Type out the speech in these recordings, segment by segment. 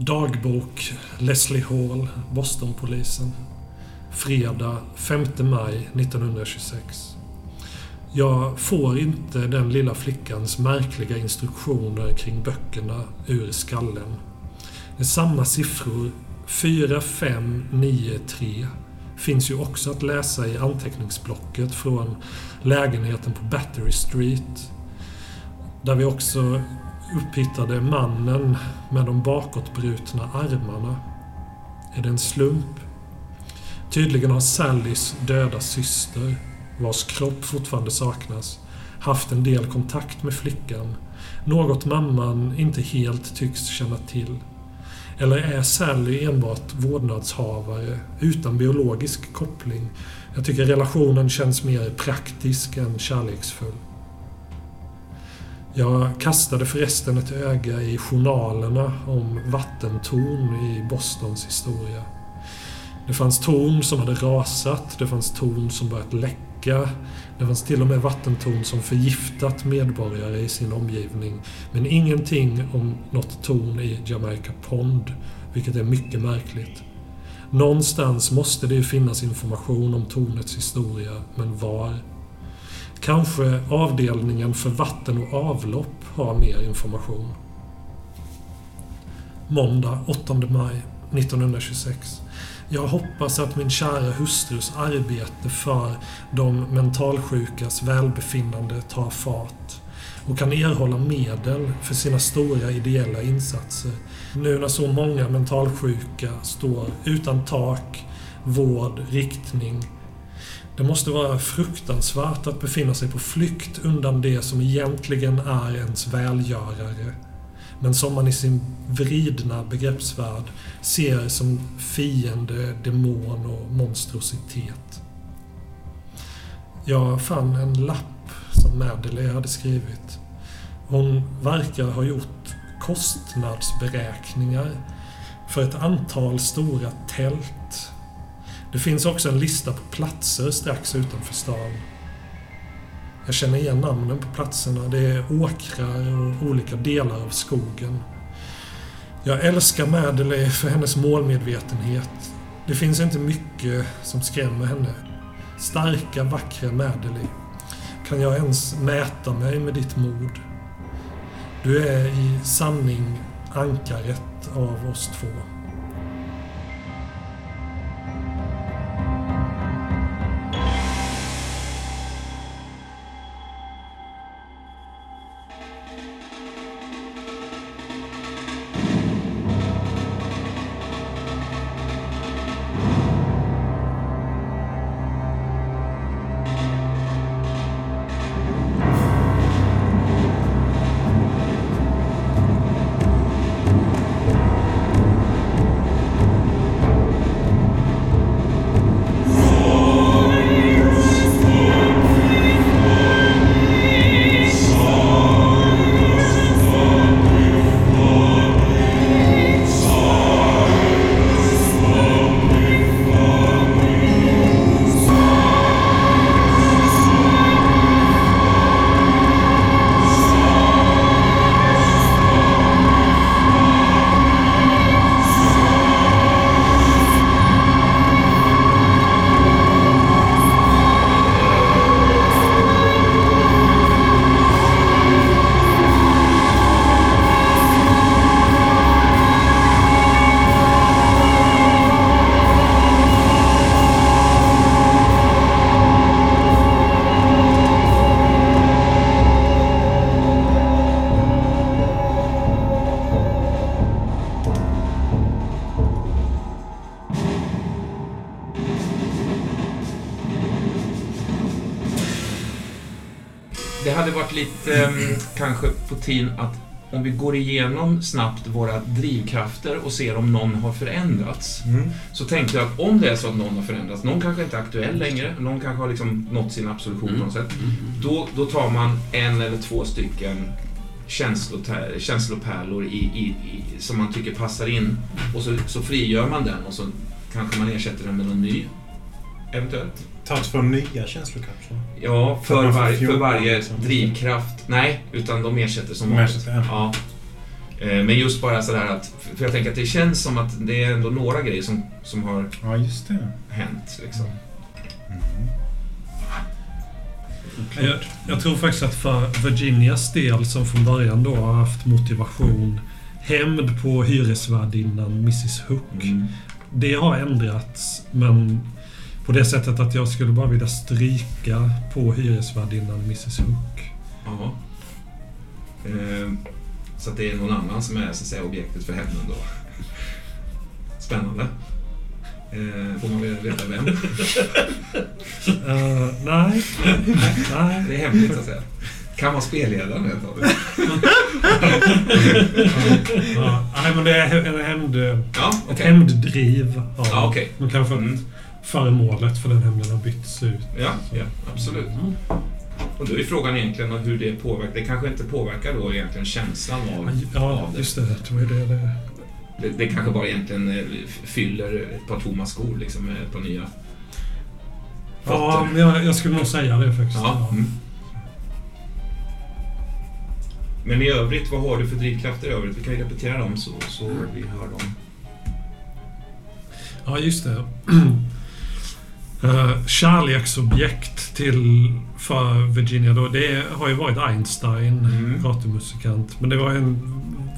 Dagbok Leslie Hall, Bostonpolisen. Fredag 5 maj 1926. Jag får inte den lilla flickans märkliga instruktioner kring böckerna ur skallen. Det är samma siffror, 4, 5, 9, 3, finns ju också att läsa i anteckningsblocket från lägenheten på Battery Street. Där vi också upphittade mannen med de bakåtbrutna armarna. Är det en slump? Tydligen har Sallys döda syster, vars kropp fortfarande saknas, haft en del kontakt med flickan. Något mamman inte helt tycks känna till. Eller är Sally enbart vårdnadshavare utan biologisk koppling? Jag tycker relationen känns mer praktisk än kärleksfull. Jag kastade förresten ett öga i journalerna om vattentorn i Bostons historia. Det fanns torn som hade rasat, det fanns torn som börjat läcka. Det fanns till och med vattentorn som förgiftat medborgare i sin omgivning. Men ingenting om något torn i Jamaica Pond, vilket är mycket märkligt. Någonstans måste det ju finnas information om tornets historia, men var? Kanske avdelningen för vatten och avlopp har mer information. Måndag 8 maj 1926. Jag hoppas att min kära hustrus arbete för de mentalsjukas välbefinnande tar fart och kan erhålla medel för sina stora ideella insatser nu när så många mentalsjuka står utan tak, vård, riktning. Det måste vara fruktansvärt att befinna sig på flykt undan det som egentligen är ens välgörare men som man i sin vridna begreppsvärld ser som fiende, demon och monstrositet. Jag fann en lapp som Madeleine hade skrivit. Hon verkar ha gjort kostnadsberäkningar för ett antal stora tält. Det finns också en lista på platser strax utanför stan. Jag känner igen namnen på platserna. Det är åkrar och olika delar av skogen. Jag älskar Madeleine för hennes målmedvetenhet. Det finns inte mycket som skrämmer henne. Starka, vackra Madeleine. Kan jag ens mäta mig med ditt mod? Du är i sanning ankaret av oss två. Tiden att om vi går igenom snabbt våra drivkrafter och ser om någon har förändrats. Mm. Så tänkte jag att om det är så att någon har förändrats, någon kanske inte är aktuell längre, någon kanske har liksom nått sin absolution på något sätt. Då, då tar man en eller två stycken känslopärlor i, i, i, som man tycker passar in och så, så frigör man den och så kanske man ersätter den med någon ny. Eventuellt. Ta två nya känslokapslar. Ja, För för, var, för 14, varje liksom. drivkraft. Nej, utan de ersätter som vanligt. ja. Ja. Eh, Men just bara sådär att, för jag tänker att det känns som att det är ändå några grejer som, som har Ja, just det. hänt. Liksom. Mm. Jag, jag tror faktiskt att för Virginias del, som från början då har haft motivation, hämnd på hyresvärdinnan Mrs Hook. Mm. Det har ändrats, men på det sättet att jag skulle bara vilja stryka på hyresvärdinnan Mrs Hook. Ja. Eh, Så det är någon annan som är så att säga, objektet för hämnden då. Spännande. Eh, får man veta vem? Uh, nej. nej. Det är hemligt så att säga. Kan vara spelledaren av. Ja, nej, men det är en hämnd, Ja, ett okej. hämnddriv. Ja. Okej. Men kanske att Mm. föremålet för den hämnden har bytts ut. Ja, ja, absolut. Och då är frågan egentligen hur det påverkar. Det kanske inte påverkar då egentligen känslan av, Ja, av det. just det. Det var ju det. det. det. Det kanske bara egentligen eh, fyller ett par tomma skor liksom med ett par nya Ja, fötter. men jag, jag skulle nog säga det faktiskt. Ja. Mm. Men i övrigt, vad har du för drivkrafter i övrigt? Vi kan ju repetera dem så, så vi hör dem. Ja, just det. Uh, kärleksobjekt till för Virginia då, det har ju varit Einstein, Mm. gatumusikant. Men det var en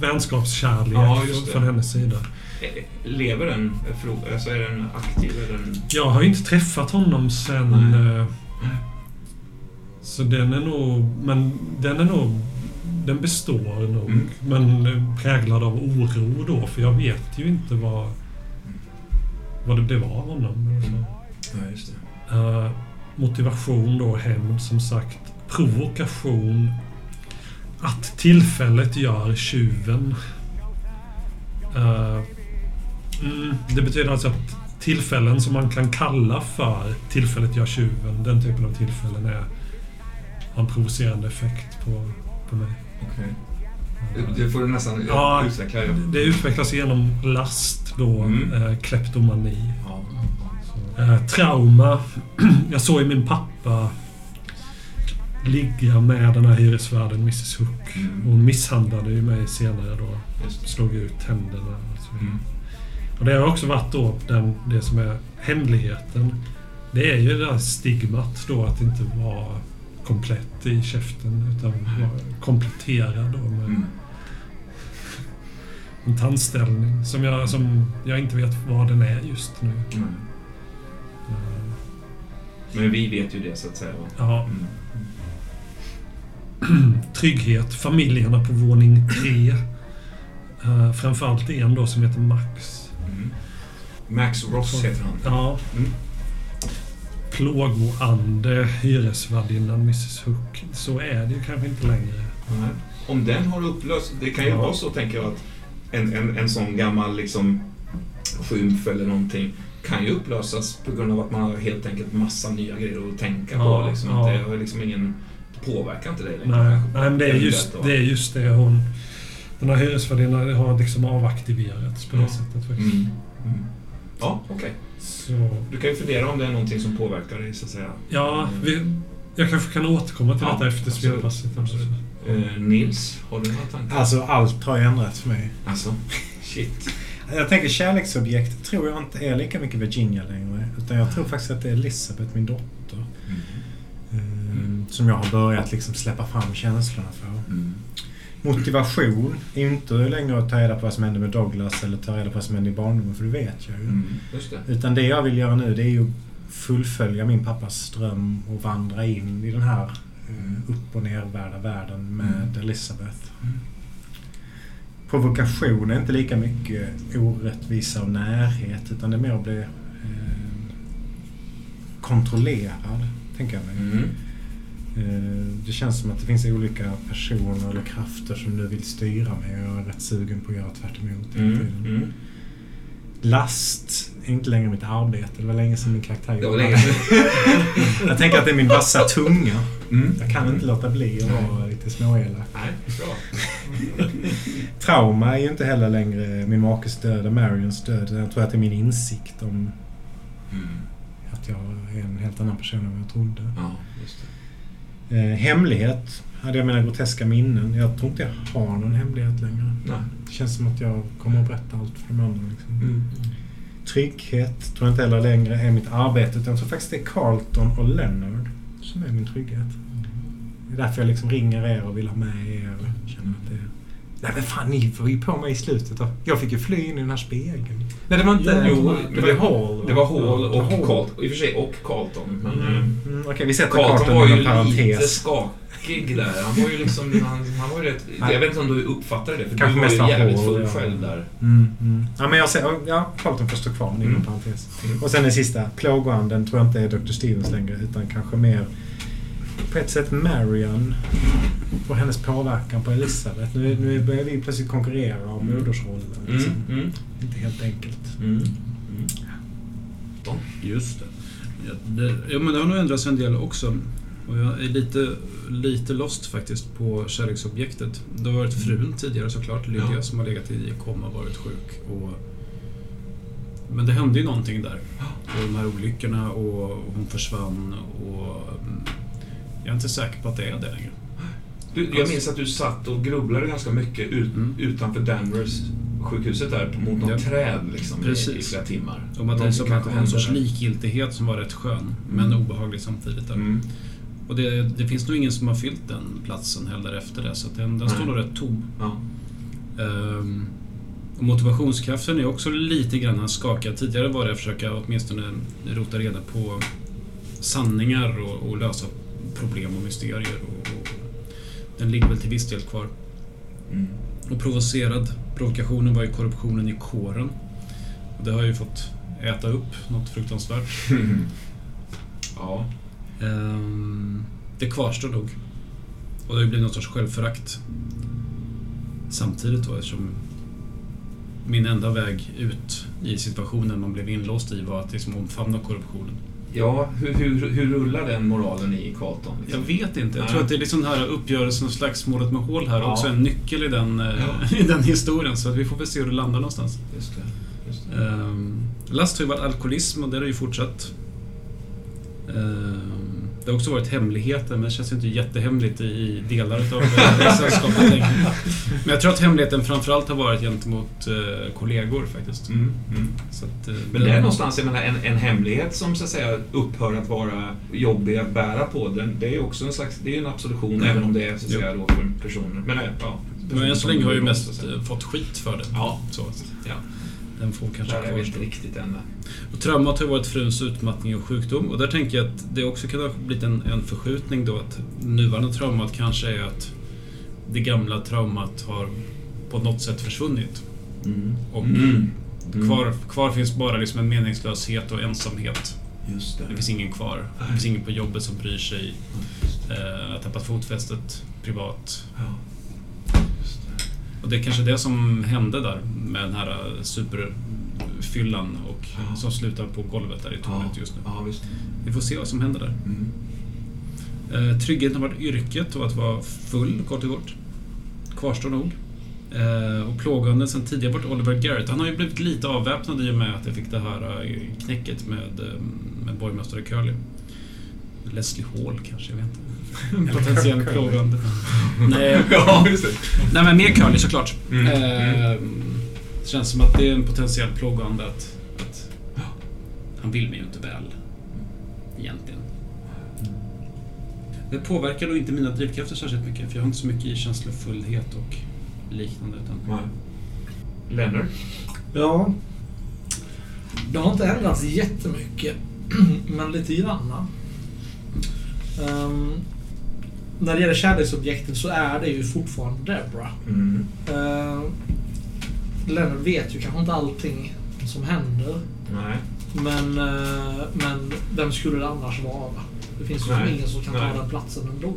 vänskapskärlek Ja, från hennes sida. Eh, Lever den? Alltså är den aktiv? Är den... Jag har ju inte träffat honom sen... Nej. eh, Så den är nog... Men den är nog... Den består nog. Mm. Men eh, präglad av oro då, för jag vet ju inte vad... Vad det blev av honom. eller så. Ja, just det. Eh, motivation då, hämnd som sagt. Provokation. Att tillfället gör tjuven. Eh, mm, det betyder alltså att tillfällen som man kan kalla för tillfället gör tjuven, den typen av tillfällen är en provocerande effekt på, på mig. Okej. Det- Det får du nästan Ja. utveckla. Det utvecklas genom last då, Mm. eh, kleptomani. Eh, trauma. Jag såg ju min pappa ligga med den här hyresvärden, Mrs Hook. Mm. Hon misshandlade ju mig senare då. Just. Slog ut tänderna och. Mm. Och det har också varit då den, det som är hemligheten. Det är ju det där stigmat då att inte vara komplett i käften utan vara kompletterad då med Mm. en tandställning som jag, som jag inte vet vad den är just nu. Mm. Men vi vet ju det så att säga. Ja, Mm. trygghet. Familjerna på våning tre. Uh, framförallt en då som heter Max. Mm. Max Ross heter han. Ja. Mm. Plågoande, hyresvärdinnan Mrs Hook. Så är det ju kanske inte längre. Nej. Om den har upplöst, det kan ju Ja. vara så tänker jag att en, en, en sån gammal liksom skymf eller någonting kan ju upplösas på grund av att man har helt enkelt massa nya grejer att tänka Ja, på. Liksom. ja. Att det har liksom ingen det påverkar inte dig längre. Nej, nej men det är, just, det är just det hon... Den här hyresvärdinnan har liksom avaktiverats på det Ja. sättet faktiskt. Mm. Mm. Ja, okej. Så, Du kan ju fundera om det är någonting som påverkar dig så att säga. ja, vi, jag kanske kan återkomma till Ja, detta efter spelpasset. Eh, Nils, har du några tankar? Alltså, allt har ändrats för mig. Alltså, shit. Jag tänker kärleksobjekt tror jag inte är lika mycket Virginia längre. Utan jag tror faktiskt att det är Elisabeth, min dotter. Mm. eh, Som jag har börjat liksom släppa fram känslorna för. Mm. Motivation är ju inte längre att ta reda på vad som hände med Douglas eller ta reda på vad som hände i barndomen, för det vet jag ju. Mm. Det. Utan det jag vill göra nu det är ju fullfölja min pappas dröm och vandra in i den här eh, upp och nervärda världen med Mm. Elisabeth. Provokation är inte lika mycket orättvisa och närhet utan det är mer att bli eh, kontrollerad, tänker jag mig. Mm. Eh, det känns som att det finns olika personer eller krafter som nu vill styra mig och jag är rätt sugen på att göra tvärt emot Mm. Mm. Last är inte längre mitt arbete. Det var länge sedan min karaktär var jobbade. Jag tänker att det är min vassa tunga. Mm. Jag kan inte låta bli att vara lite småelak. Nej, bra. Trauma är ju inte heller längre min makes död och Marions död. Jag tror att det är min insikt om Mm. att jag är en helt annan person än vad jag trodde. Ja, Eh, hemlighet hade jag mina groteska minnen. Jag tror inte jag har någon hemlighet längre. Nej. Det känns som att jag kommer att berätta allt för de andra. Liksom. Mm. Trygghet tror jag inte heller längre är mitt arbete. Utan jag tror faktiskt det är Carlton och Leonard som är min trygghet. Det är därför jag liksom ringer er och vill ha med er. och Känner att det är... Nej men fan, ni var ju på mig i slutet. Då. Jag fick ju fly in i den här spegeln. Nej, det var inte... Jo, det var Hall. Det var Hall och. Carlton. I och för sig och Carlton. Men, Mm. Mm, Okej, vi sätter Carlton Carlton var ju parentes. lite skakig där. Han var ju liksom... Han, han var ju rätt... Jag vet inte om du uppfattade det, för Kanske du var ju jävligt full själv där. Mm, mm. Ja, men jag säger, ja, Carlton får stå kvar, men inom Mm. parentes. Och sen den sista, plågoanden tror jag inte är Dr. Stevens längre, utan kanske mer på ett sätt Marion och hennes påverkan på Elisabeth. Nu, nu börjar vi plötsligt konkurrera om Mm. modersrollen. Mm, Liksom. mm, Inte helt enkelt. mm. mm. Just det. Ja, det. Ja, men det har nog ändrats en del också. Och jag är lite, lite lost faktiskt på kärleksobjektet. Det har varit frun tidigare såklart, Lydia, Ja. som har legat i koma och varit sjuk. Och, men det hände ju någonting där. Och de här olyckorna och hon försvann och mm, jag är inte säker på att det är det längre. Du, jag minns att du satt och grubblade ganska mycket ut, Mm. utanför Danvers sjukhuset där mot något Ja. träd liksom, i, flera timmar. Om att det är som en sorts likgiltighet som var rätt skön, men Mm. obehaglig samtidigt. Där. Mm. Och det, det finns nog ingen som har fyllt den platsen heller efter det, så den, den står nog rätt tom. Ja. Ehm, och motivationskraften är också lite grann skakad. Tidigare var det att försöka åtminstone rota reda på sanningar och, och lösa problem och mysterier. Och, och den ligger väl till viss del kvar. Mm. Och provocerad. Provokationen var ju korruptionen i kåren. Och det har ju fått äta upp något fruktansvärt. ja. Ehm, det kvarstår nog. Och det har blivit någon sorts självförakt. Samtidigt då eftersom min enda väg ut i situationen man blev inlåst i var att liksom omfamna korruptionen. Ja, hur, hur, hur rullar den moralen i Carlton? Jag Liksom? vet inte. Jag Nej. tror att det är liksom den här uppgörelsen och slagsmålet med hål här Ja. också en nyckel i den, eh, Ja. i den historien. Så att vi får väl se hur det landar någonstans. Just det. Just det. Um, last har ju varit alkoholism och det har ju fortsatt. Ehm, det har också varit hemligheter, men det känns inte jättehemligt i- i delar av eh, sällskapet. Men jag tror att hemligheten framförallt har varit gentemot eh, kollegor faktiskt. Mm, mm. Så att, eh, Men det är någonstans, jag menar, en, en hemlighet som så att säga upphör att vara jobbig att bära på, den, det är också en slags, det är en absolution, Mm. även om det är så att säga då för personer. Men, eh, ja, Men än så länge har jag ju mest eh, fått skit för det. Ja. Så, Ja. Den får kanske Där är vi inte riktigt än. Och traumat har varit fruns utmattning och sjukdom och där tänker jag att det också kan ha blivit en, en förskjutning då att nuvarande traumat kanske är att det gamla traumat har på något sätt försvunnit. Mm. Och Mm. Mm. Kvar, kvar finns bara liksom en meningslöshet och ensamhet. Just det. Det finns ingen kvar. Det finns ingen på jobbet som bryr sig. Eh, har tappat fotfästet privat. Ja. Och det är kanske det som hände där med den här superfyllan och Ja. som slutar på golvet där i tornet just nu. Ja. Vi får se vad som händer där. Mm. Eh, tryggheten har varit yrket och att vara full, kort och gott. Kvarstår nog. Eh, och plågande sen tidigare varit Oliver Garrett. Han har ju blivit lite avväpnad i och med att jag fick det här eh, knäcket med, eh, med borgmästare Curly. Leslie Hall kanske, jag vet inte. Potentiell Curly. plågande. Nej, Ja, just det. nej, men mer Curly såklart. Mm. Eh, det känns som att det är en potentiell plågande att, att han vill mig ju inte väl. Egentligen. Det påverkar nog inte mina drivkrafter särskilt mycket för jag har inte så mycket i känslofullhet och liknande. Utan Nej. Leonard? Ja. Det har inte ändrats jättemycket, men lite granna. Um, när det gäller kärleksobjektet så är det ju fortfarande Debra. Mm. Uh, Leonard vet ju kanske inte allting som händer. Nej. Men, eh, men vem skulle det annars vara? Det finns ju Nej. ingen som kan Nej. ta den platsen ändå.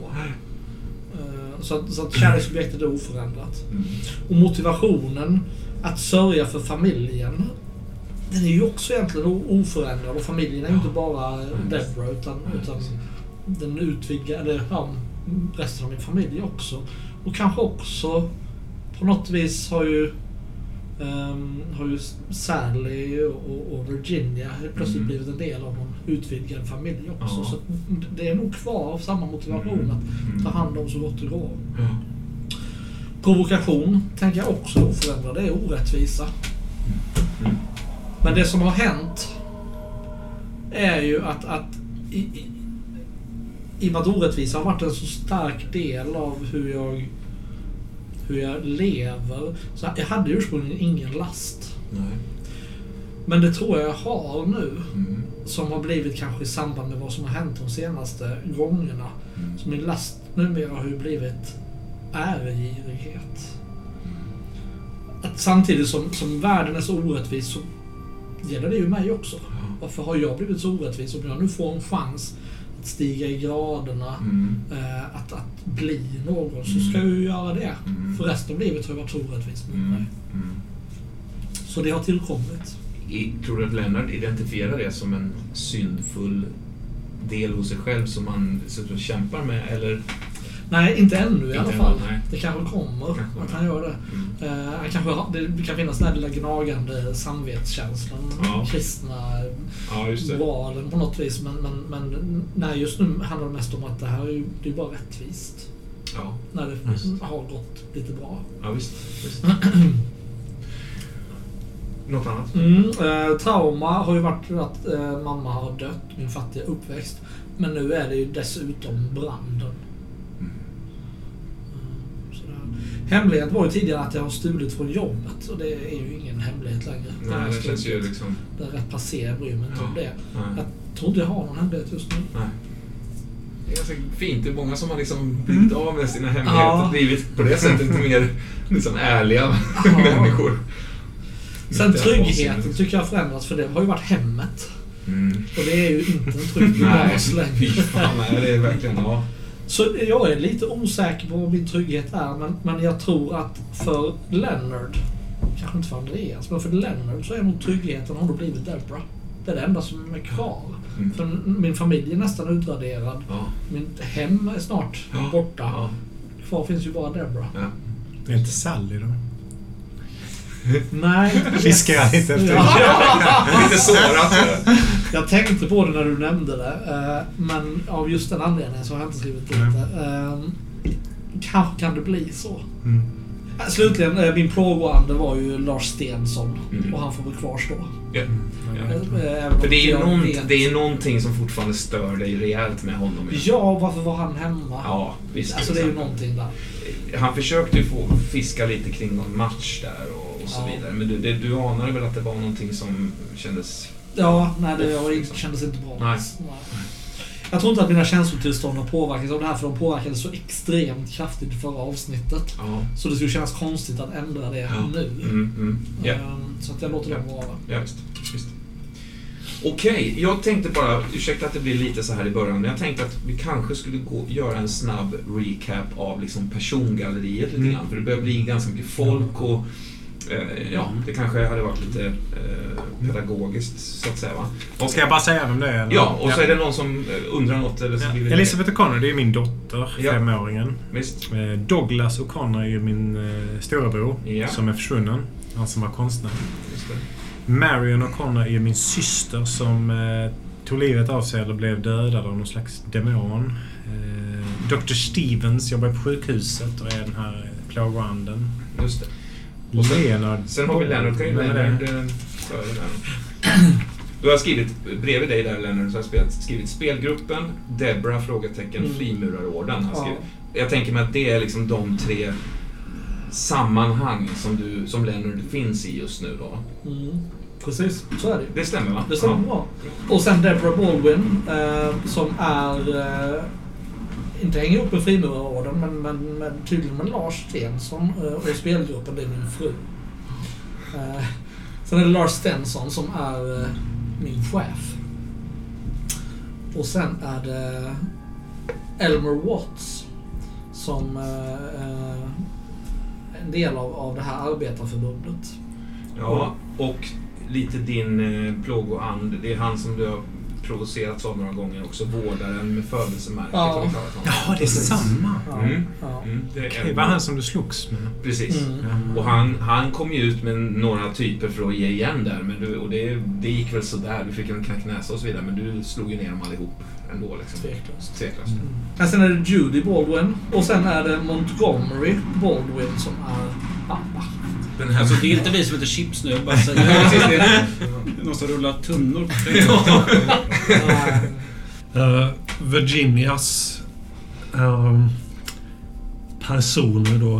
Eh, så att, så att kärleksobjektet är oförändrat. Mm. Och motivationen att sörja för familjen, den är ju också egentligen oförändrad. Och familjen är ju inte bara Deborah utan, utan den utvidgar, eller ja, resten av min familj också. Och kanske också på något vis har ju ehm, har ju Sally och, och Virginia plötsligt Mm. blivit en del av någon utvidgad familj också. Ja. Så det är nog kvar samma motivation Mm. att ta hand om så gott det går. Ja. Provokation tänker jag också är oförändrad. Det är orättvisa. Mm. Men det som har hänt är ju att, att i, i, i och med att orättvisa har varit en så stark del av hur jag, hur jag lever. Så jag hade ursprungligen ingen last. Nej. Men det tror jag jag har nu. Mm. Som har blivit kanske i samband med vad som har hänt de senaste gångerna. Mm. Så min last numera har ju blivit äregirighet. Att samtidigt som, som världen är så orättvis så gäller det ju mig också. Varför har jag blivit så orättvis? Om jag nu får en chans att stiga i graderna, Mm. eh, att, att bli någon, så ska jag ju göra det. Mm. För resten av livet har jag varit så orättvis mot Mm. mig. Mm. Så det har tillkommit. I, tror du att Lennart identifierar det som en syndfull del hos sig själv som han kämpar med? Eller? Nej, inte ännu i alla Inte fall. ännu. Det kanske kommer Kanske, att han gör det. Mm. Eh, han kanske det kan finnas den här lilla gnagande samvetskänslan, Ja. kristna Ja, just det. moralen på något vis. Men, men, men nej, just nu handlar det mest om att det här är ju det är bara rättvist. Ja, När det Just. har gått lite bra. ja visst. visst. Något annat? Mm, eh, trauma har ju varit att eh, mamma har dött, min fattiga uppväxt. Men nu är det ju dessutom branden. Hemlighet var ju tidigare att jag har stulit från jobbet och det är ju ingen hemlighet längre. Nej, jag det känns ju liksom... Det är rätt passé, jag bryr mig inte om Ja. det. Nej. Jag tror inte jag har någon hemlighet just nu. Nej. Det är ganska fint. Det är många som har liksom blivit av med sina hemligheter Ja. och blivit på det sättet mer liksom ärliga Ja. människor. Sen tryggheten tycker jag har förändrats för det har ju varit hemmet. Mm. Och det är ju inte en trygg Nej, bas fy längre. fan. Nej, det är verkligen... Ja. Så jag är lite osäker på vad min trygghet är, men, men jag tror att för Leonard, kanske inte för Andreas, men för Leonard så är nog tryggheten har nog blivit Debra. Det är det enda som är kvar. Mm. För min familj är nästan utraderad. Ja. Mitt hem är snart Ja. borta. Ja. Kvar finns ju bara Debra. Ja. Det är inte Sally då? Nej. Fiskar jag lite efter. Lite sårat. Jag tänkte på det när du nämnde det, eh, men av just den anledningen så har jag inte skrivit dit det. Eh, Kanske kan det bli så. Mm. Eh, Slutligen, min plågoande var ju Lars Stensson Mm. och han får väl kvarstå. Ja. Om För det är, någon, det är någonting som fortfarande stör dig rejält med honom. Ja, varför var han hemma? Ja, visst. Alltså det är ju någonting där. Han försökte ju få fiska lite kring någon match där och, så Ja. vidare. Men du, det, du anade väl att det var någonting som kändes... Ja, nej det var, inte- kändes inte bra. Nej. Jag tror inte att mina känslotillstånd har påverkats av det här för de påverkades så extremt kraftigt i förra avsnittet. Ja. Så det skulle kännas konstigt att ändra det Ja. nu. Mm, mm. Ehm, Så att jag låter dem vara. Ja, visst. visst. Okej, jag tänkte bara, ursäkta att det blir lite så här i början, men jag tänkte att vi kanske skulle gå, göra en snabb recap av liksom persongalleriet lite Mm. grann. För det börjar bli ganska mycket folk och ja, det kanske hade varit lite eh, pedagogiskt så att säga. Va? Och, Ska jag bara säga vem det är? eller? Ja, och så är det någon som eh, undrar något eller så Ja. vill vi- Elisabeth O'Connor, det är min dotter, Ja. femåringen. Visst. Eh, Douglas O'Connor är ju min eh, storebror Ja. som är försvunnen. Han som var konstnär. Marion O'Connor är ju min syster som eh, tog livet av sig eller blev dödad av någon slags demon. Eh, Dr. Stevens jobbar på sjukhuset och är den här plågoanden. Just det. Och sen- Leonard. Sen har vi Lennart. Kan ju det? eh, före där. Du har skrivit, bredvid dig där Lennart, så har jag spelat, skrivit spelgruppen, Debra, frågetecken, Mm. Frimurarorden. har Ja. Jag tänker mig att det är liksom de tre sammanhang som, du, som Lennart finns i just nu då. Mm. Precis, så är det. Det stämmer va? Det stämmer bra. Och sen Deborah Baldwin eh, som är... Eh, inte hänger ihop med frimurarorden men, men, men tydligen med Lars Stensson eh, och spelgruppen, det är min fru. Eh, sen är det Lars Stensson som är eh, min chef. Och sen är det Elmer Watts som är eh, en del av, av det här arbetarförbundet. Ja, och lite din eh, plågoand. Det är han som du har provocerats av några gånger också. Vårdaren med födelsemärket Ja. Ja, det är samma. Mm. Ja. Mm, det, är Det var han som du slogs med. Precis. Mm. Och han, han kom ju ut med några typer för att ge igen där. Men du, och det, det gick väl sådär. Du fick en knäckt näsa och så vidare. Men du slog ju ner dem allihop ändå. Liksom. Tveklöst. Tveklöst. Men sen är det Judy Baldwin och sen är det Montgomery Baldwin som är pappa. Den här Alltså det är inte vi som heter Chips nu. Bara säger det är någon som rullar tunnor på. Eh, Virginias eh, personer då.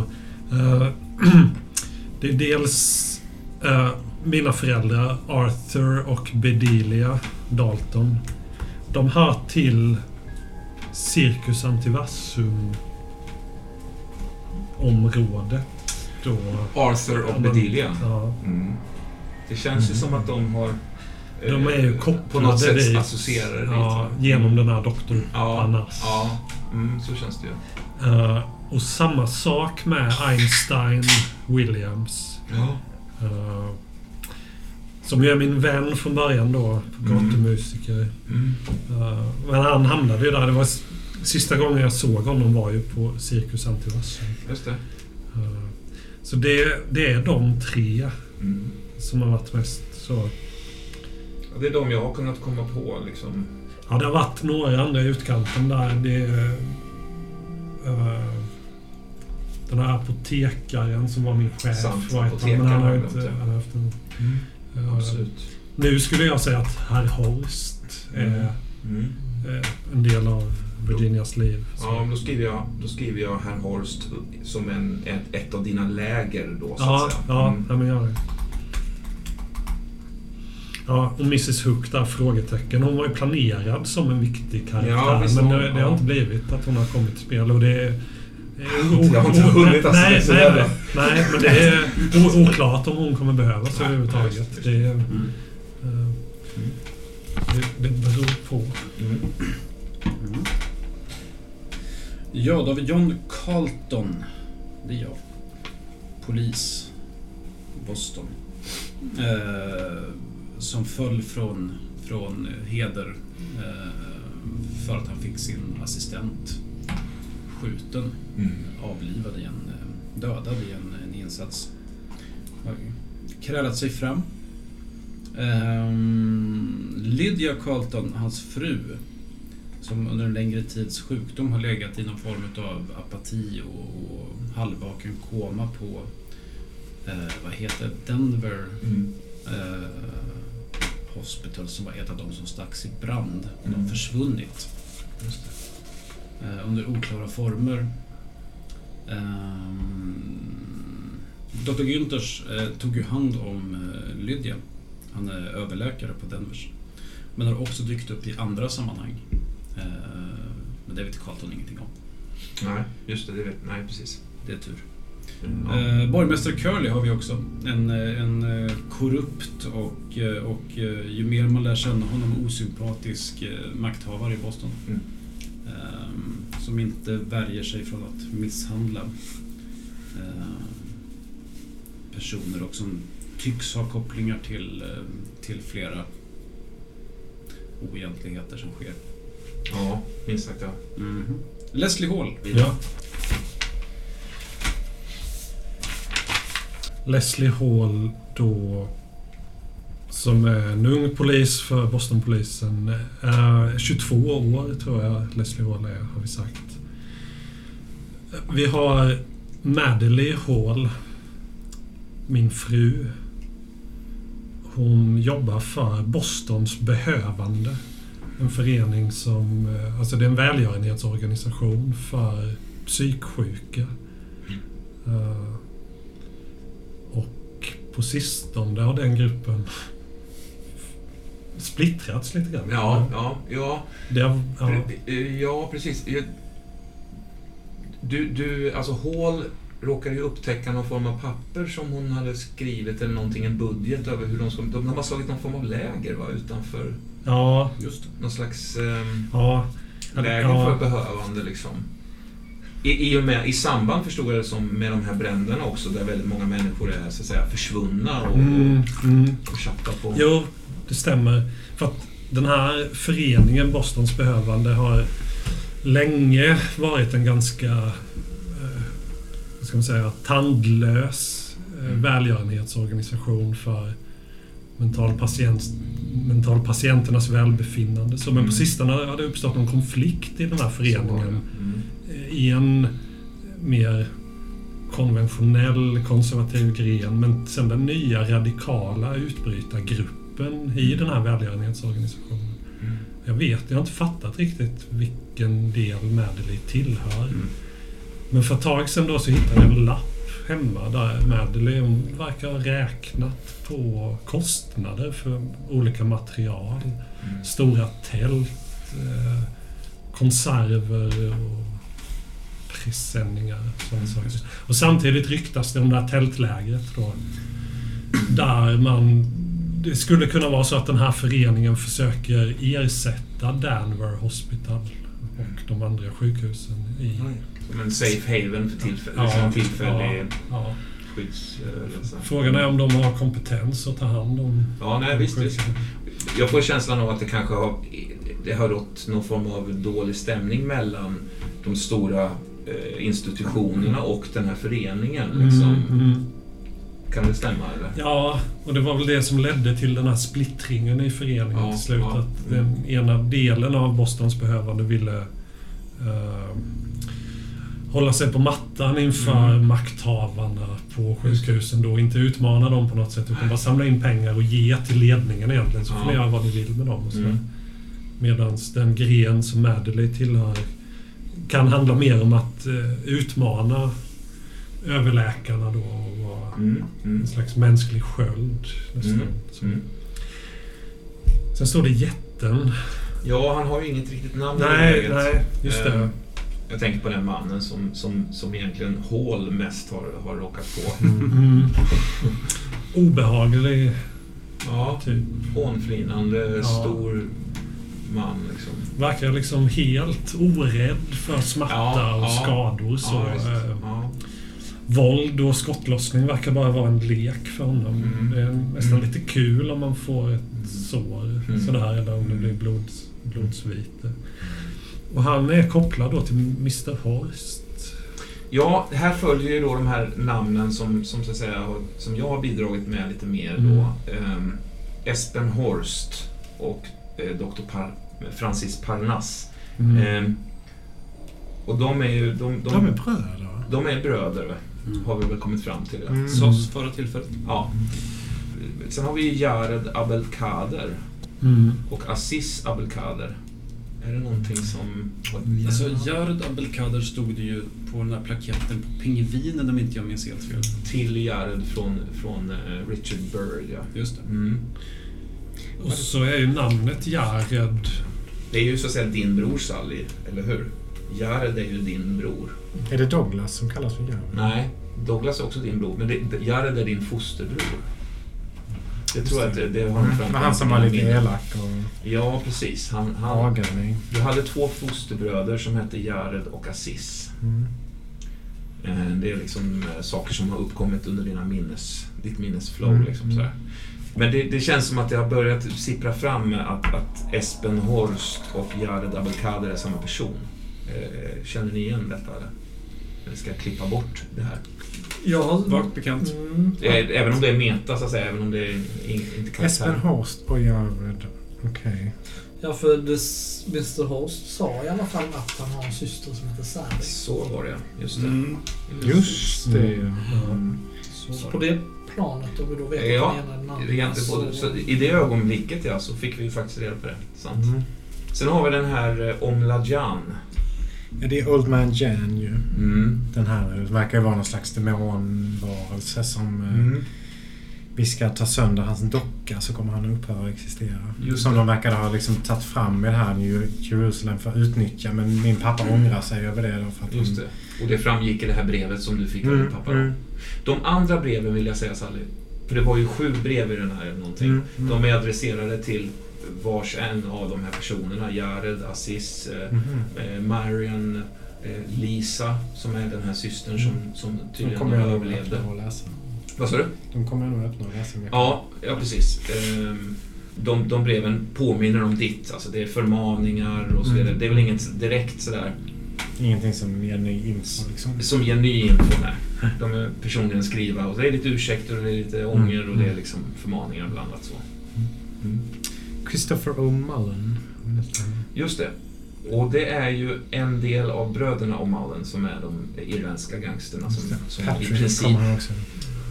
Eh, det är dels eh, mina föräldrar Arthur och Bedelia Dalton. De hör till Cirkus Antivassum området. Då. Arthur och Bedelia. Ja, Mm. Det känns ju som att de har... de är ju eh, kopplade På något sätt dit. associerade dit. Ja, va? genom den här doktorn Ja, Panas. ja. Mm, så känns det ju. Eh, och samma sak med Einstein Williams. Ja. eh, som ju är min vän från början då. Mm. Gatumusiker. Mm. Eh, men han hamnade ju där. Det var sista gången jag såg honom var ju på Cirkus Antivassum. Just det. Så det, det är de tre Mm. som har varit mest så. Ja, det är de jag har kunnat komma på liksom. Ja, det har varit några andra i utkanten där. Det eh, den här apotekaren som var min chef. Sant, han? Men han har inte... apotekaren, Han har haft en, eh, Absolut. nu skulle jag säga att herr Horst är Mm. eh, en del av Virginias liv. Så. Ja, men då skriver jag, då skriver jag herr Horst som en, ett, ett av dina läger då, så ja, att säga. ja, Mm. ja, men gör det. Ja, och Mrs Hook där, frågetecken. Hon var ju planerad som en viktig karaktär. Ja, visst men det, det har inte blivit att hon har kommit till spel. Och det är... Jag har inte hunnit alltså, nej, nej, nej, nej, men det är oklart om hon kommer behövas överhuvudtaget. Det, är, Mm. eh, det, det beror på. Ja, då har vi John Carlton. Det är jag. Polis. Boston. Eh, som föll från, från heder eh, för att han fick sin assistent skjuten, Mm. avlivad i en, eh, dödad i en, en insats. Krälat sig fram. Ehm, Lydia Carlton, hans fru, som under en längre tids sjukdom har legat i någon form av apati och, och halvvaken koma på, eh, vad heter? Denver Mm. eh, Hospital som var ett av de som stacks i brand. Och de Mm. försvunnit eh, under oklara former. Ehm, Dr. Günthers eh, tog ju hand om eh, Lydia. Han är överläkare på Denvers. Men har också dykt upp i andra sammanhang. Eh, men det vet Carlton ingenting om. Nej, just det. det vet, nej, precis. Det är tur. Ja. Eh, borgmästare Curly har vi också. En, eh, en eh, korrupt och, och ju mer man lär känna honom osympatisk makthavare i Boston. Mm. Eh, som inte värjer sig från att misshandla eh, personer och som tycks ha kopplingar till, till flera oegentligheter som sker. Ja, minst sagt ja. Leslie Hall. Ja. Leslie Hall då som är en ung polis för Bostonpolisen. Eh, 22 år tror jag Leslie Hall är, har vi sagt. Vi har Madeleine Hall, min fru. Hon jobbar för Bostons behövande. En förening som... eh, Alltså det är en välgörenhetsorganisation för psyksjuka. Eh, Och på sistone har den gruppen splittrats lite grann. Ja, ja, ja. Det ja. Pre- Ja, precis. Du, du, alltså Hall råkade ju upptäcka någon form av papper som hon hade skrivit eller någonting, en budget över hur de ska... De har slagit någon form av läger va, utanför. Ja, Just. Någon slags ehm, ja. läger Ja. för behövande liksom. I, i, och med, I samband förstod jag det som med de här bränderna också där väldigt många människor är så att säga försvunna och, Mm, mm. och, på. Jo, det stämmer. För att den här föreningen, Bostons behövande, har länge varit en ganska, eh, ska man säga, tandlös eh, välgörenhetsorganisation för mental, patient, mental patienternas välbefinnande. Så, men Mm. på sistone har det uppstått någon konflikt i den här föreningen Mm. eh, i en mer konventionell konservativ gren men sen den nya radikala utbrytargruppen i den här välgörenhetsorganisationen. Mm. Jag vet, jag har inte fattat riktigt vilken del Madeleine tillhör. Mm. Men för ett tag sedan då så hittade jag en lapp hemma där Madeleine hon verkar ha räknat på kostnader för olika material. Mm. Stora tält, eh, konserver och sådana Mm, saker. Och samtidigt ryktas det om det här tältlägret då. Där man... Det skulle kunna vara så att den här föreningen försöker ersätta Danver Hospital och de andra sjukhusen i... En safe haven för tillfälle, Ja, som en tillfällig ja, skydds... eh, så. Frågan är om de har kompetens att ta hand om Ja, nej visst, visst. Jag får känslan av att det kanske har, det har rått någon form av dålig stämning mellan de stora eh, institutionerna och den här föreningen. Liksom. Mm, mm. Kan det stämma eller? Ja, och det var väl det som ledde till den här splittringen i föreningen Ja, till slut. ja. Att den ena delen av Bostons behövande ville eh, hålla sig på mattan inför Mm. makthavarna på sjukhusen då. Inte utmana dem på något sätt utan bara samla in pengar och ge till ledningen egentligen. Så får Ja. ni göra vad ni vill med dem. Och. Mm. Medan den gren som Madeleine tillhör kan handla mer om att eh, utmana överläkarna då och vara Mm. Mm. en slags mänsklig sköld. Nästan. Mm. Mm. Sen står det jätten. Ja, han har ju inget riktigt namn i Nej, läget. nej, just det. Eh, Jag tänker på den mannen som, som, som egentligen Hall mest har, har råkat på. Mm. Obehaglig Ja, typ. hånflinande, Ja. stor man liksom. Verkar liksom helt orädd för smärta Ja, och skador. Så, eh, våld och skottlossning verkar bara vara en lek för honom. Mm. Det är nästan Mm. lite kul om man får ett sår Mm. sådär eller om det blir blod, blodsvite. Och han är kopplad då till Mr Horst. Ja, här följer ju då de här namnen som, som, så att säga, som jag har bidragit med lite mer Mm. då. Ehm, Espen Horst och eh, Dr. Par, Francis Parnas. Mm. Ehm, och de är ju... De, de, De är bröder. de är bröder, Mm. har vi väl kommit fram till. Ja. Mm. Förra tillfället. ja. Sen har vi ju Jared Abelkader Mm. och Aziz Abelkader. Är det någonting som... Alltså, Jared Abdelkader stod det ju på den där plaketten på Pingvinen om inte jag minns helt fel. Till Jared från, från eh, Richard Bird, ja. Just det. Mm. Och så är ju namnet Jared. Det är ju så att säga din bror Sally, eller hur? Jared är ju din bror. Är det Douglas som kallas för Jared? Nej, Douglas är också din bror, men det- Jared är din fosterbror. Det tror jag att det, det har Mm. Men han som var lite elak och Ja, precis. Han, han, du hade två fosterbröder som hette Jared och Aziz. Mm. Eh, Det är liksom eh, saker som har uppkommit under dina minnes, ditt minnesflow. Mm. Liksom, sådär. Men det, det känns som att det har börjat sippra fram att, att Espen Horst och Jared Abelkader är samma person. Eh, Känner ni igen detta? Eller? Eller ska jag klippa bort det här? Jag har... Vagt bekant. Mm. Eh, Även om det är meta, så att säga. Även om det är in- inte karaktär. Espen Horst och Jared. Okej. Ja, för det, Mr Horst sa i alla fall att han har en syster som heter Sally. Så var det, just det. Mm. Just det, ja. Mm. Så Så på det. planet, om vi då vet Ja, den ena den andra, Egentligen så- så I det ögonblicket ja, så fick vi faktiskt reda på det. Sant. Mm. Sen har vi den här eh, Omladjan. Det är Old Man Jan ju. Mm. Den här verkar ju vara någon slags demonvarelse som eh, Mm. vi ska ta sönder hans docka så kommer han att upphöra att existera. Just som det. de verkar ha liksom tagit fram i det här New Jerusalem för att utnyttja. Men min pappa ångrar sig över det då. För att Mm. Just det. Och det framgick i det här brevet som du fick av din Mm, pappa. mm, De andra breven vill jag säga Sally. För det var ju sju brev i den här någonting. Mm, mm. De är adresserade till vars en av de här personerna. Jared, Aziz, eh, mhm. eh, Marion, eh, Lisa som är den här systern som, som De tydligen kommer jag överlevde. och läsa. Vad sa du? De kommer jag nog öppna och läsa. Ja, ja precis. Ehm, de, de breven påminner om ditt. Alltså det är förmaningar och så Mm. vidare. Det är väl inget direkt sådär Ingenting som ger ny info liksom. som ger ny info. Nej. De är personligen skriva och det är lite ursäkter och det är lite ånger och det är liksom förmaningar blandat så. Mm. Christopher O'Mullen. Just det. Och det är ju en del av bröderna O'Mullen som är de irländska gangsterna som, som i Patrick princip han också.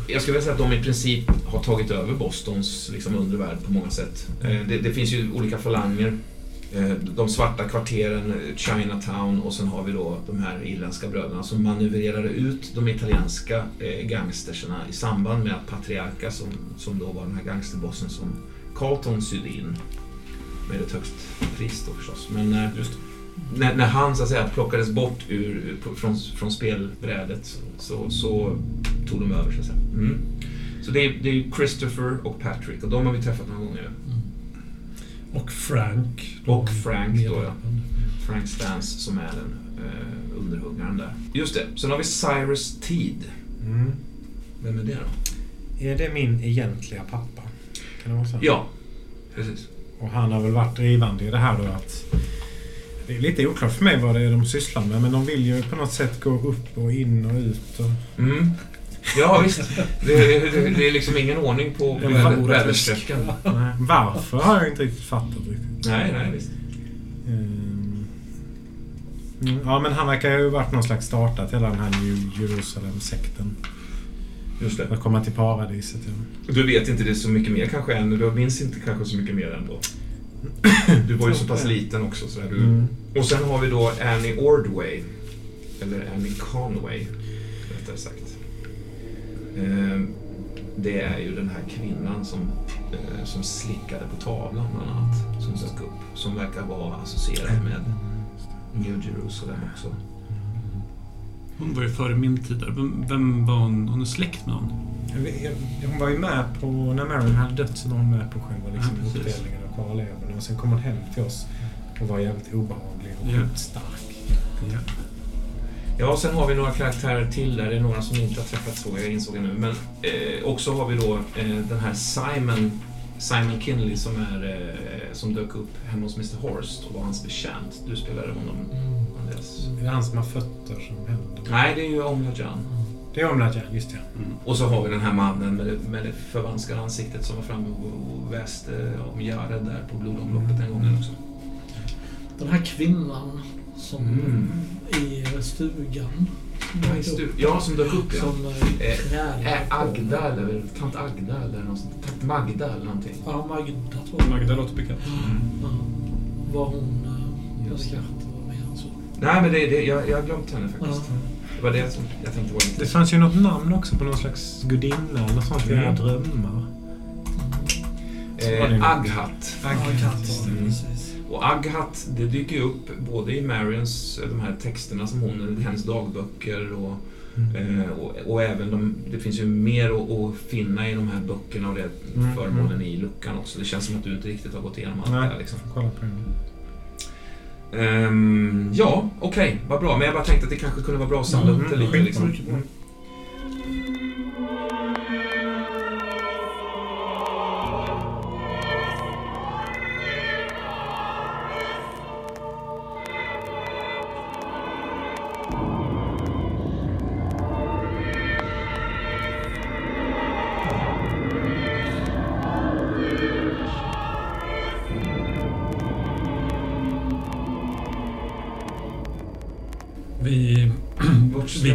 Jag skulle vilja säga att de i princip har tagit över Bostons liksom, undervärld på många sätt. Eh, Det, det finns ju olika falanger. Eh, De svarta kvarteren, eh, Chinatown och sen har vi då de här irländska bröderna som manövrerade ut de italienska gangsterserna i samband med att Patriarca, som, som då var den här gangsterbossen som Carlton sydde in med ett högst pris då förstås. Men eh, Just när, när han så att säga plockades bort ur, från, från spelbrädet så, så, så tog de över så att säga. Mm. Så det är, det är Christopher och Patrick och de har vi träffat några gånger. Och Frank. Och Frank då, ja. Frank Stans som är den eh, underhuggaren där. Just det, sen har vi Cyrus Teed. Mm. Vem är det då? Är det min egentliga pappa? Kan det vara så? Ja, precis. Och han har väl varit drivande i det här då att... Det är lite oklart för mig vad det är de sysslar med men de vill ju på något sätt gå upp och in och ut och... Mm. Ja, visst. Det, det, det är liksom ingen ordning på väderstrecken. Varför har jag inte riktigt fattat riktigt. Nej, nej, visst. Ehm. Mm, Ja men han verkar ju ha varit någon slags startat hela den här New Jerusalem-sekten. Just det. Att komma till paradiset. Ja. Du vet inte det så mycket mer kanske än, du minns inte kanske så mycket mer ändå. Du var ju så pass liten också. Sådär. Du, Mm. Och sen har vi då Annie Ordway. Eller Annie Conway, rättare sagt. Ehm, Det är ju den här kvinnan som, eh, som slickade på tavlan bland annat. Som dök upp. Som verkar vara associerad med New Jerusalem också. Hon var ju före min tid där. Vem, vem var hon? Hon är släkt med någon? Hon var ju med på, när Marion hade dött så var hon med på själva liksom, Ja, uppdelningen av kvarlevorna. Och sen kom hon hem till oss och var jävligt obehaglig och Ja. sjukt stark. Ja. Ja, och sen har vi några karaktärer till där. Det är några som inte har träffats så, jag insåg det nu. Men eh, också har vi då eh, den här Simon, Simon Kinley som, är, eh, som dök upp hemma hos Mr Horst och var hans betjänt. Du spelade honom, Andreas. Det är han som har fötter som händer. Nej, det är ju Omla Jan. Det är Omladjan, just det. Mm. Och så har vi den här mannen med det, med det förvanskade ansiktet som var framme och, och väste om Jared där på blodomloppet den gången också. Den här kvinnan som Mm. i stugan. Ja, som dök upp ja. Som eh, Eh, Agda eller tant Agda eller något sånt. Tant Magda eller någonting. Ja, Magda tror jag. Magda låter bekant. Ja. Var hon... eh, Just Nej, men det, det, jag, jag har glömt henne faktiskt. Ja. Det var det som jag tänkte var Det lite... fanns ju något namn också på någon slags gudinna eller något sånt i Mm. drömmar. det Eh. Aghat. Det, Mm. precis. Och Aghat, det dyker ju upp både i Marions, eh, de här texterna som hon, hennes dagböcker och, Mm. eh, och, och även de, det finns ju mer att, att finna i de här böckerna och det Mm, föremålen i luckan också. Det känns som att du inte riktigt har gått igenom allt det Nej. här liksom. Kolla på. Ehm, ja, okej, vad bra. Men jag bara tänkte att det kanske kunde vara bra att samla Mm, upp det lite. Liksom. Mm.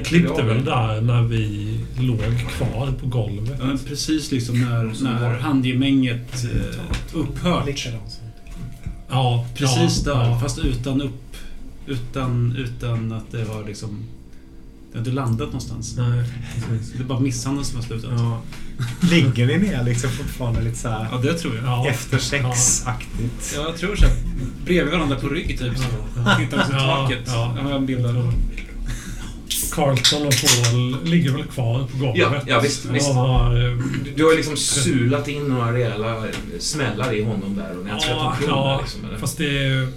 Klippte väl där när vi låg kvar på golvet. Ja, men precis liksom när, när handgemänget eh, upphört. Ja, Precis ja, där, ja. fast utan upp... Utan, utan att det var liksom... Det har inte landat någonstans. Nej, precis. Det är bara misshandeln som har slutat. Ja, Ligger ni ner liksom fortfarande lite så här Ja, det tror jag. ja. efter sex-aktigt? Ja, jag tror så. här, Bredvid varandra på rygg typ. Så. Tittar mot Ja, taket. ja. Jag har en bild av Carlton och Paul ligger väl kvar på golvet. Ja, ja, visst, visst. har, eh, Du, du har ju liksom sulat in några rejäla smällar i honom där och trätt Ja, ja, liksom. Eller? fast det är,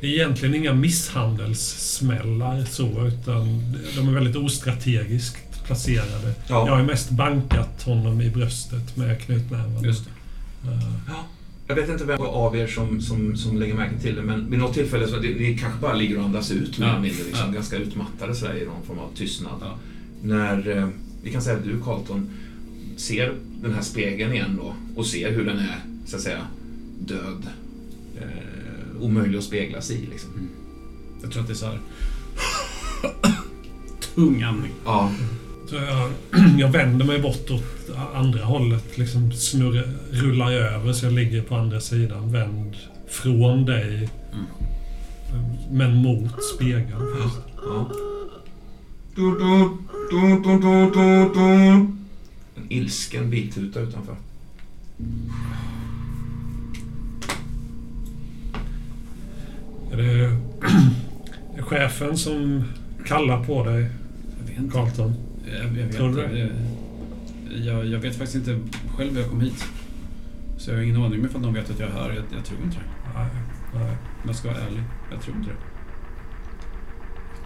det är egentligen inga misshandelssmällar så, utan de är väldigt ostrategiskt placerade. Jag Ja. har ju mest bankat honom i bröstet med knutnäven. Just det. Eh, Jag vet inte vem av er som, som, som lägger märke till det, men vid något tillfälle så det, det kanske bara ligger och andas ut mer Ja. mindre. Liksom, Ja. Ganska utmattade sådär, i någon form av tystnad. Ja. När, eh, vi kan säga att du Carlton ser den här spegeln igen då och ser hur den är, så att säga, död. Eh, omöjlig att spegla sig i liksom. Jag tror att det är så här. Tung andning. Ja, Så jag, jag vänder mig bort åt andra hållet. Liksom snurrar, rullar över så jag ligger på andra sidan. Vänd från dig. Mm. Men mot spegeln. först. ja. Du, du, du, du, du, du, du. En ilsken biltuta utanför. Är det chefen som kallar på dig, Jag vet inte. Carlton? Jag, jag, vet Tror du inte. Det- Jag, jag vet faktiskt inte själv hur jag kom hit. Så jag har ingen aning om ifall de vet att jag är här. Jag, jag tror inte det. Nej, nej. Om jag ska vara ärlig. Jag tror inte det.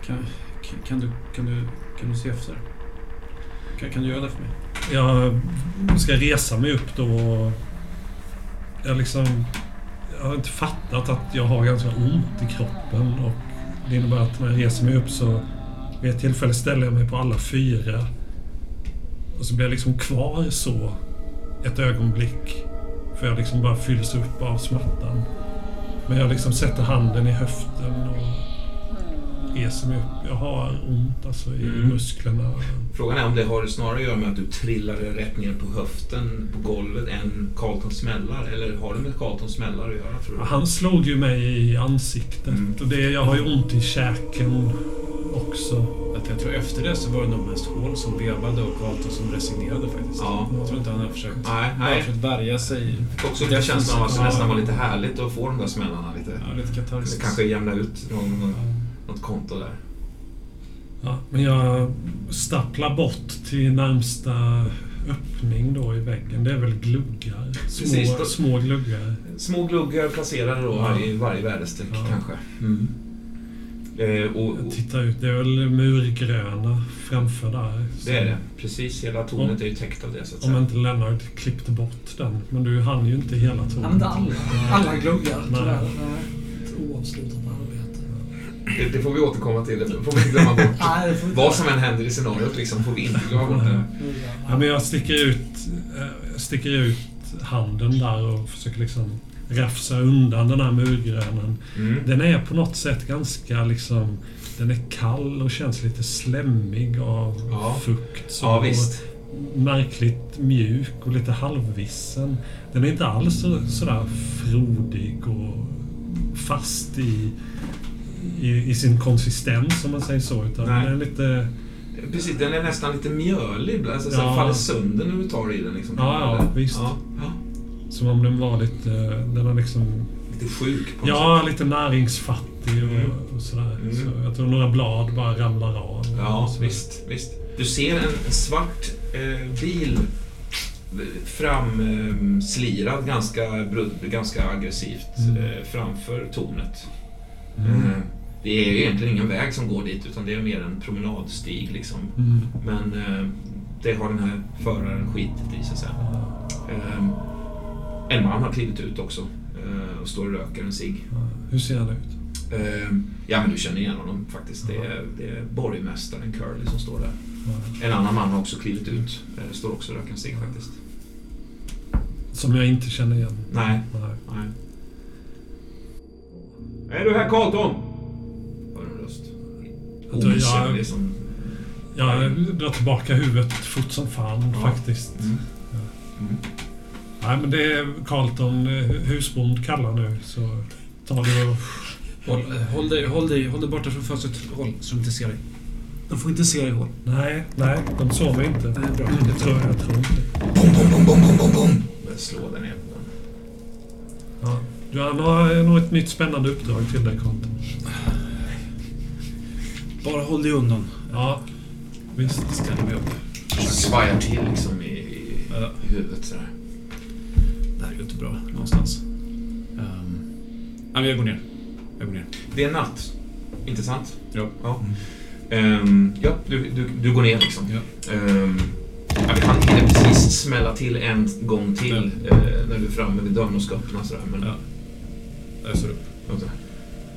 Kan, kan, kan, du, kan, du, kan du se efter? Kan, kan du göra det för mig? Jag ska resa mig upp då. och Jag liksom... Jag har inte fattat att jag har ganska ont i kroppen. Och det innebär att när jag reser mig upp så vid ett tillfälle ställer jag mig på alla fyra. Och så blir jag liksom kvar så ett ögonblick. För jag liksom bara fylls upp av smärtan. Men jag liksom sätter handen i höften och reser mig upp. Jag har ont alltså i Mm. musklerna. Frågan är om det har snarare att göra med att du trillade rätt ner på höften på golvet än Carltons smällar. Eller har det med Carltons smällar att göra tror du? Han slog ju mig i ansiktet. Mm. Och det, jag har ju ont i käken också. Att jag tror efter det så var det nog mest hål som vevade och Carlton som resignerade faktiskt. Ja. Jag tror inte han har försökt, Nej, han har nej. försökt värja sig. Också lite känslan av att det nästan var lite härligt att få de där smällarna lite. Ja, lite Det katarsis. kanske jämna ut någon, något konto där. Ja, men jag stapplar bort till närmsta öppning då i väggen. Det är väl gluggar? Precis, Små, då- små gluggar. Små gluggar placerade då Ja. i varje väderstreck Ja. kanske. Mm. Eh, och, Jag och tittar ut. Det är väl murgröna framför där. det är det. Precis, hela tornet är ju täckt av det så att Om säga. inte Lennart klippte bort den. Men du hann ju inte hela tornet. men inte alla, alla gluggar tyvärr. Oavslutat. Det, det får vi återkomma till. Det får vi inte glömma bort. Nej, inte Vad som än händer i scenariot liksom får vi inte glömma bort det. Ja, men jag sticker ut, eh, jag sticker ut handen där och försöker liksom rafsa undan den här murgrönan. Mm. Den är på något sätt ganska liksom... Den är kall och känns lite slemmig av Ja. fukt. Så Ja, visst. Märkligt mjuk och lite halvvissen. Den är inte alls så, sådär frodig och fast i, i, i sin konsistens om man säger så. Utan Nej. den är lite... Precis, den är nästan lite mjölig. Alltså, så Ja. faller sönder när du tar i den. Liksom. Ja, ja, Eller? visst. Ja, ja. Som om den var lite... Den är liksom... Lite sjuk på något Ja, lite näringsfattig och, Mm. och sådär. Mm. Så jag tror några blad bara ramlar av. Ja, visst, visst. Du ser en, en svart eh, bil framslirad ganska, brud- ganska aggressivt Mm. eh, framför tornet. Mm. Det är ju egentligen ingen väg som går dit utan det är mer en promenadstig liksom. Mm. Men eh, det har den här föraren skitit i så att säga. Eh, en man har klivit ut också eh, och står och röker en cigg. Hur ser han ut? Eh, ja, men du känner igen honom faktiskt. Det är, det är borgmästaren Curly som står där. En annan man har också klivit ut. Eh, står också och röker en cigg faktiskt. Som jag inte känner igen. Nej. Nej. Nej. Är du här Carlton? Hör en röst. Jag tror jag-. Jag drar tillbaka huvudet fort som fan Ja. faktiskt. Mm. Mm. Nej, men det är Carlton eh, husbond kallar nu. Så tar du och... Håll, eh, håll, dig, håll, dig, håll dig borta från fönstret. Håll, så de inte ser dig. De får inte se dig, håll. Nej, nej, de sover inte. Det är bra. Jag tror, jag tror inte Bom, bom, bom, bom, bom, bom, bom. Slå där nere på den. ja. Du har nog- ett nytt spännande uppdrag till dig, Carlton. Bara håll dig undan. Ja, visst. Ställer mig upp. Svajar till liksom i, i, Ja. huvudet sådär. Det här är ju inte bra någonstans. Um, jag går ner. Jag går ner. Det är natt. Inte sant? Ja. Ja, Ehm, ja du, du, du går ner liksom. Ja. Ehm, Ja, han hinner precis smälla till en gång till eh, när du är framme vid dörren och ska öppna sådär. Men... Ja. Jag står upp.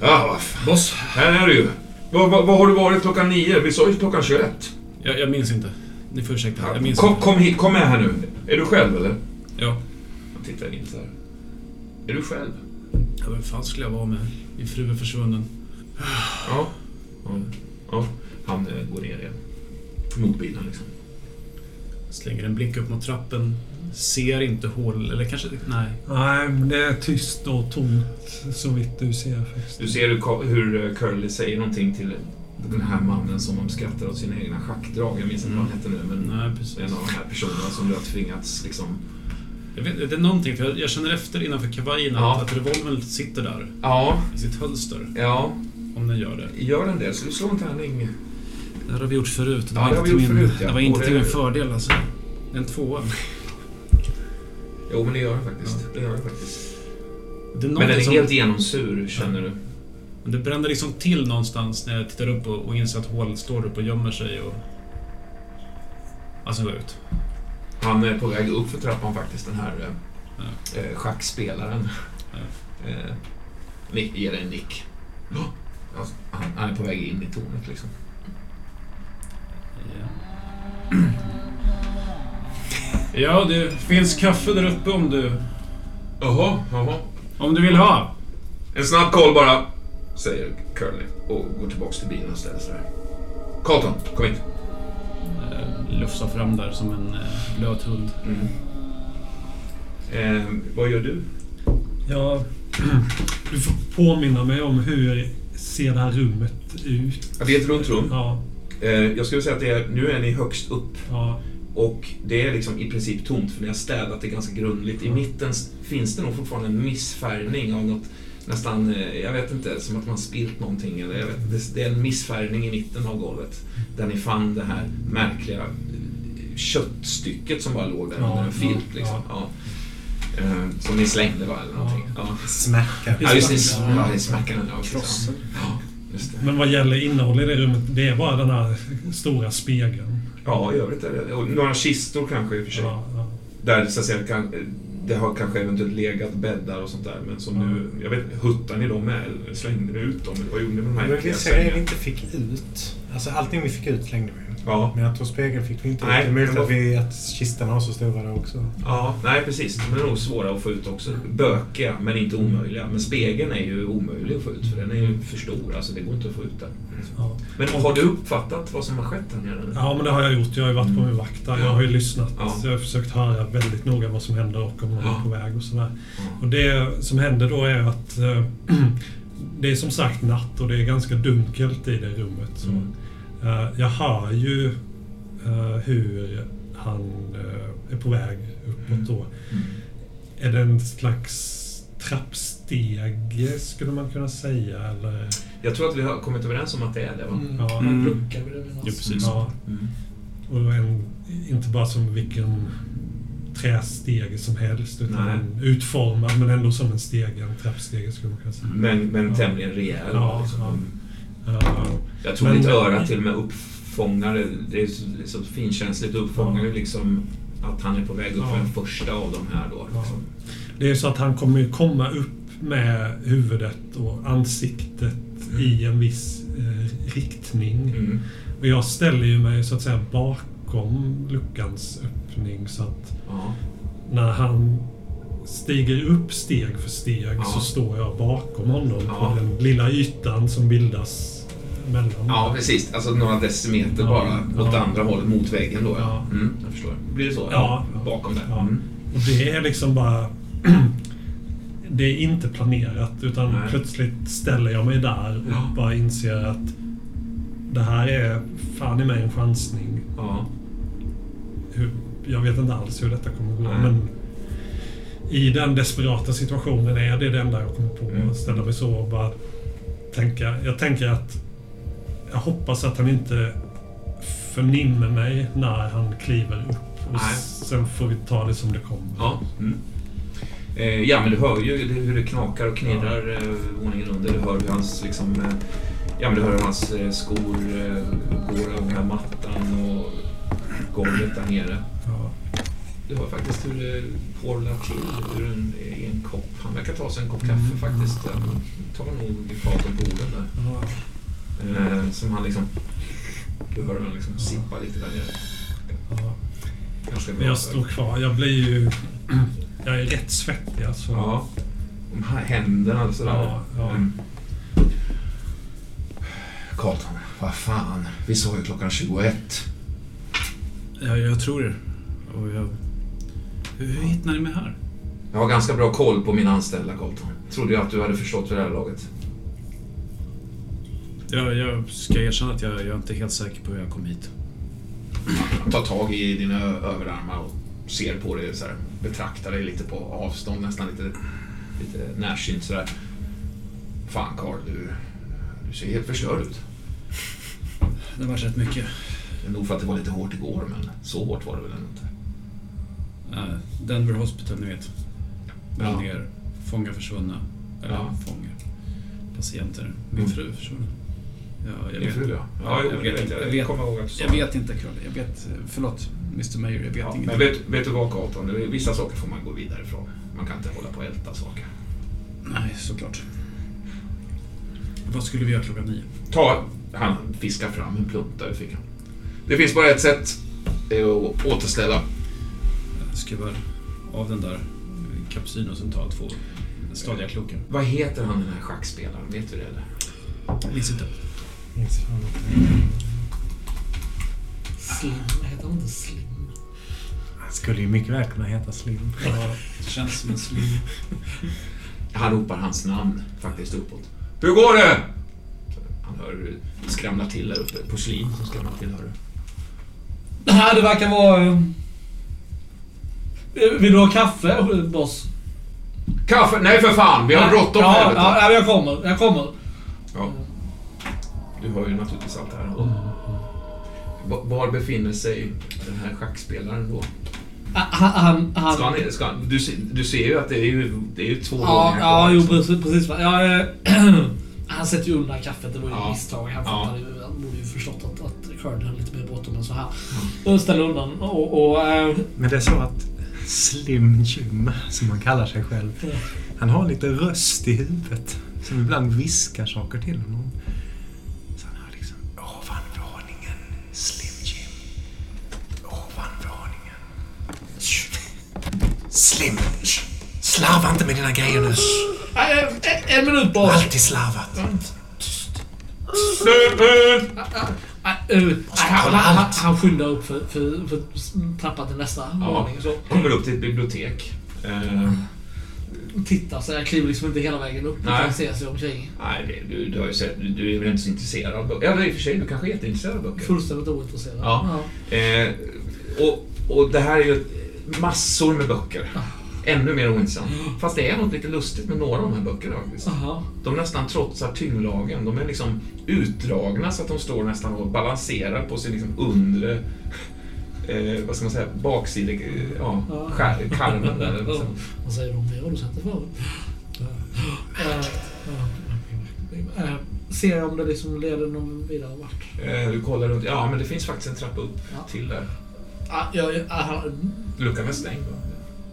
Ja, vad fan. Boss! Här är du ju. Var, var, var har du varit klockan nio? Vi sa ju klockan 21. Jag, jag minns inte. Ni får ursäkta. Jag minns Kom, inte. kom, hit, kom med här nu. Är du själv eller? Ja. Han tittar in så här. Är du själv? ja. Vem fan skulle jag vara med? Min fru är försvunnen. Ja. Ja. ja. Han eh, går ner igen. Mot bilen liksom. Slänger en blick upp mot trappen. Ser inte hål... Eller kanske... Nej. Nej, men det är tyst och tomt så vitt du ser faktiskt. Du ser hur, eh, Curly säger någonting till den här mannen som de skrattar åt sina egna schackdrag. Jag minns inte vad han hette nu, men Nej, precis. en av de här personerna som du har tvingats liksom... Jag vet, det är någonting, för jag, jag känner efter innanför kavajen Ja. att, att revolvern sitter där. Ja, I sitt hölster. ja. Om den gör det. Gör den det? Så du slår en tärning. Det här har vi gjort förut. Det Ja, var inte vi till gjort min, förut, ja. Det var inte till min fördel alltså. En tvåa. Jo, men det gör den faktiskt. Det gör den faktiskt. Det är Men den är som, helt genomsur, känner du. det brände liksom till någonstans när jag tittar upp och, och inser att hål står upp och gömmer sig och... Alltså går ut. Han är på väg upp för trappan faktiskt, den här eh, Ja. eh, schackspelaren. Ja. Eh, nick, ger en nick. Oh, alltså, han, han är på väg in i tornet liksom. Ja. Ja, det finns kaffe där uppe om du... Jaha, jaha. Om du vill ha. En snabb koll bara, säger Curly och går tillbaks till bilen och ställer sig där. Carlton, kom hit. Eh, lufsar fram där som en eh, blöt hund. Mm. Eh, vad gör du? Ja, du får påminna mig om hur ser det här rummet ut? Ja, Det är ett runt rum. Ja, Eh, jag skulle säga att det är, nu är ni högst upp ja, och det är liksom i princip tomt för ni har städat det ganska grundligt. I mitten s- finns det nog fortfarande en missfärgning av något nästan, eh, jag vet inte, som att man spilt någonting. Eller jag vet, det, är en missfärgning i mitten av golvet. Där ni fann det här märkliga eh, köttstycket som bara låg där Ja, under en ja, filt. Liksom. Ja. Eh, som ni slängde va, eller någonting. Ja, Smärka. ja just det. Ja, det är smärkan. Ja. Ja, det. Men vad gäller innehåll i det rummet, det är bara den här stora spegeln. Ja, i övrigt är det och Några kistor kanske i och för sig. Ja, ja. Där så att säga, kan, det har kanske eventuellt legat bäddar och sånt där. Men som nu, jag vet huttar ni dem med? Slängde ni ut dem? Eller vad gjorde ni med de här Men äckliga vissa grejer vi inte fick ut. Alltså allting vi fick ut slängde vi. Ja. Men jag tror spegeln fick vi inte Nej. Det är möjligt att, vi, att kistorna var så stora där också. ja, nej precis. De är nog svåra att få ut också. Bökiga, men inte omöjliga. Men spegeln är ju omöjlig att få ut för den är ju för stor. Alltså det går inte att få ut den. Ja. Men har du uppfattat vad som har skett här nere? ja, men det har jag gjort. Jag har ju varit på min vakt där. Jag har ju lyssnat. Ja. Jag har försökt höra väldigt noga vad som händer och om någon Ja. är på väg och sådär. Och det som händer då är att eh, det är som sagt natt och det är ganska dunkelt i det rummet. Så, Mm. Eh, jag hör ju eh, hur han eh, är på väg uppåt då. Mm. Är det en slags trappstege skulle man kunna säga? Eller? Jag tror att vi har kommit överens om att det är det va? Mm. Ja. En Mm. lucka minnas. Jo, precis. Ja, Mm. och en, inte bara som vilken trästege som helst utan en utformad men ändå som en stege, en trappstege skulle man kunna säga. Men, men Ja. tämligen rejäl. Ja, liksom. Ja. Mm. Ja, Jag tror Men- ditt öra till och med uppfångar det. Det är så, så finkänsligt. uppfångar ju liksom att han är på väg upp för Ja. den första av de här då. Ja. Liksom. Det är så att han kommer komma upp med huvudet och ansiktet i en viss eh, riktning. Mm. Och jag ställer ju mig så att säga bakom luckans öppning så att Ja. när han stiger upp steg för steg Ja. så står jag bakom honom Ja. på den lilla ytan som bildas mellan. ja, precis. Alltså några decimeter Ja. bara åt Ja. andra hållet, mot väggen då. Ja. Mm, jag förstår. Blir det så? Ja. Bakom där? Mm. Och det är liksom bara... det är inte planerat utan Nej. plötsligt ställer jag mig där och bara inser att det här är fan i mig en chansning. Jag vet inte alls hur detta kommer gå Nej. men i den desperata situationen är det det enda jag kommer på. Mm. Att ställa mig så och bara tänka. Jag tänker att jag hoppas att han inte förnimmer mig när han kliver upp. Och Nej. sen får vi ta det som det kommer. Ja. Mm. Eh, ja, men du hör ju hur det knakar och knirrar eh, våningen under. Du hör hur hans, liksom, eh, ja, men du hör hur hans eh, skor eh, går över mattan och golvet där nere. Du hör faktiskt hur det porlar till ur en, i en kopp. Han verkar ta sig en kopp kaffe faktiskt. Han tar nog faten på orden där. Eh, som han liksom... Du hör honom liksom sippa lite där nere. Ja. Ganska Men jag står kvar. Jag blir ju... Jag är rätt svettig alltså. Ja. De här händerna och sådär. Ja, ja. Mm. Carlton, vad fan. Vi sa ju klockan 21. Ja, jag tror det. Och jag... Hur, hittade ni mig här? Jag har ganska bra koll på mina anställda, Carlton. Trodde jag att du hade förstått vid det här laget. Jag, jag ska erkänna att jag, jag är inte helt säker på hur jag kom hit. Tar tag i dina överarmar och ser på dig så här, betraktar dig lite på avstånd, nästan lite, lite närsynt sådär. Fan Carl, du, du ser helt förstörd ut. Det var rätt mycket. Det är nog för att det var lite hårt igår, men så hårt var det väl inte. Uh, Denver Hospital, ni vet. Brann Ja. ner. Fångar försvunna. Eller Ja. fångar. Patienter. Min Mm. fru försvunnen. Ja, jag vet. fru ja. Jag vet inte. Jag, Jag vet- du sa Jag vet inte, Curly. Jag vet... Förlåt, Mr Mayor. Jag vet Ja, ingenting. men vet, vet du vad Carlton, vissa saker får man gå vidare ifrån. Man kan inte hålla på och älta saker. Nej, såklart. Vad skulle vi göra klockan nio? Ta, han fiskar fram en där i fickan. Det finns bara ett sätt. Är att återställa. Skruvar av den där kapsylen och sen tar två stadiga klokar. Vad heter han den här schackspelaren? Vet du det eller? Jag minns inte. Minns fan inte. Slim. Heter han inte Slim? Han skulle ju mycket väl kunna heta Slim. Ja, det känns som en slim. Han ropar hans namn faktiskt uppåt. Hur går det? Han hör hur det skramlar till där uppe. Porslin som skramlar till, hör du. Det verkar vara... eh, Vill du ha kaffe, boss? Kaffe? Nej för fan! Vi har bråttom ja, helvete. ja, ja, jag kommer. Jag kommer. Ja. Du hör ju naturligtvis allt det här. Och va- var befinner sig den här schackspelaren då? Ah, Han... han, han Ska han, ska han, du, ser- du ser ju att det är ju, det är ju två ja, våningar ja, kvar, jo liksom. precis. precis ja, eh, han sätter ju undan kaffet. Det var ju Ja. misstag. Han, Ja. fattade ju, han borde ju förstått att, att Curd hade lite mer bråttom än så här. Och ställer undan och... och eh, Men det är så att Slim Jim, som han kallar sig själv, han har lite röst i huvudet som ibland viskar saker till honom. Så han hör liksom ovanvåningen, Slim Jim. Ovanvåningen. Slim, slarva inte med dina grejer nu. en minut boss. Alltid slarvat. Eh, nej, han, han, allt. han skyndar upp för, för, för trappan till nästa Ja, våning. Så kommer upp till ett bibliotek. Eh, tittar så jag kliver liksom inte hela vägen upp. Nej. Utan ser sig omkring. nej, det, du, du har ju sett, du, du är väl inte så intresserad av böcker? Ja, i och för sig, du kanske är jätteintresserad av böcker. Fullständigt ointresserad. Ja. Eh, och, och det här är ju massor med böcker. Ännu mer ointressant. Fast det är något lite lustigt med några av de här böckerna faktiskt. Aha. De nästan trotsar tyngdlagen. De är liksom utdragna så att de står nästan och balanserar på sin liksom undre, eh, vad ska man säga, baksida, eh, ja, Ja. skär, karmen där. Liksom. Vad säger du om det? Har du sett det förut? Eh, ja. Eh, Ser jag om det liksom leder någon vidare vart? Eh, du kollar runt, ja men det finns faktiskt en trappa upp Ja. till där. Ah, ah, han- Luckan är stängd va?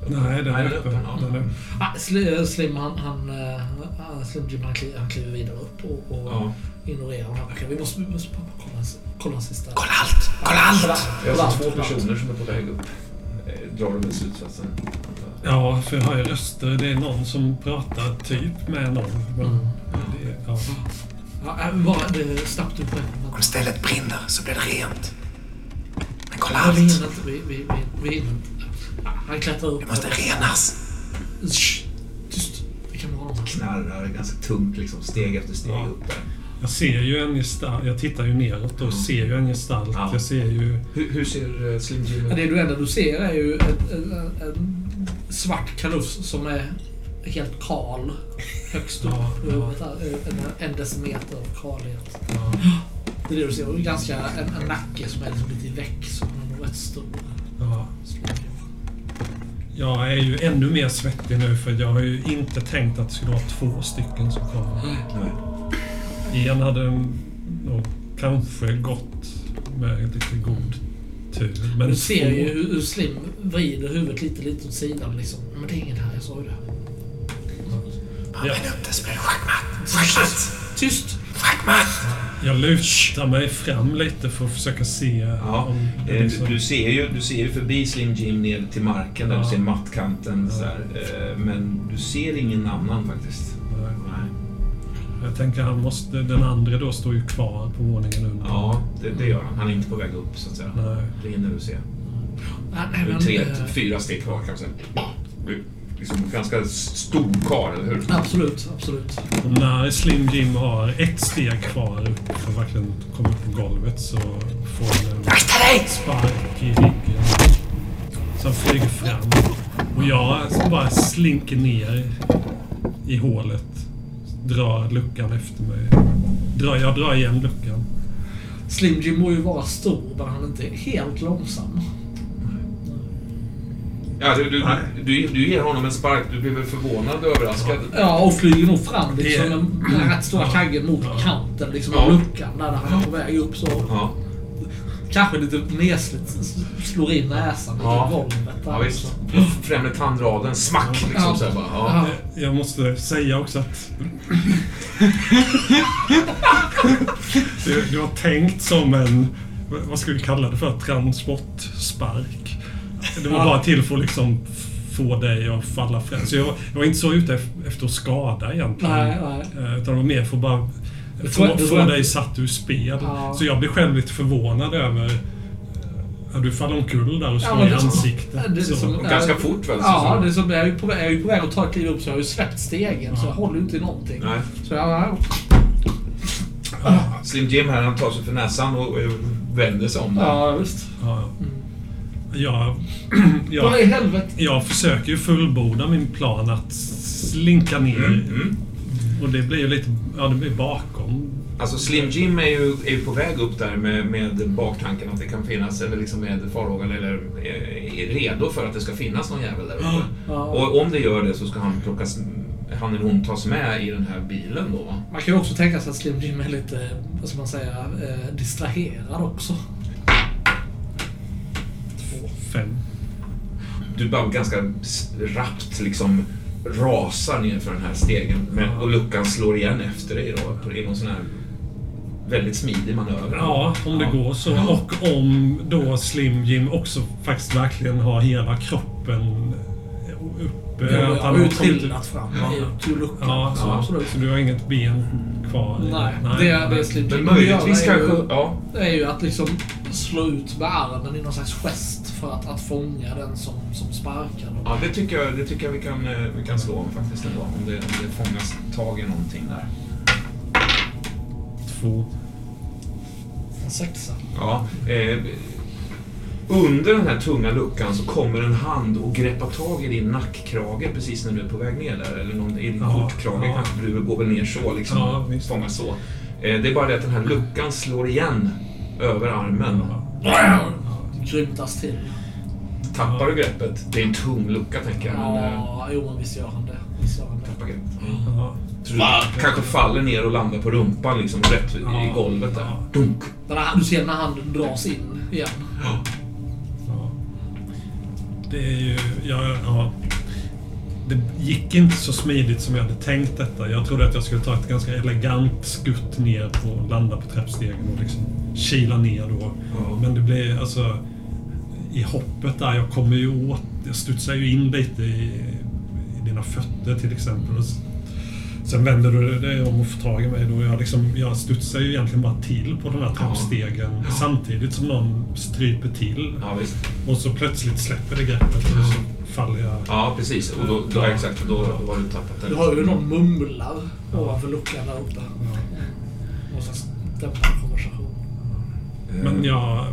Nej, den är öppen. Den är... ah, Sli- Slim, han, han, eh, ah, Slim Jim, han, kliver, han kliver vidare upp och, och Ja. ignorerar honom. Okej, vi måste, vi måste bara kolla, kolla sista. Kolla allt! Kolla allt! Kolla, Jag kolla har allt, två allt. personer som är på väg upp. Eh, Drar du väl slutsatsen? Ja, för jag hör ju röster. Det är någon som pratar typ med någon. Mm. det, ja. Ja, äh, bara det, snabbt upp Om stället brinner så blir det rent. Men kolla Ja, vi allt! hinner inte. Vi, vi, vi, vi hinner inte. Han klättrar upp. Det måste renas. Shh, Tyst. Vi kan vara. Knarrar ganska tungt liksom, steg efter steg Ja. upp där. Jag ser ju en gestalt. Jag tittar ju neråt och ser ju en gestalt. Ja. Jag ser ju... Hur, hur ser eh, Slim Jim Ja, ut? Det du enda du ser är ju en, en, en svart kalufs som är helt kal. Högst upp. Ja, ja. Huvudet där, En, en decimeter av kalhet. Ja. Det är det du ser. Och ganska en, en nacke som är liksom lite i väck. Som är rätt stor. Ja. Jag är ju ännu mer svettig nu för jag har ju inte tänkt att det skulle vara två stycken som kommer. Nej. En hade nog kanske gått med lite god tur. Men du ser två- ju hur, hur Slim vrider huvudet lite, lite åt sidan liksom. Men det är ingen här, jag sa ju det. Ja. upp det blir det schackmatt. Tyst! Jag lutar mig fram lite för att försöka se Ja, om det eh, liksom- du, du, ser ju, du ser ju förbi Slim Jim ner till marken där Ja. du ser mattkanten. Ja. Så här, eh, men du ser ingen annan faktiskt. Nej. Nej. Jag tänker han måste... Den andra då står ju kvar på våningen under. Ja, det, det gör han. Han är inte på väg upp så att säga. Nej. Det hinner du se. Det är tre, eh, fyra steg kvar kanske. Liksom ganska stor karl, eller hur? Absolut, absolut. När Slim Jim har ett steg kvar upp för att verkligen komma upp på golvet så får han en spark i ryggen. Så han flyger fram. Och jag bara slinker ner i hålet. Drar luckan efter mig. Drar, jag drar igen luckan. Slim Jim må ju vara stor, men han är inte helt långsam. Ja, du, du, du, du ger honom en spark. Du blir väl förvånad och överraskad? Ja, och flyger nog fram liksom Det- med den rätt stora kaggen mot Ja. kanten liksom Ja. av luckan där han är på väg upp så. Ja, Kanske lite nesligt slår in näsan i Ja. golvet där. ja visst. Främre tandraden, smack liksom Ja. så här bara. Ja. Ja. Jag måste säga också att... du, du har tänkt som en... Vad ska vi kalla det för? Transportspark. Det var Ja. bara till för att liksom få dig att falla fram. Så jag, jag var inte så ute ef- efter att skada egentligen. Nej, nej. Eh, Utan det var mer för att bara Det tror få, jag- det få jag- dig satt ur spel. Ja. Så jag blev själv lite förvånad över... eh, Ja, du faller omkull där och slår men i det är som- ansiktet. det så. som- Ganska fort väl? Ja, så- det är som, jag, är ju på väg, jag är ju på väg att ta ett kliv upp så jag har ju släppt stegen så jag håller inte i någonting. Nej. Så jag, Slim Jim här, han tar sig för näsan och, och vänder sig om där. ja visst. Ja. Jag, Vad i jag, helvete? jag försöker ju fullborda min plan att slinka ner. Mm, mm. Och det blir ju lite... Ja, det blir bakom. Alltså Slim Jim är ju, är ju på väg upp där med, med baktanken att det kan finnas, eller liksom med farhågan, eller är, är redo för att det ska finnas någon jävel där uppe. Ja. Och om det gör det så ska han plockas, han eller hon tas med i den här bilen då va? Man kan ju också tänka sig att Slim Jim är lite, vad ska man säga, eh, distraherad också. Fem. Du bara ganska rappt liksom rasar ner för den här stegen men, och luckan slår igen efter dig då i någon sån här väldigt smidig manöver. Ja, om det Ja. går så. Och om då Slim Jim också faktiskt verkligen har hela kroppen uppe. Jag att har han ju har kommit- trillat fram Ja. luckan. Ja, så så, absolut. så du har inget ben kvar? i- Nej, det, det Slim Men Jim möjligtvis gör är kanske... ju, Ja. är ju att liksom slå ut med armen i någon slags gest för att, att fånga den som, som sparkar. Ja, det tycker jag, det tycker jag vi, kan, eh, vi kan slå om faktiskt ändå. Om det, om det fångas tag i någonting där. Två. En sexa. Ja, eh, under den här tunga luckan så kommer en hand och greppar tag i din nackkrage precis när du är på väg ner där. Eller någon, i din skjortkrage ja. kanske, du går väl ner så liksom. Ja, fångas så. Eh, det är bara det att den här luckan slår igen över armen. Ja. Grymtas till. Tappar du greppet? Det är en tung lucka tänker jag. Men, eh, Ja, jo men visst gör han det. Visst gör han det. tappar greppet. Ja. Så du kanske faller ner och landar på rumpan liksom rätt i Ja. golvet där. Ja. Dunk. Den här, du ser när handen dras in igen. Ja. Det är ju... Ja, ja. Det gick inte så smidigt som jag hade tänkt detta. Jag trodde att jag skulle ta ett ganska elegant skutt ner på, landa på trappstegen och liksom kila ner då. Ja. Men det blev alltså... I hoppet där, jag kommer ju åt... Jag studsar ju in lite i, i dina fötter till exempel. Och sen vänder du dig om och får tag i mig då. Jag, liksom, jag studsar ju egentligen bara till på den här trappstegen samtidigt som någon stryper till. Ja, visst. Och så plötsligt släpper det greppet och så faller jag. Ja, precis. Och då, då, exakt, då, då har du tappat Du det. har ju någon mumlar ovanför luckan där uppe. Någon slags dämpad konversation. Men jag...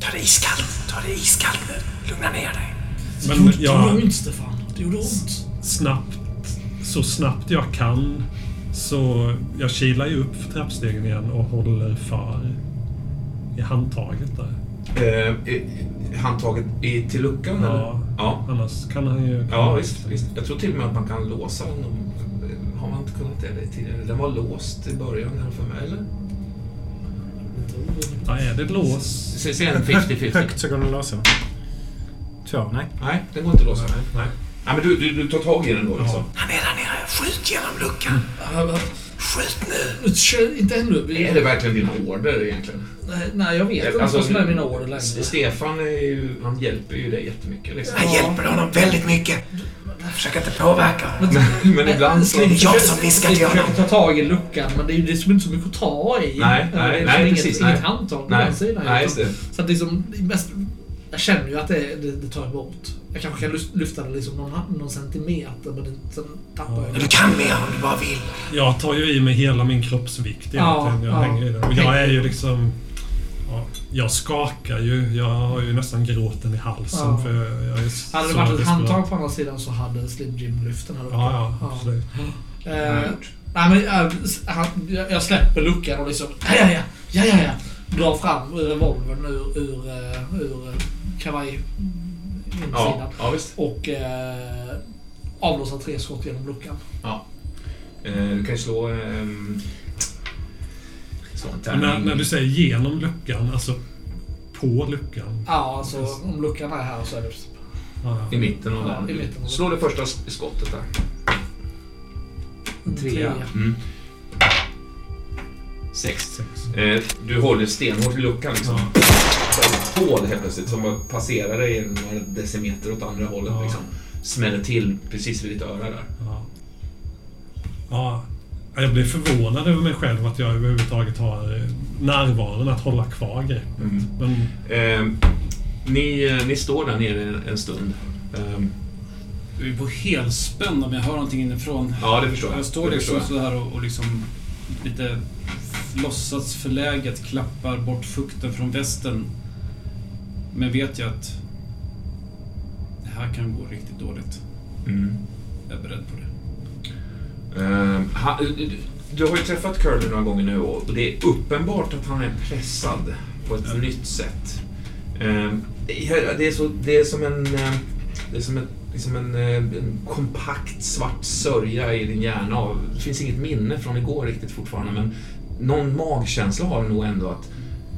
Ta det iskallt. Ta det iskallt nu. Lugna ner dig. Det Men gjorde, det gjorde jag ont Stefan. Det gjorde ont. snabbt, så snabbt jag kan så jag kilar ju upp för trappstegen igen och håller för i handtaget där. Eh, eh, handtaget i, till luckan eller? Ja, Ja. annars kan han ju... Ja, visst, visst. Jag tror till och med att man kan låsa den. Har man inte kunnat det tidigare? Den var låst i början i alla fall, eller? Ja, är det lås? Se, se en 50-50. Högt så går den att låsa. Två, nej. Nej, den går inte att låsa. Nej. nej. Ja, men du, du, du tar tag i den då liksom. Han är där nere. Skjut genom luckan. Skjut nu. Kör inte ännu. Är det verkligen din order egentligen? Nej, Nej, jag vet inte Alltså, vad som är mina order längre. Stefan är ju, han hjälper ju dig jättemycket. Liksom. Jag hjälper honom väldigt mycket. Försök inte påverka. Men ibland så... Det är jag som viskar till Jag honom. försöker ta tag i luckan, men det är ju det som inte så mycket att ta i. Nej, nej, det är nej, inget, precis, Inget nej. handtag på Nej, den sidan. nej, just det. Så att liksom, det är mest, jag känner ju att det, det, det tar emot. Jag kanske kan lyfta det liksom någon, någon centimeter, men det- sen tappar jag Du kan mer om du bara vill. Jag tar ju i mig hela min kroppsvikt Ja, egentligen. Jag ja. hänger i den. Och jag är ju liksom... Ja, jag skakar ju. Jag har ju nästan gråten i halsen Ja. för jag, är Hade det varit ett desperat. handtag på andra sidan så hade Slim Jim lyft den här luckan. Ja, ja, absolut. Eh, jag gjort. nej, men, eh, han, jag, jag släpper luckan och liksom... Ja, ja, ja. Ja, ja, ja. Drar fram revolvern ur, ur, eh, ur eh, kavaj... insidan. Ja, ja visst. Och eh, avlossar tre skott genom luckan. Eh, du kan ju slå... ehm, Men tärning. när, när du säger genom luckan, alltså på luckan. Ja, alltså om luckan är här så är det... Ja, I mitten av Ja, den. i mitten av den. Slå det första skottet där. Trea. Mm. Sex. sex. Eh, du håller stenhårt i luckan liksom. Ja. Ett hål helt plötsligt som passerar dig några decimeter åt andra hållet. Ja. Liksom. Smäller till precis vid ditt öra där. Ja. ja. Jag blir förvånad över mig själv att jag överhuvudtaget har eh, närvaron att hålla kvar greppet. Men Eh, ni, ni står där nere en, stund. Eh, Jag är på helspänn om jag hör någonting inifrån. ja, det förstår jag. Jag står liksom jag. sådär och, och liksom lite låtsas förläget klappar bort fukten från västen. Men vet jag att det här kan gå riktigt dåligt. Mm. Jag är beredd på det. Eh, han, du, har ju träffat Curly några gånger nu och det är uppenbart att han är pressad på ett nytt sätt. Eh, det, är så, det är som en, eh, det är som en, liksom en, eh, en kompakt svart sörja i din hjärna. Det finns inget minne från igår riktigt fortfarande men någon magkänsla har du nog ändå att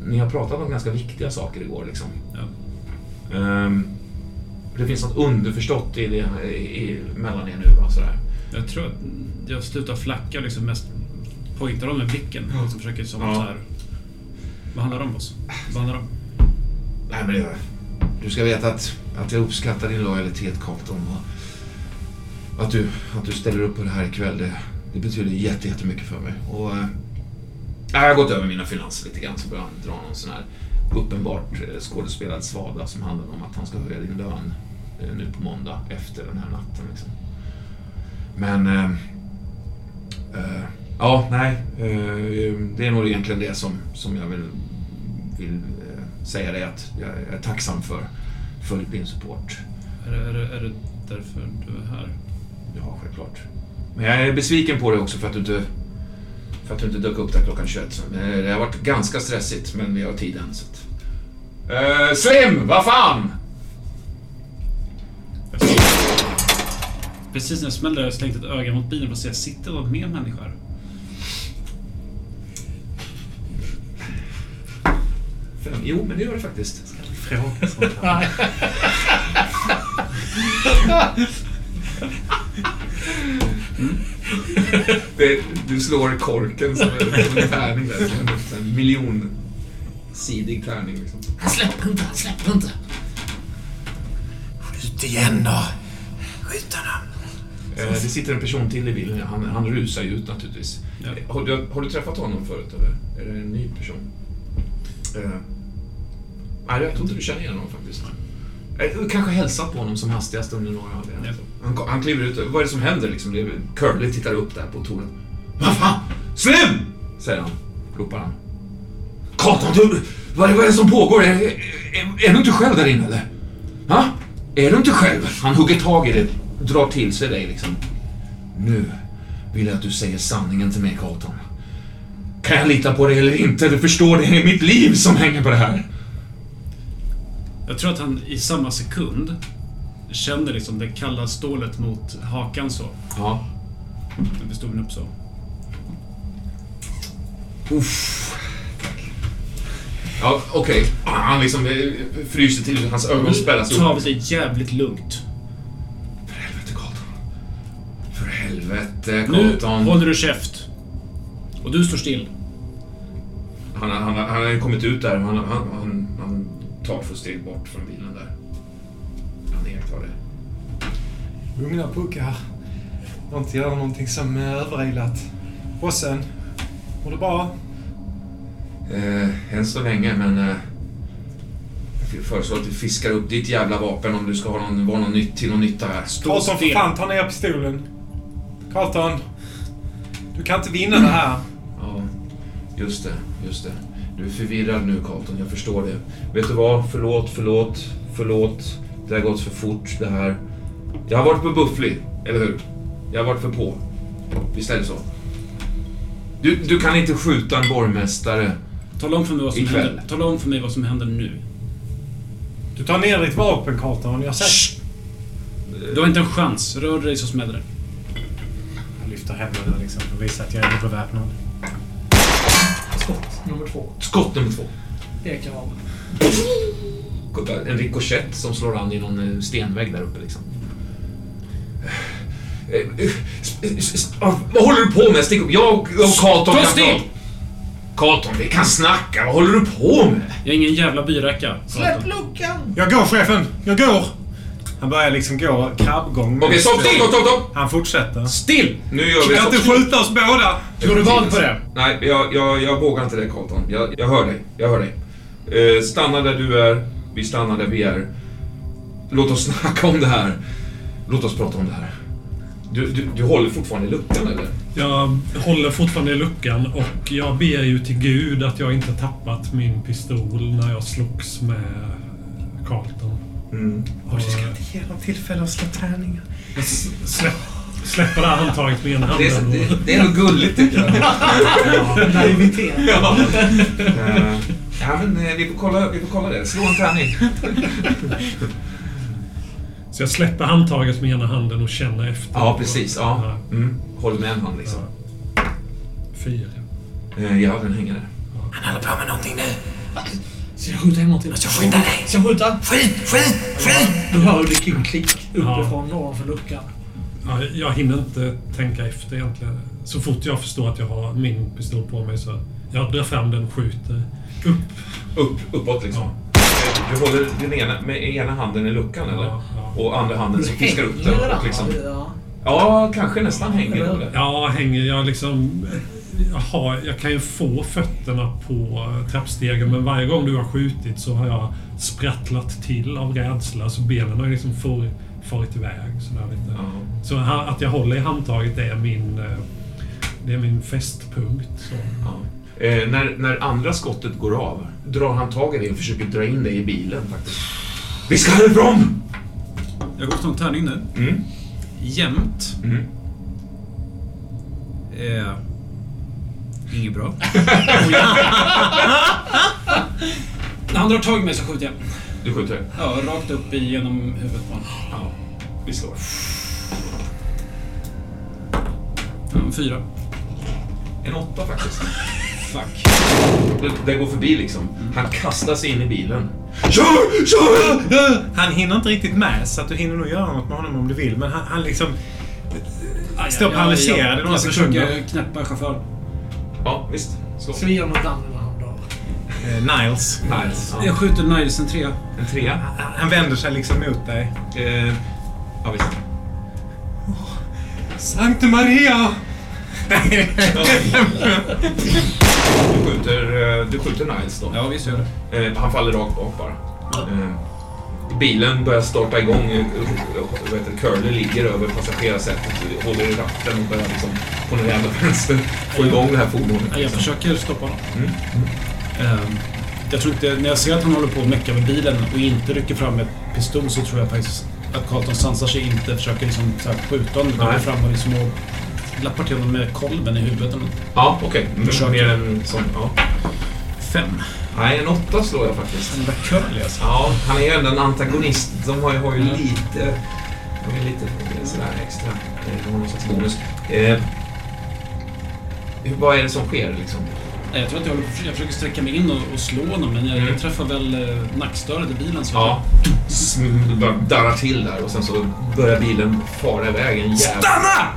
ni har pratat om ganska viktiga saker igår. Liksom. Ja. Ehm, det finns något underförstått i det, i, mellan er nu. Va, sådär. Jag tror att jag slutar flacka och liksom mest pointar dem med blicken. Och liksom försöker som Ja. så här. Vad handlar det om boss? Vad handlar det om? Nej, men det, du ska veta att, att jag uppskattar din lojalitet, Carlton. Och att, du, att du ställer upp på det här ikväll, det, det betyder jätte, jättemycket för mig. Och, eh, jag har gått över mina finanser lite grann, så börjar han dra någon sån här uppenbart eh, skådespelad svada som handlar om att han ska höja din lön eh, nu på måndag efter den här natten. Liksom. Men... Eh, eh, ja, nej. Eh, det är nog egentligen det som, som jag vill, vill eh, säga dig att jag är tacksam för, för din support. Är det, är, det, är det därför du är här? Ja, självklart. Men jag är besviken på dig också för att du inte, för att du inte dök upp där klockan 21. Så, eh, Det har varit ganska stressigt, men vi har tid än. Så att... Eh, Slim, vad fan! Precis när jag smäller har jag slängt ett öga mot bilen och ser, sitter någon mer människa här? Fem. Jo, men det gör det faktiskt. fråga sånt här. Nej. Det, du slår korken som en, som en tärning där. Som en miljonsidig tärning. Liksom. Han släpper inte, han släpper inte. Skjut igen då. Skjut honom. Eh, det sitter en person till i bilen. Han, han rusar ju ut naturligtvis. Ja. Eh, Har, du, har du träffat honom förut eller? Är det en ny person? Eh, nej, jag tror inte du känner igen honom faktiskt. Eh, kanske hälsat på honom som hastigast under några av Ja. han, han kliver ut. Vad är det som händer liksom? Curly tittar upp där på tornet. Vad fan? Slim! Säger han. Ropar han. Carlton, du! Vad är, vad är det som pågår? Är, är, är, är du inte själv där inne eller? Ha? Är du inte själv? Han hugger tag i dig. Drar till sig dig liksom. Nu vill jag att du säger sanningen till mig, Carlton. Kan jag lita på dig eller inte? Du förstår, det är mitt liv som hänger på det här. Jag tror att han i samma sekund känner liksom det kalla stålet mot hakan så. Ja. Med pistolen upp så. Uff. Ja, okej. Ah, Han liksom eh, fryser till, hans ögon spärras Nu tar vi upp. det jävligt lugnt. För helvete, Nu Carlton. håller du käft. Och du står still. Han, har- han, har- han har ju kommit ut där. Han, han, han, han tar två steg bort från bilen där. Han iakttar det. Lugna puggar. Jag inte göra någonting som är överilat. Bossen, mår du bra? Eh, än så länge, men... Eh, jag föreslår att du fiskar upp ditt jävla vapen om du ska ha någon, vara någon nytt, till någon nytta här. Carlton, för still. fan, ta ner pistolen. Carlton, du kan inte vinna det här. Ja, just det, just det. Du är förvirrad nu, Carlton. Jag förstår det. Vet du vad? Förlåt, förlåt, förlåt. Det har gått för fort, det här. Jag har varit på bufflig, eller hur? Jag har varit för på. Visst är det så? Du, du kan inte skjuta en borgmästare. Tala om för mig vad som Ikväll. händer. Tala om för mig vad som händer nu. Du tar ner ditt vapen, Carlton. Jag säger... Du har inte en chans. Rör dig så smäller det. Lyfter händerna liksom för att visa att jag är beväpnad. Skott nummer två. Skott nummer två. Ekar av. En rikoschett som slår an i någon eh, stenvägg där uppe liksom. Eh, eh, ah, Vad håller du på med? Stick upp. Jag och Carlton Stå kan still! Carlton, vi kan snacka. Vad håller du på med? Jag är ingen jävla byräcka. Släpp luckan! Jag går, chefen! Jag går! Han börjar liksom gå krabbgång. Okej, stopp, stopp, stopp, stopp, stopp! Han fortsätter. Still! Nu gör vi Kan inte skjuta oss båda! Går du vad på det? Nej, jag, jag, jag vågar inte det Carlton. Jag, jag hör dig. Jag hör dig. Eh, stanna där du är. Vi stannar där vi är. Låt oss snacka om det här. Låt oss prata om det här. Du, du, du håller fortfarande i luckan eller? Jag håller fortfarande i luckan och jag ber ju till Gud att jag inte tappat min pistol när jag slogs med Carlton. Mm. Och Ge dem tillfälle att slå tärningar. släpp, släpper här handtaget med ena Det, är, handen. det, det är nog gulligt tycker jag. Naivitet. ja. Ja, men eh, vi får, kolla, vi får kolla det. Slå en tärning. Så jag släpper handtaget med ena handen och känner efter. Ja, precis. Ja. Mm. Håll med en hand liksom. Fyra. Eh, ja, den hänger där. Han håller på med någonting nu. Ska jag skjuta en gång till? Jag ska skynda dig. Ska jag skjuta? Skjut, skjut, skjut! Du hör hur det klick, klick uppifrån ovanför luckan. Ja, jag hinner inte tänka efter egentligen. Så fort jag förstår att jag har min pistol på mig så jag drar fram den och skjuter. Upp. Upp, uppåt liksom. Eh, Du håller den ena, med ena handen i luckan eller? Ja, ja. Och andra handen som fiskar upp den. Och liksom? Ja. ja, kanske nästan hänger det. Ja, hänger jag liksom... Jag, har, jag kan ju få fötterna på trappstegen men varje gång du har skjutit så har jag sprattlat till av rädsla så benen har liksom for, farit iväg. Sådär lite. Ja. Så här, att jag håller i handtaget är min, eh, det är min fästpunkt. Så. Ja. Eh, när, när andra skottet går av drar han tag i dig och försöker dra in dig i bilen faktiskt. Vi ska härifrån! Jag går och tar en tärning nu. Mm. Jämnt. Mm. Eh, inget bra. När han drar tag i mig så skjuter jag. Du skjuter. Ja, rakt upp i- genom huvudet på honom. Ja. Vi slår. En fyra. En åtta faktiskt. Fuck. Den, den går förbi liksom. Han kastar sig in i bilen. Kör! Kör! Han hinner inte riktigt med så att du hinner nog göra något med honom om du vill. Men han, han liksom... Aj, Står aj, paralyserad jag- i några Jag sekunder. försöker knäppa chauffören. Ja, visst. Slå. När han dör? Eh, Niles. Nice. Ja. Jag skjuter Niles en trea. En trea. Han, han vänder sig liksom mot dig. Eh, ja, visst. Sankte Maria! Du skjuter, eh, du skjuter Niles då. Ja, visst gör det. Eh, han faller rakt bak bara. Eh, bilen börjar starta igång. Eh, vad heter det, Curly ligger över passagerarsätet, håller i ratten och börjar liksom på någon jävla vänster få igång det här fordonet. Ja, Jag liksom. försöker stoppa honom. Mm. Ehm, jag tror inte, när jag ser att han håller på att mecka med bilen och inte rycker fram ett pistol så tror jag faktiskt att Carlton sansar sig inte försöker liksom så här skjuta honom utan går fram och liksom och lappar till honom med kolven i huvudet. Ja, okej. Mm, Försöker. Mer än sån, ja. Fem. Nej, en åtta slår jag faktiskt. Den där Curly alltså. Ja, han är ju ändå en antagonist. De har ju, har ju lite... De är lite sådär extra. eh, De har någon slags bonus. Eh, hur- vad är det som sker liksom? Nej, Jag tror att jag, jag försöker sträcka mig in och, och slå honom, men jag, Mm. jag träffar väl eh, nackstöret i bilen. Så Ja. Det bara darrar till där och sen så börjar bilen fara iväg. En jävla... Stanna!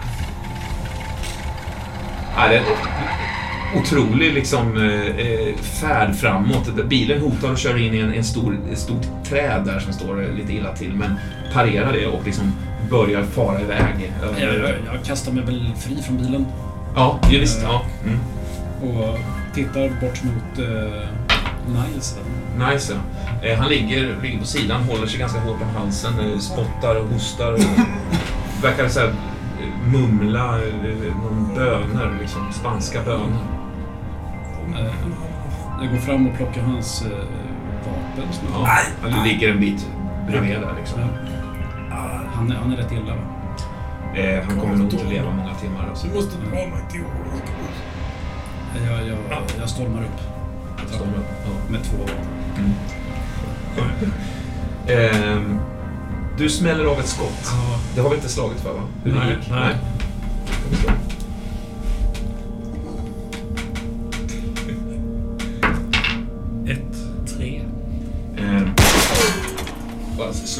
Ja, det otrolig liksom, eh, eh, färd framåt. Bilen hotar och kör in i en, en stor, ett stort träd där som står eh, lite illa till, men parerar det och liksom börjar fara iväg. jag, jag, jag kastar mig väl fri från bilen Ja, ja, visst. Ja. Mm. och tittar bort mot uh, Niles. Nice, ja. eh, Han ligger, ligger på sidan, håller sig ganska hårt om halsen, eh, spottar och hostar. Och verkar så här, eh, mumla eh, någon böner, liksom, spanska böner. Eh, jag går fram och plockar hans eh, vapen. Som Ja. Han ligger en bit bredvid där liksom. Ja. Han, är, han är rätt illa va? Eh, han kommer nog inte leva många timmar. Alltså. Du måste dra mig till Jag, jag, jag stormar upp Stormar upp, ja. med två vapen. Ehm, du smäller av ett skott. Ja. Det har vi inte slagit för va? Hur det Nej, gick? nej.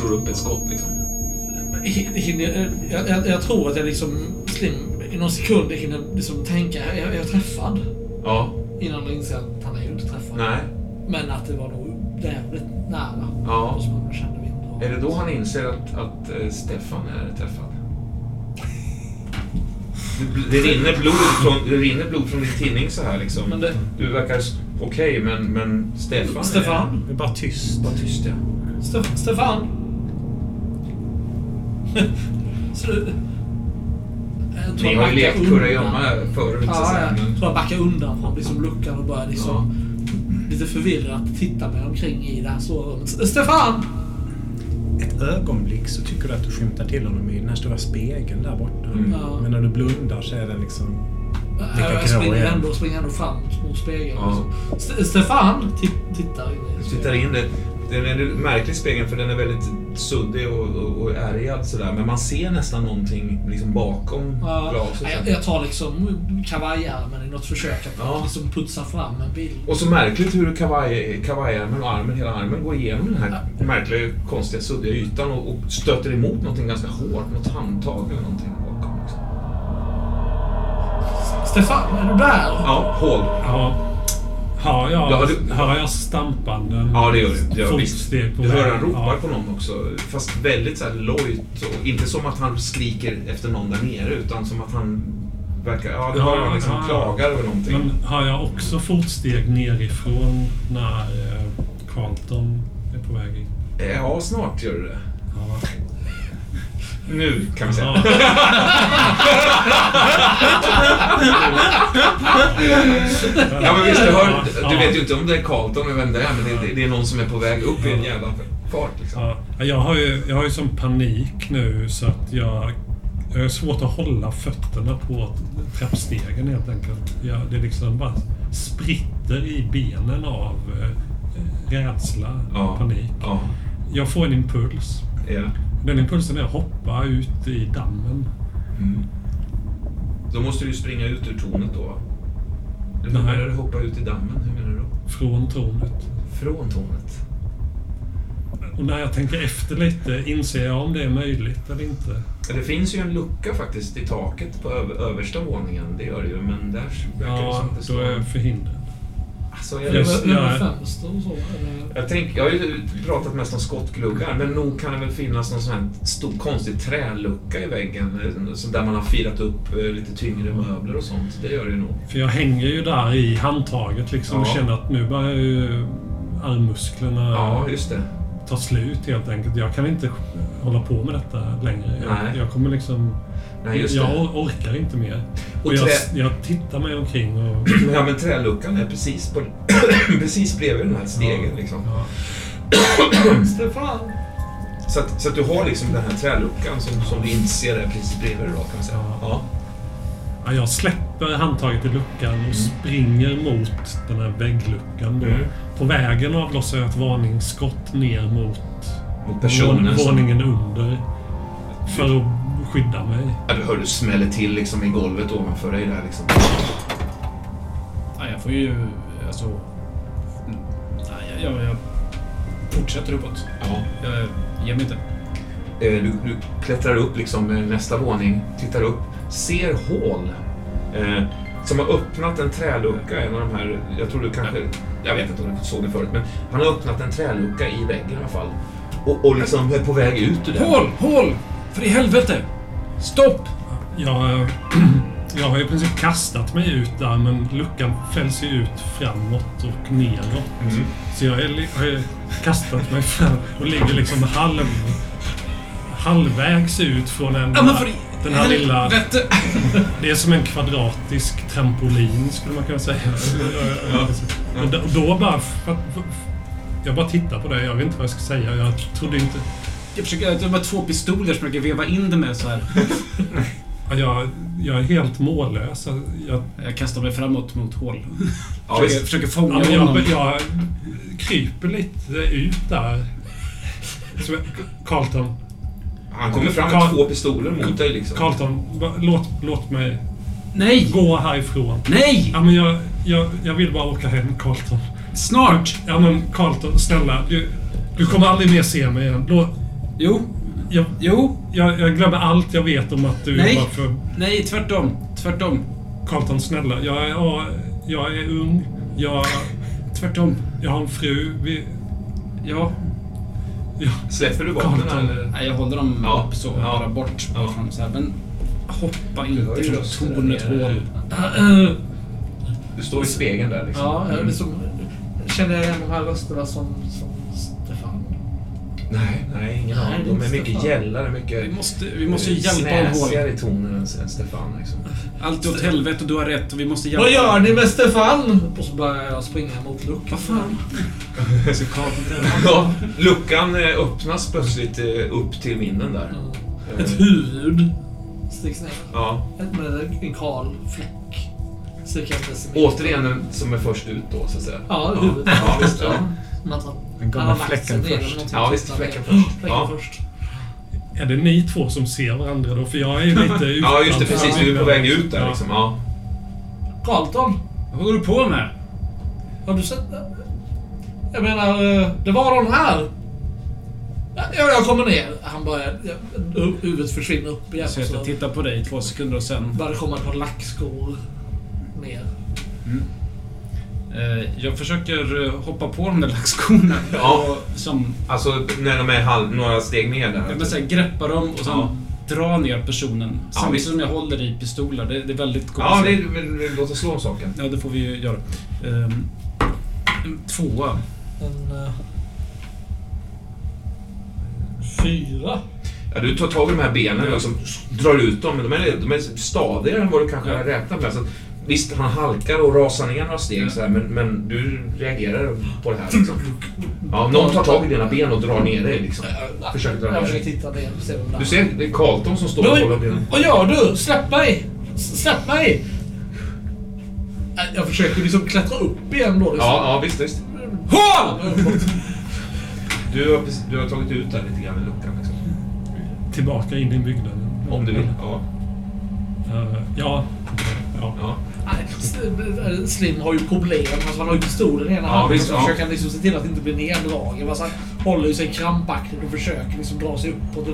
Bara slår upp ett skott liksom. Hin- Hinner, jag, jag, jag tror att jag liksom Slim, i någon sekund hinner liksom tänka, jag, jag är träffad. Ja, Innan jag inser att han är ju inte träffad. nej, Men att det var nog jävligt nära. ja. Och som man kände vinddrag. Är det då han inser att, att eh, Stefan är träffad? Det, det, rinner blod från, det rinner blod från din tinning så här liksom. Men det, Du verkar okej, men, men Stefan Stefan? Det är bara tyst. är... Bara tyst ja. Stef- Stefan? Så. Jag tror Ni jag har ju lekt kurragömma undan. förut Ja, jag tror jag backar undan från liksom luckan och börjar liksom lite förvirrat titta mig omkring i det här stora rummet. S- Stefan! Ett ögonblick så tycker du att du skymtar till honom i den här stora spegeln där borta. Mm. Ja. Men när du blundar så är den liksom... Lika Jag grå springer igen. ändå, springer ändå fram mot spegeln. Ja. liksom. St- Stefan! Ti- tittar in tittar in det. Den är en märklig spegeln för den är väldigt suddig och, och, och ärgad sådär. Men man ser nästan någonting liksom bakom Ja, glaset. jag, jag tar liksom kavajärmen i något försök att Ja. liksom putsa fram en bild. Och så märkligt hur kavaj, kavajärmen och armen, hela armen går igenom den här märkliga, konstiga, suddiga ytan och, och stöter emot någonting ganska hårt. Något handtag eller någonting bakom. Liksom. Stefan, är du där? Ja, hål. Ja. Hör jag, Ja, du- hör jag stampanden? Ja, det gör du. Visst. Fotsteg på Du hör han ropar Ja. på någon också. Fast väldigt så här lojt. Och inte som att han skriker efter någon där nere, utan som att han verkar... Ja, du Ja, hör han liksom ja, ja. klagar över någonting. Men hör jag också fotsteg nerifrån när eh, Carlton är på väg in? Eh, Ja, snart gör du det. Ja. Nu kan vi säga. Ja. Ja, men visst, du, hör, du vet ju inte om det är Carlton eller vem det är, men det, det är någon som är på väg upp i en jävla fart. Liksom. Ja, jag har ju, jag har ju sån panik nu så att jag, jag har svårt att hålla fötterna på trappstegen helt enkelt. Jag, det liksom bara spritter i benen av eh, rädsla och Ja. panik. Ja, Jag får en impuls. ja. Den impulsen är att hoppa ut i dammen. Mm. Då måste du springa ut ur tornet då. Eller menar du hoppa ut i dammen? Hur menar du då? Från tornet. Från tornet? Och när jag tänker efter lite inser jag om det är möjligt eller inte. Ja, Det finns ju en lucka faktiskt i taket på över, översta våningen. Det gör det ju, men där verkar det Ja, som att det då står... är jag förhindrad. Alltså, jag, Just- över ja. fönster och så? Eller? jag, tänk, jag har ju pratat mest om skottgluggar, men nog kan det väl finnas någon sån här stor konstig trälucka i väggen eh, så där man har firat upp eh, lite tyngre möbler och sånt. Det gör det ju nog. För jag hänger ju där i handtaget liksom och Ja. känner att nu börjar ju armmusklerna Ja, just det. ta slut helt enkelt. Jag kan inte hålla på med detta längre. Jag, Nej. jag kommer liksom... Nej, just jag det. or- orkar inte mer. Och Och jag, trä- jag tittar mig omkring och... Ja, men träluckan är precis, på, precis bredvid den här stegen. Liksom. Ja. Stefan! Så, att, så att du har liksom den här träluckan som, som du inte ser är precis bredvid dig då, kan man säga. Ja. Ja. Ja, jag släpper handtaget i luckan och springer mot den här väggluckan. Då. Mm. På vägen avlossar jag ett varningsskott ner mot Mot personen vån- som... våningen under. För att skydda mig. Ja, du hör du smäller till liksom i golvet ovanför dig där liksom. Ja, Ja, jag får ju... Alltså... Nej, jag, jag, jag fortsätter uppåt. Ja. Jag ger mig inte. Eh, Du, du klättrar upp liksom eh, nästa våning, tittar upp, ser Hall. Eh, som har öppnat en trälucka, en av de här, jag tror du kanske, jag vet inte om du såg det förut, men han har öppnat en trälucka i väggen i alla fall. Och, och liksom är på väg ut ur den. Hål! Hål! För i helvete! Stopp! Jag, jag har i princip kastat mig ut där, men luckan fälls ju ut framåt och neråt. Mm. Så jag har ju kastat mig fram och ligger liksom halv, halvvägs ut från en, Ja, för den här lilla... Det är som en kvadratisk trampolin, skulle man kunna säga. Och då, bara... Jag bara tittar på det. Jag vet inte vad jag ska säga. Jag trodde inte... Jag försöker... Det var två pistoler som jag försöker veva in det med så här. Ja, Jag, jag är helt mållös. Jag, Jag kastar mig framåt mot hål. Ja, försöker, försöker fånga ja, honom. jag, jag kryper lite ut där. Carlton. Han kommer fram med Carl- två pistoler mot dig liksom. Carlton, låt, låt mig Nej! gå härifrån. Nej! Ja, men jag, jag, jag vill bara åka hem, Carlton. Snart! Ja, men Carlton, snälla. Du, du kommer aldrig mer se mig igen. Lå, Jo. jag, Jo. jag, jag glömmer allt jag vet om att du Nej. jobbar för Nej, tvärtom. Tvärtom. Carlton, snälla. Jag är, ja, jag är ung. Jag, Tvärtom. jag har en fru. Vi, Ja. ja, Släpper du vapnen eller? Nej, jag håller dem Ja. upp så. Ja. Bara bort Ja. från så här. Men hoppa inte från tornet hål. Du står i spegeln där liksom. Ja, Mm. liksom, känner jag igen de här rösterna som, som? Nej, nej, ingen Nej, aning. De är mycket gällare, mycket Vi måste, vi måste hjälpa snäsigare i tonen än, än Stefan. Liksom. Allt är åt helvete och du har rätt och vi måste hjälpa Vad gör ni med Stefan? Och så börjar jag springa mot luckan. Vad fan? Ja, luckan eh, öppnas plötsligt eh, upp till vinden där. Mm. Ett huvud sticks ner. Ja, Med en kal fläck. Återigen en som är först ut då, så att säga. Ja, huvudet. Ja, visst, ja. Den går lagt sig fläcken först. Ja, visst, fläcken först. Fläcken Ja. först. är det ni två som ser varandra då? För jag är ju lite Ja, just det. Precis. Du är på väg ut där Ja. liksom. Ja. Carlton, Vad håller du på med? har du sett... Jag menar, eh, det var någon här. Ja, jag kommer ner. Han börjar... ja, Huvudet försvinner upp igen. Så jag tittar på dig i två sekunder och sen... börjar det komma ett par lackskor ner. Eh, jag försöker eh, hoppa på de där lackskorna. Ja. Som... Alltså, när de är halv, några steg ner där. Jag vill säga, greppa dem och sen Ja. dra ner personen. Samtidigt visst. som jag håller i pistoler. Det, det är väldigt Ja, komplicerat. det, men, låt oss slå om saken. Ja, det får vi ju göra. En tvåa. En... eh, fyra. Ja, du tar tag i de här benen och liksom drar ut dem. Men de är, de är stadigare än vad du kanske Ja. räknat med. Så att, visst, han halkar och rasar ner några steg så här, men, men du reagerar på det här. Liksom. Ja, någon tar tag i dina ben och drar ner dig. Liksom. Försöker dra Jag ner försöker dig. titta ner och se vem det är. Du ser, det är Carlton som står och håller benen. Vad gör du? Släpp mig! Släpp mig! Äh, Jag försöker liksom klättra upp igen då. Liksom. Ja, ja, visst, visst. Hål! Du har, du har tagit ut där lite grann i luckan. Liksom. Tillbaka in i byggnaden. Om du vill. Ja. Eh, ja. Ja. ja. Nej, S- Slim har ju problem. Alltså, han har ju pistolen i ena Ja, handen. visst, så ja. försöker han liksom se till att det inte blir neddragen. Alltså, han håller ju sig krampaktigt och försöker liksom dra sig uppåt.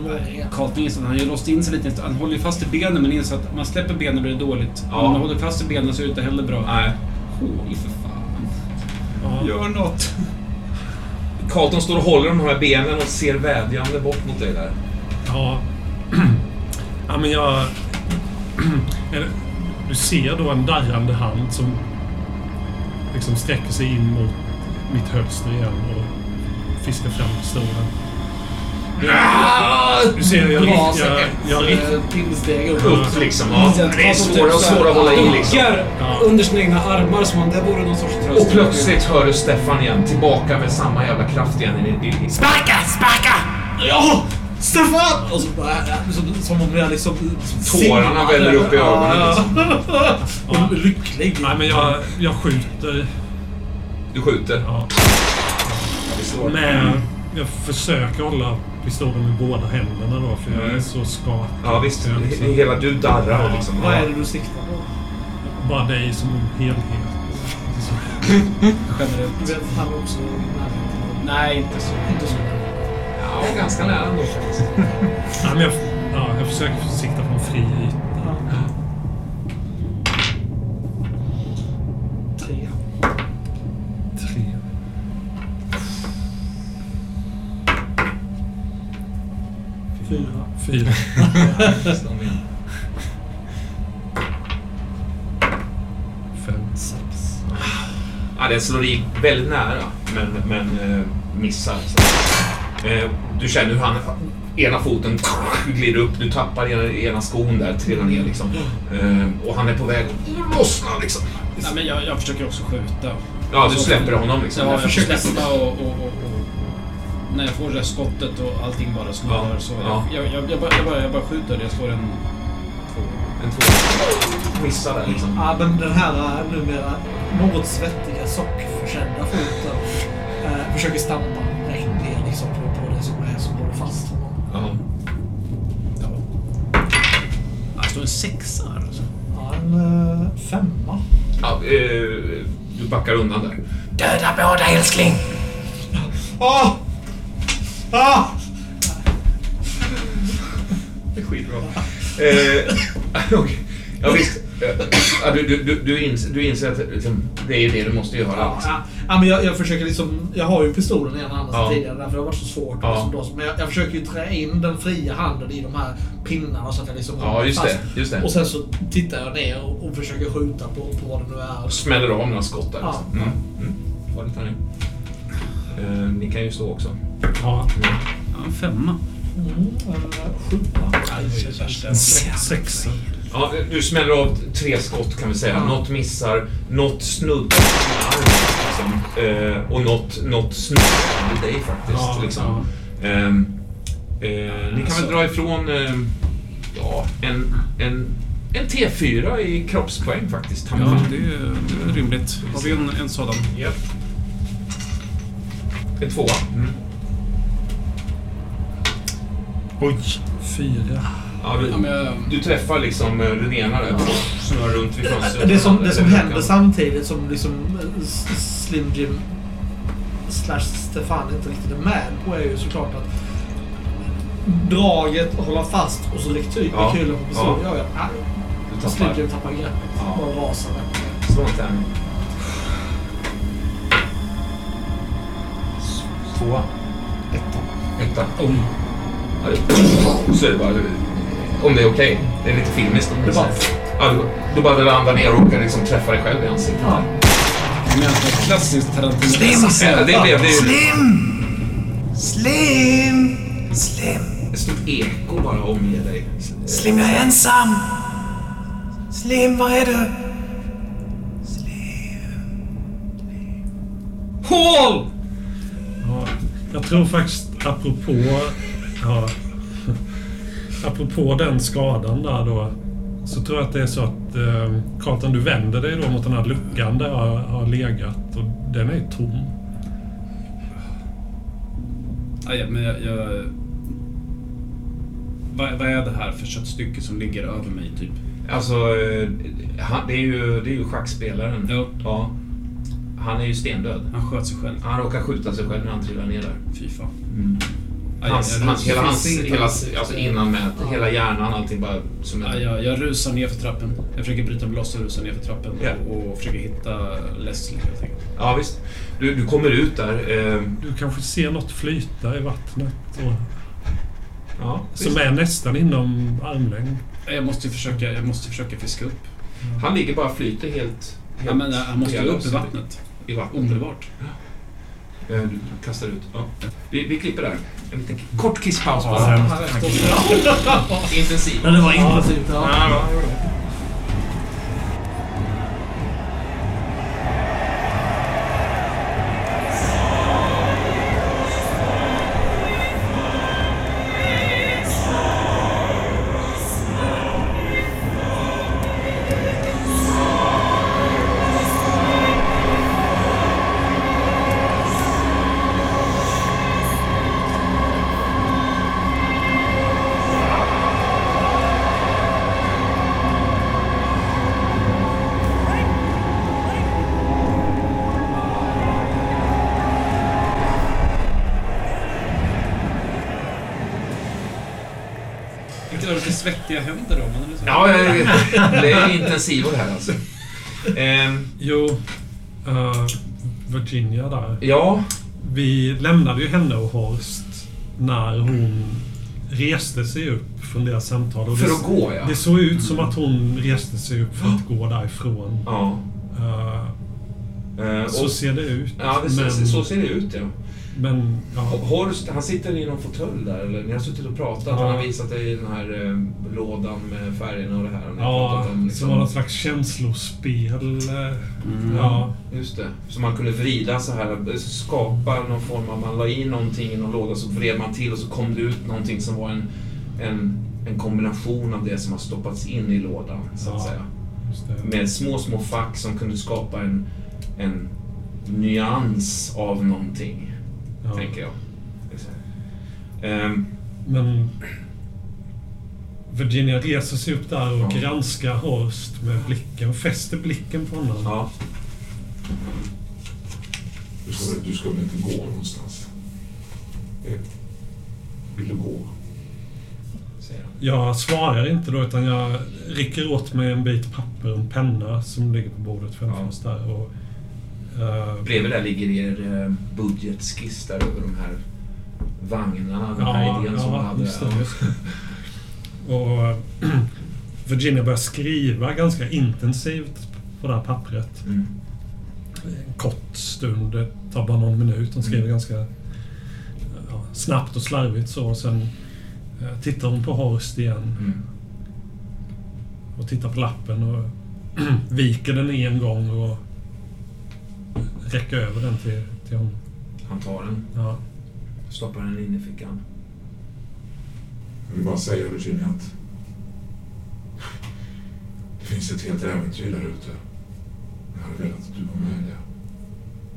Carlton att han har ju låst in sig lite. Han håller ju fast i benen men inser att om man släpper benen blir det dåligt. Ja. Om man håller fast i benen så är det inte heller bra. Nej. Hål för fan. ja. Gör något. Carlton står och håller de här benen och ser vädjande bort mot dig där. Ja. ja, men jag... Du ser då en darrande hand som liksom sträcker sig in mot mitt hölster igen och fiskar fram pistolen. Du ser, jag, jag, jag, jag, eh, pinnsteg upp. Upp liksom. Ja. Det är svåra och svåra att hålla i liksom. Under sina egna armar som om det vore någon sorts tröst. Och plötsligt hör du Stefan igen, tillbaka med samma jävla kraft igen i, i Sparka, sparka! Ja! Stefan! Och så bara, som, som om jag liksom... Tårarna väller upp i ögonen, liksom. Och lycklig. nej, men jag, jag skjuter. Du skjuter. Ja. Med, jag försöker hålla pistolen med båda händerna då, för jag är Mm. så skakad. Ja visst, Jag liksom- hela du darrar och liksom. Vad är Ja. det du siktar på? Bara dig som helhet. Generellt. Du vet han är också. Nej, inte så. Inte så. Ja, ganska nära ändå faktiskt. Ja, men jag, ja, jag försöker sikta på en fri yta. Ja. Tre. Tre. Fyra. Fyra. Fem. Sex. Ja, den slår i väldigt nära, men, men eh, missar. Så. Eh, du känner hur han, ena foten glider upp, du tappar ena, ena skon där, trillar ner liksom. Eh, och han är på väg att lossna liksom. Nej, men jag, jag försöker också skjuta. Ja, du släpper honom liksom. Ja, jag försöker släppa och, och, och, och... När jag får det där skottet och allting bara snurrar Ja, så... ja. Jag, jag, jag, jag, bara, jag, bara, jag bara skjuter. Jag slår en... Två. En två. Missar där liksom. Ja, men den här numera något svettiga sockförkända foten eh, försöker stampa rätt ner liksom på, på det som är som håller fast honom. Ja. Ja. Står en sexa alltså. Ja, en eh, femma. Ja, eh, du backar undan där. Döda båda älskling! Ah! Ah! Det är skitbra. Eh, okej. Ja, visst. Eh, Ja, du, du, du, du, inser, du inser att liksom, det är det du måste göra. Ja, Liksom. ja, ja, men jag, jag försöker liksom... Jag har ju pistolen i ena handen Ja. tidigare, därför har det varit så svårt. Ja. Liksom då, men jag, jag försöker ju trä in den fria handen i de här pinnarna så att jag liksom Ja, just fast. det. Just det. Och sen så tittar jag ner och, och försöker skjuta på, på vad det nu är. Smäller av några skott där. Ja. Liksom. Mm. Mm. Farligt hörni. Eh, ni kan ju slå också. Ja. Mm. Ja, femma. Mm, eh, sjua. Sexa. Ja, du smäller av tre skott kan vi säga. Ja. Något missar, något arm. Liksom. Eh, och något, något snuddar vid dig faktiskt. Ja, liksom. Ehm, eh, ni kan väl dra ifrån ehm, ja, en, en, en T4 i kroppspoäng faktiskt. Ja, det är, det är rimligt. Har vi en, en sådan? Japp. En tvåa. Mm. Oj. Fyra. Ja, Ja, jag, du träffar liksom den ena där, snurrar runt vid fönstret. Det som, det som händer samtidigt som liksom eh, Slim Jim slash Stefan inte riktigt är med på är ju såklart att draget, hålla fast och så rekyl Ja. rekylen på pistolen Ja. gör ju att ah, Du Slim tappar. Jim tappar greppet. Ja. Bara rasar med. Slå en tärning. Tvåa. Etta. Etta. Ja, det- Så är det bara... Om det är okej. Det är lite filmiskt. om Det det bara-. Ja, du, du bara landar ner och råkar liksom träffa dig själv i ansiktet. Ja. klassiskt Tarantino. Slim! Ja, det blev det. är ju Slim! Slim! Slim! ett stort eko bara omger dig. Slim, jag är ensam! Slim, var är du? Hål! Ja, jag tror faktiskt apropå... Ja, apropå den skadan där då. Så tror jag att det är så att eh, Carlton, du vänder dig då mot den här luckan där jag har legat och den är tom. Ja, men jag... jag vad, vad är det här för köttstycke som ligger över mig, typ? Alltså, eh, han, det, är ju, det är ju schackspelaren. Ja. Ja. Han är ju stendöd. Han sköt sig själv. Han råkar skjuta sig själv när han trillar ner där. Fy fan. Ja, Hans, jag, hans, hela hans, hela, alltså innan med hela hjärnan, allting bara som ja, en... jag, jag rusar ner för trappen. Jag försöker bryta mig loss och rusa ner för trappen Ja. och, och försöker hitta Leslie helt enkelt. Ja, visst. Du, du kommer ut där. Eh, Du kanske ser något flyta i vattnet och, ja, som visst. är nästan inom armlängd. Jag måste ju försöka, jag måste försöka fiska upp. Han ligger bara och flyter helt... helt Ja, men han måste upp i vattnet. I vattnet. Omedelbart. Eh, Du kastar ut. Ja. Vi, vi klipper där. En liten kort kisspaus Ja, bara. Här efter. Intensiv. Ja, det var intensivt. Ja. Ja, intensivor här alltså. Ehm, Jo, eh, Virginia där. ja, Vi lämnade ju henne och Horst när hon reste sig upp från deras samtal. Och för det, att gå ja. det såg ut som att hon reste sig upp för att gå därifrån. Ja. Eh, Eh, så och, ser det ut. ja, det, men, så, så ser det ut ja. Men ja, Horst, han sitter i någon fåtölj där, eller ni har suttit och pratat. Ja. Han har visat dig den här eh, lådan med färgerna och det här. Och ja om, liksom- som var något slags känslospel. eh, Mm. Ja, Just det. Så man kunde vrida så här, skapa någon form av... Man la in någonting i någon låda så vred man till och så kom det ut någonting som var en, en, en kombination av det som har stoppats in i lådan, så att Ja. säga. just det. Med små, små fack som kunde skapa en, en nyans av någonting, Ja. tänker jag. Ehm, Men Virginia reser sig upp där och Ja. granskar Horst med blicken. Fäster blicken på honom. ja. Du ska, du ska väl inte gå någonstans? Eh, Vill du gå? Jag svarar inte då utan jag rycker åt mig en bit papper och en penna som ligger på bordet framför Ja. oss där. Och, eh, Bredvid där ligger er eh, budgetskiss där över de här vagnarna, den här idén som man hade. just det, just det. Och Virginia börjar skriva ganska intensivt på det här pappret. Mm. En kort stund, det tar bara någon minut. Hon skriver Mm. ganska ja, snabbt och slarvigt så. Och sen eh, tittar hon på Horst igen Mm. och tittar på lappen och viker den en gång och räcker över den till, till honom. Han tar den, Ja. stoppar den in i fickan. Jag vill bara säga Virginia att det finns ett helt äventyr där ute. Jag hade velat att du var med det.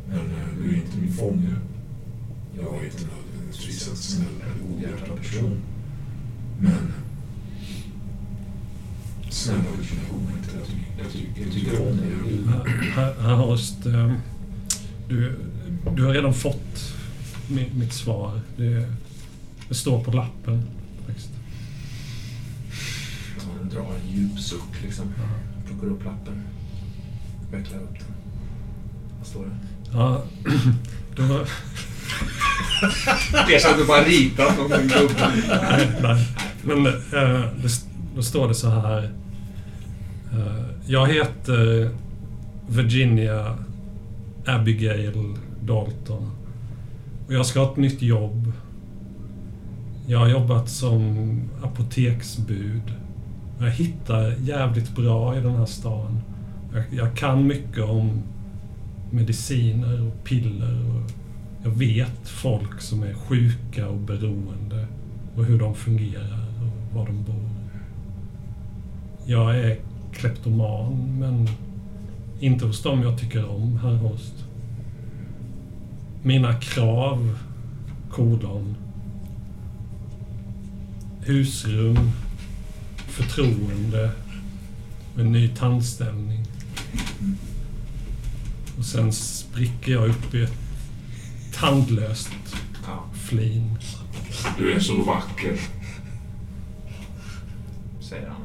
Men eh, du är inte min fånge. Jag är inte nödvändigtvis en snäll eller godhjärtad person. Men snälla Virginia, gå inte. Tycker, jag tycker, om dig. Här, här Horst, eh, du, du har redan fått mi- mitt svar. Det, det står på lappen. Faktiskt. Han drar en djup suck liksom. Plockar upp lappen. Vecklar upp den. Vad står det? Ja, då, Det är som att du bara ritat någon gubbe. nej, nej. Men eh, det, då står det så här. Eh, jag heter Virginia Abigail Dalton. Och jag ska ha ett nytt jobb. Jag har jobbat som apoteksbud. Jag hittar jävligt bra i den här stan. Jag, jag kan mycket om mediciner och piller. Och jag vet folk som är sjuka och beroende. Och hur de fungerar och var de bor. Jag är kleptoman, men inte hos dem jag tycker om, herr Horst. Mina krav, kodon. Husrum, förtroende, en ny tandställning. Och sen spricker jag upp i ett tandlöst Ja. flin. Du är så vacker. Säger han.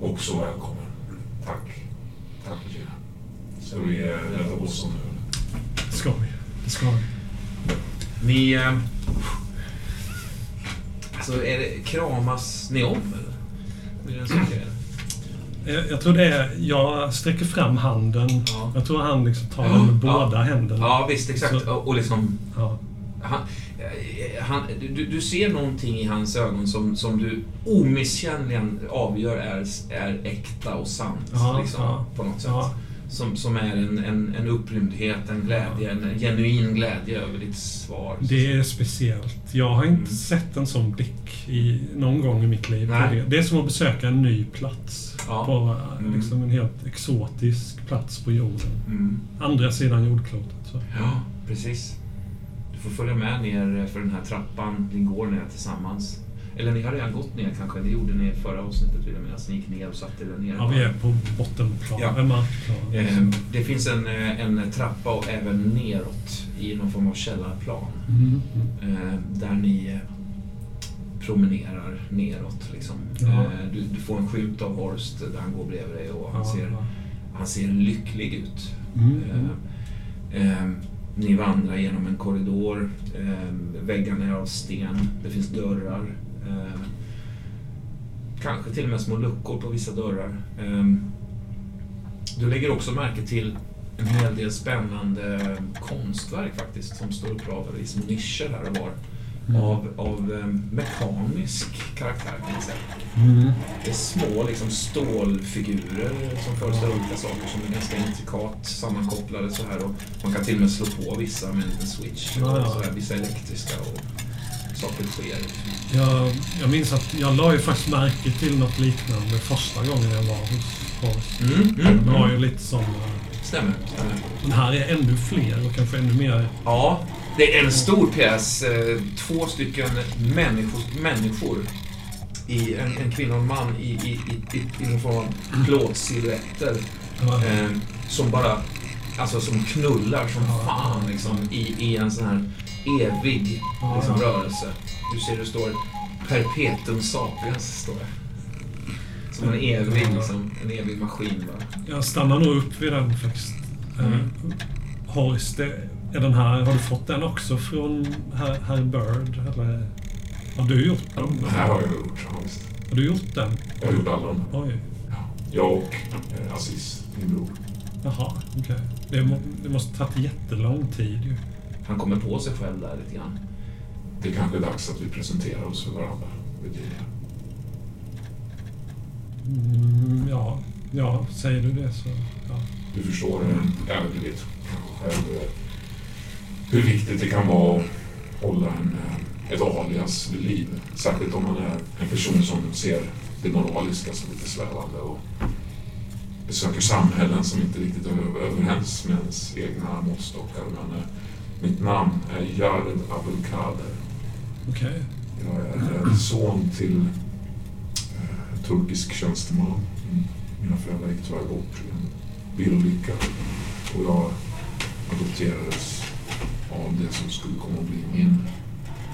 Och så välkommen. Tack. Tack Virginia. Ska vi eh, rädda bossen nu? Det ska vi. Det ska vi. Ni... Eh, alltså, är det, kramas ni om eller? Blir det? Jag, jag tror det är... Jag sträcker fram handen. Ja. Jag tror han liksom tar den med Ja. båda händerna. Ja, visst. Exakt. Så- Och, liksom... Ja. Han, han, du, du ser någonting i hans ögon som, som du omisskännligen avgör är, är äkta och sant. Ja, liksom, ja. På något sätt. Ja. Som, som är en, en, en upprymdhet, en glädje, en genuin glädje över ditt svar. Det är speciellt. Jag har inte Mm. sett en sån blick i, någon gång i mitt liv. Det, det är som att besöka en ny plats. På Mm. liksom en helt exotisk plats på jorden. Mm. Andra sidan jordklotet. Så. Ja, precis. Får följa med ner för den här trappan. Ni går ner tillsammans. Eller ni har redan gått ner kanske. Det gjorde ni i förra avsnittet vill jag minnas. Ni gick ner och satte er nere. Ja, vi är på bottenplan. Ja. Ja. Markplan. Eh, Det finns en, eh, en trappa och även neråt i någon form av källarplan. Mm. Mm. Där ni eh, promenerar neråt. Liksom. Ja. Eh, Du, du får en skylt av Horst där han går bredvid dig och han, Ja, ser, ja. han ser lycklig ut. Mm, eh, ni vandrar genom en korridor. Eh, väggarna är av sten. Det finns dörrar. Eh, kanske till och med små luckor på vissa dörrar. Eh, du lägger också märke till en hel del spännande konstverk faktiskt som står uppradade i små nischer här och var. Mm. Av, av eh, mekanisk karaktär kan man säga. Mm. Det är små liksom, stålfigurer som föreställer olika saker som är ganska intrikat sammankopplade så här och man kan till och med slå på vissa med en liten switch. Ja, ja. Så här, vissa elektriska och saker sker. Jag, jag minns att jag la ju faktiskt märke till något liknande första gången jag var hos Horst. Mm, mm, Det var ju mm. lite som... eh, Stämmer. stämmer. Men här är ännu fler och kanske ännu mer... Ja, det är en stor pjäs. eh, Två stycken människor, människor i en, en kvinna och en man i, i, i, i, någon form av plåtsilhuetter. Eh, som bara, alltså som knullar som fan liksom i, i en sån här evig liksom, rörelse. Du ser det står Perpetuum sapiens, står det. Som en evig, liksom, en evig maskin bara. Jag stannar nog upp vid den faktiskt. Mm. Mm. Är den här, har du fått den också från herr, herr Bird? Eller har du gjort den? Det här har jag gjort, ja, visst. Har du gjort den? Jag har gjort alla dem. Oj. Jag och eh, Aziz, min bror. Jaha, okej. Det, må, det måste tagit jättelång tid ju. Han kommer på sig själv där lite grann. Det är kanske är dags att vi presenterar oss för varandra, Virginia. Mm, ja, ja, säger du det så... Ja. Du förstår eh, även du vet eh, hur viktigt det kan vara att hålla en, eh, ett alias vid liv. Särskilt om man är en person som ser det moraliska som lite svävande och besöker samhällen som inte riktigt är överens med ens egna måttstockar. Men eh, mitt namn är Jared Abdelkader. Okej. Jag är eh, son till eh, turkisk tjänsteman. Mm. Mina föräldrar gick tyvärr bort i en bilolycka. Och jag adopterades av det som skulle komma att bli min,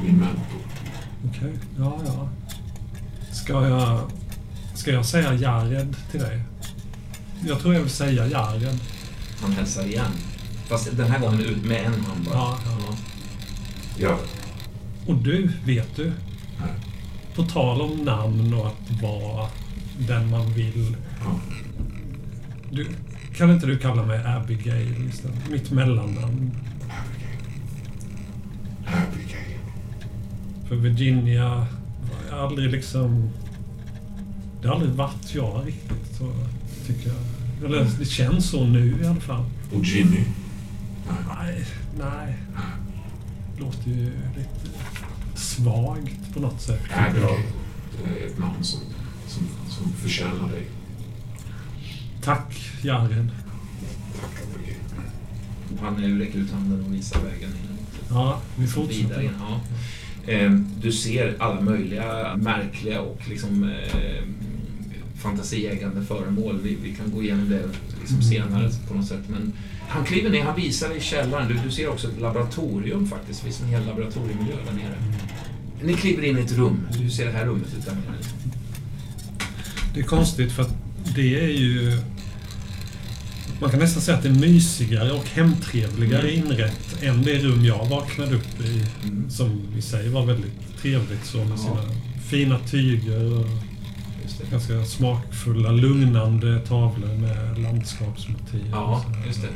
min mentor. Okej. Ja, ja. Ska jag... Ska jag säga Jared till dig? Jag tror jag vill säga Jared. Han hälsar igen. Fast den här gången ut med en hand bara. Ja, ja. Ja, Och du, vet du? Nej. På tal om namn och att vara den man vill. ja. Du, kan inte du kalla mig Abigail istället? Mitt mellannamn. För Virginia har jag aldrig liksom... Det har aldrig varit jag riktigt, så tycker jag. Eller det känns så nu i alla fall. Och Ginny. Nej, nej. Låter ju lite svagt på något sätt. Abigail. Det är ett namn som, som, som förtjänar dig. Tack, Jared. Tack Abigail. Han eh, räcker ut handen och visar vägen. Ja, vi Vidare fortsätter. in. Ja. Eh, Du ser alla möjliga märkliga och liksom eh, fantasieggande föremål. Vi, vi kan gå igenom det liksom Mm. senare på något sätt. Men han kliver ner, han visar dig i källaren. Du, du ser också ett laboratorium faktiskt. Det finns en hel laboratoriemiljö där nere. Ni kliver in i ett rum. Hur ser det här rummet ut där nere? Det är konstigt för att det är ju... Man kan nästan säga att det är mysigare och hemtrevligare Mm. inrätt än det rum jag vaknade upp i. Mm. Som i sig var väldigt trevligt så med Ja. sina fina tyger och ganska smakfulla, lugnande tavlor med landskapsmotiv. Ja, just det.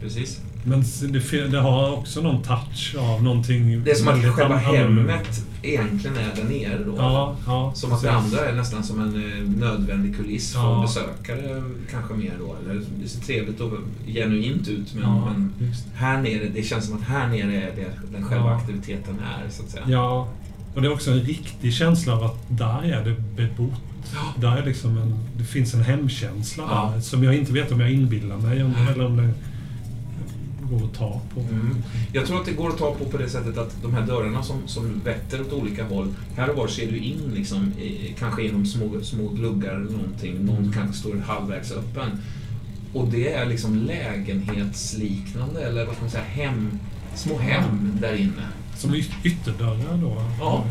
Precis. Men det, det har också någon touch av någonting Det är som att själva annorlunda. hemmet egentligen är där nere då. Ja, ja. Som att det andra är nästan som en eh, nödvändig kuliss för Ja. besökare kanske mer då. Eller det ser trevligt och genuint ut men, Ja, men här nere, det känns som att här nere är det den själva aktiviteten är så att säga. Ja, och det är också en riktig känsla av att där är det bebott. Där är liksom en, det finns en hemkänsla där som jag inte vet om jag inbillar mig om, eller om det går att ta på. Mm. Jag tror att det går att ta på på det sättet att de här dörrarna som, som vetter åt olika håll, här och var ser du in liksom, i, kanske genom små, små gluggar eller någonting. Någon Mm. kanske står halvvägs öppen. Och det är liksom lägenhetsliknande, eller vad ska man säga, hem, små hem där inne. Som ytterdörrar då. Ja.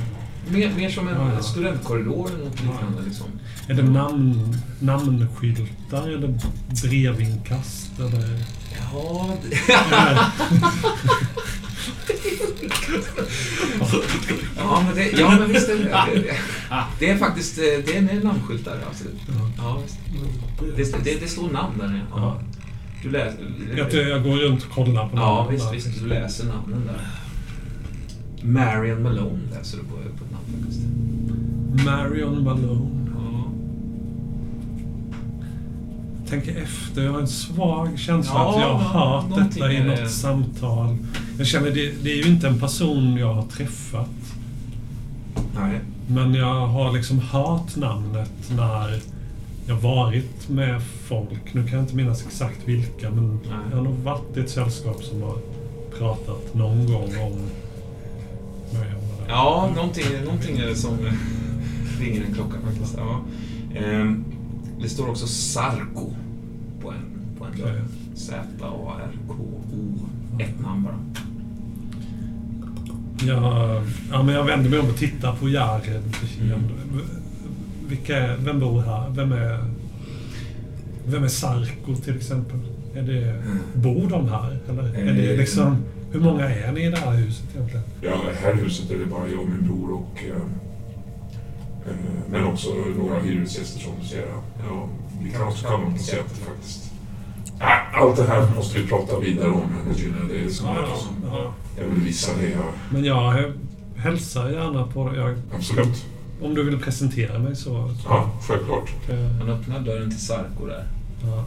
Mer, mer som en Ja, ja. studentkorridor eller något liknande. Liksom. Är det namn, namnskyltar eller brevinkast? Eller... Ja, ja, men det, ja, men visst är det det. Det är faktiskt eh, det är med namnskyltar, absolut. Ja, visst. Det, det, det står namn där nere. Ja. Du läser... Jag, jag går runt och kollar på Ja, namnen visst, där. visst. Du läser namnen där. Marion Malone läser du på, på namn faktiskt. Marion Malone. Tänker efter. Jag har en svag känsla Ja, att jag har hört detta i något det. samtal. Jag känner det, det är ju inte en person jag har träffat. Nej. Men jag har liksom hört namnet när jag varit med folk. Nu kan jag inte minnas exakt vilka, men Nej. jag har nog varit i ett sällskap som har pratat någon gång om Malone. Ja, någonting, någonting är det som ringer en klocka faktiskt. Ja. Ehm, det står också Sarko på en, på en. Z-A-R-K-O. Ett namn bara. Jag, ja, men jag vänder mig om och tittar på Jared. Mm. Vilka, är- vem bor här? Vem är, vem är Sarko till exempel? Är det, bor de här? Eller är det Eh, liksom, hur många är ni i det här huset egentligen? Ja, här huset är det bara jag och min bror och... Eh, men också några hyresgäster som du ser. Ja, vi kan också kalla dem patienter faktiskt. Äh, Allt det här måste vi prata vidare om, Regina. Det är så Ja, som ja. jag vill visa dig. Ja, Men jag hälsar gärna på dig. Jag, absolut. om du vill presentera mig så... Ja, självklart. eh, Han öppnar dörren till Sarko där. ja.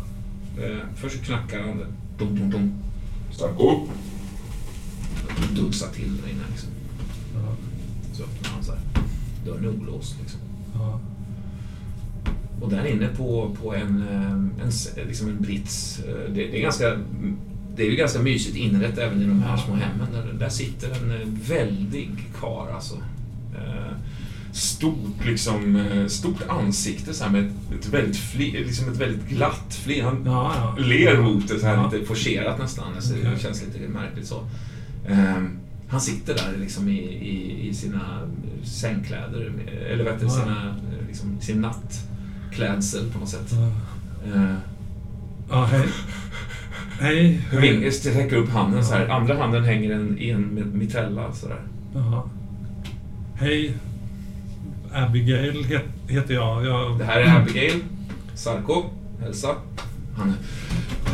Eh, först knackar han. Dum, dum, dum. Stark upp. Dunsar till där inne liksom. Ja, Så öppnar han så här. Dörren är olåst liksom. ja. Och där inne på, på en, eh, en, liksom en brits. eh, Det, det, är ganska, det är ju ganska mysigt inrett även i de här små hemmen. Där, där sitter en eh, väldig kar alltså. Stort, liksom, stort ansikte så här med ett, ett, väldigt, fli, liksom ett väldigt glatt flir. Han ja, ja. ler mot det så här Ja. Lite forcerat nästan. Så Okej. Det känns lite märkligt så. Ehm, han sitter där liksom i, i, i sina sängkläder. Eller vet du, sina, liksom, sin nattklädsel på något sätt. Ja. Ehm, Ja, hej. Hej. Ving sträcker upp handen så här. Andra handen hänger en, i en mitella sådär. Jaha. Hej. Abigail het, heter jag. jag Det här är Abigail. Sarko. Hälsa. Han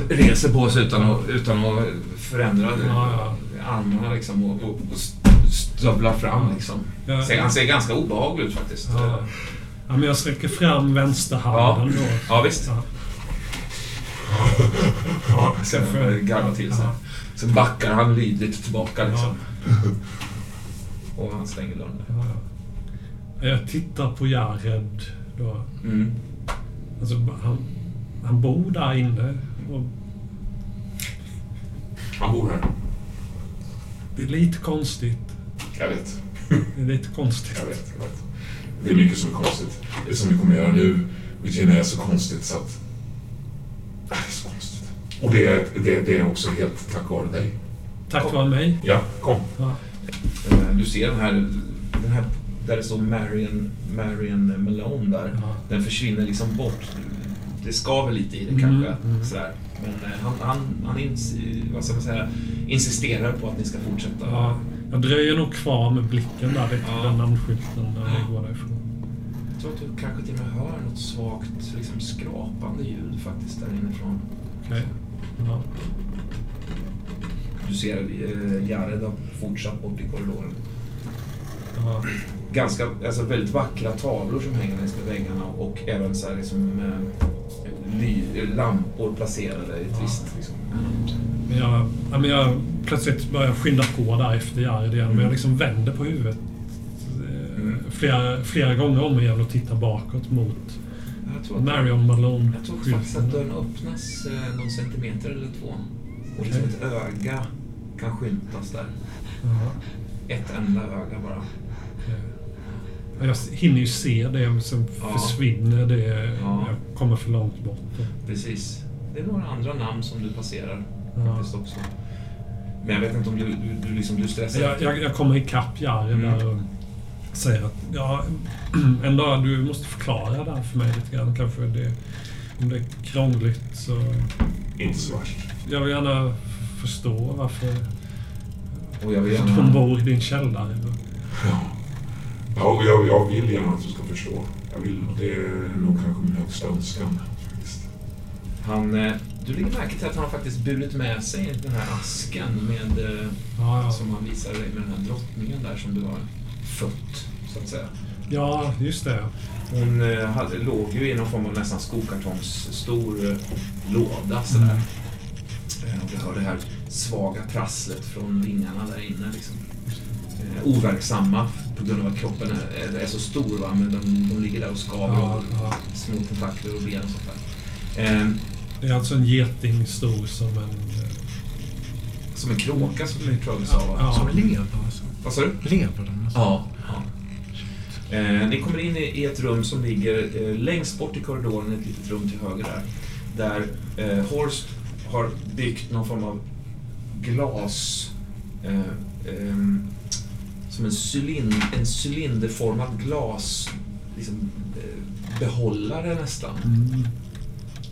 reser på sig utan att, utan att förändra Ja, armarna liksom och, och, och stövlar fram liksom. Ser, han ser ganska obehaglig ut faktiskt. ja. ja, men jag sträcker fram vänsterhanden då. Ja, visst. Ja. Ja, Sen får jag- garvar till sig. Ja. Sen backar han lydigt tillbaka liksom. Och han stänger dörren. Ja, ja. Jag tittar på Jared då. Mm. Alltså, han, han bor där inne. Och Han bor här. det är lite konstigt. Jag vet. Det är lite konstigt. Jag vet, jag vet. Det är mycket som är konstigt. Det som vi kommer göra nu, Virginia, är så konstigt så att... Det är så konstigt. Och det är, det, det är också helt tack vare dig. Tack vare mig. Ja, kom. Ja. Eh, Du ser den här, den här där det står Marion, Marion Malone där. Ja. Den försvinner liksom bort. Det skaver lite i det Mm, kanske. mm. Sådär. Men eh, han, han, han ins, vad ska man säga, insisterar på att ni ska fortsätta. Ja, jag dröjer nog kvar med blicken där lite Ja. den namnskylten när vi går därifrån. Jag tror att du kanske till och med hör något svagt liksom, skrapande ljud faktiskt där inifrån. Okej. Ja. Du ser eh, Jared har fortsatt bort i korridoren. Ja. Ganska, alltså väldigt vackra tavlor som hänger längs med väggarna och även så här liksom, eh, lampor placerade i ett visst liksom, Men jag, ja, men jag plötsligt börjar skynda på där efter Jared igen. Men jag liksom vänder på huvudet eh, Mm. flera, flera gånger om igen och tittar bakåt mot Marion Malone. jag tror faktiskt att dörren öppnas eh, någon centimeter eller två. Och liksom ett öga kan skymtas där. Ja, Ett enda öga bara. Jag hinner ju se det, men sen Ja. försvinner det. Ja. Jag kommer för långt bort. Precis. Det är några andra namn som du passerar Ja. faktiskt också. Men jag vet inte om du, du, du, liksom, du stressar. Jag, jag, jag kommer ikapp Jared Mm. där och säger att ja, en dag du måste förklara det här för mig lite grann. Kanske det, om det är krångligt så... Inte så värst. Jag vill gärna förstå varför Och jag vill hon gärna... bor i din källare. Ja. Ja, och jag, jag vill gärna att du ska förstå. Jag vill, det är nog kanske min högsta önskan. faktiskt. Han, eh, du lägger märke till att han har faktiskt burit med sig den här asken med, eh, Ja, ja. som han visade dig med den här drottningen där som du har fött, så att säga. ja just det. Hon eh, hade, låg ju i någon form av nästan skokartongs stor eh, låda sådär. Eh, och vi hör det här svaga prasslet från vingarna där inne. Liksom. Eh, overksamma på grund av att kroppen är, är så stor, va? men de, de ligger där och skaver Ja, och ja. små tentakler och ben och sånt där. Eh, Det är alltså en geting stor som en... eh, som en kråka som vi tror jag vi sa. va? Ja. Som lever alltså. Vad sa du? Lever den alltså? Ja. ja. Eh, ni kommer in i, i ett rum som ligger eh, längst bort i korridoren, ett litet rum till höger där. Där eh, Horst har byggt någon form av glas... Eh, ehm, som en, cylind, en cylinderformad glas... Liksom, eh, behållare nästan. Mm.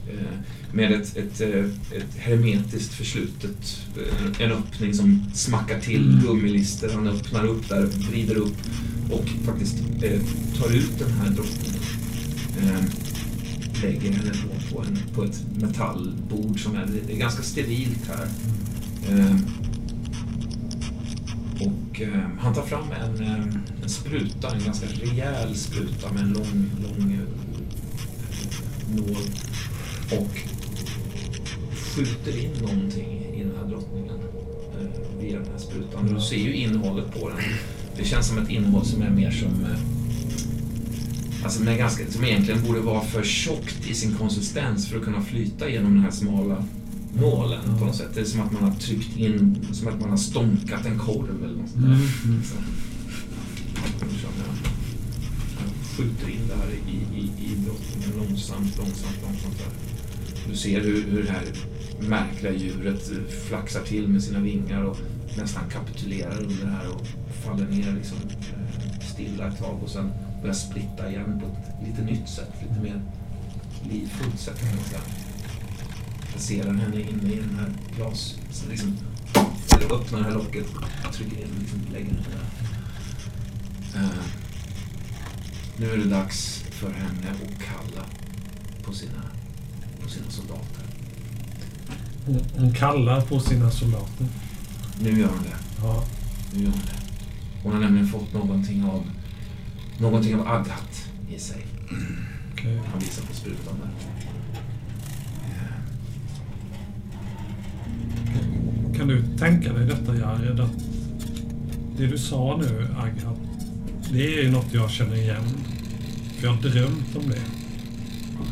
Eh, med ett, ett, eh, ett hermetiskt förslutet, en öppning som smackar till Mm. gummilister. Han öppnar upp där, vrider upp och faktiskt tar ut den här drottningen. Eh, lägger henne då på, en, på ett metallbord som är, det är ganska sterilt här. Och eh, han tar fram en, eh, en spruta, en ganska rejäl spruta med en lång, lång eh, nål och skjuter in någonting i den här drottningen eh, via den här sprutan. Du ser ju innehållet på den. Det känns som ett innehåll som är mer som eh, Alltså med ganska, som egentligen borde vara för tjockt i sin konsistens för att kunna flyta genom den här smala nålen på något sätt. Det är som att man har tryckt in, som att man har stånkat en korv eller något sånt där. Mm. Så. Skjuter in det här i, i, i drottningen långsamt, långsamt, långsamt. Där. Du ser hur, hur det här märkliga djuret flaxar till med sina vingar och nästan kapitulerar under det här och faller ner liksom, eh, stilla ett tag och sen börjar splitta igen på ett lite nytt sätt, lite mer livfullt sätt kan man säga. Placerar henne inne i den här glas... Så liksom, eller öppnar det här locket, trycker in liksom, lägger henne där. Eh, nu är det dags för henne att kalla på sina, på sina soldater. Hon, hon kallar på sina soldater. Nu gör hon det. Ja. Nu gör hon det. Hon har nämligen fått någonting av någonting av Agat i sig. okej. Han visar på sprutan där. Kan du tänka dig detta Jared? Att det du sa nu, Agat, det är ju något jag känner igen. För jag har drömt om det.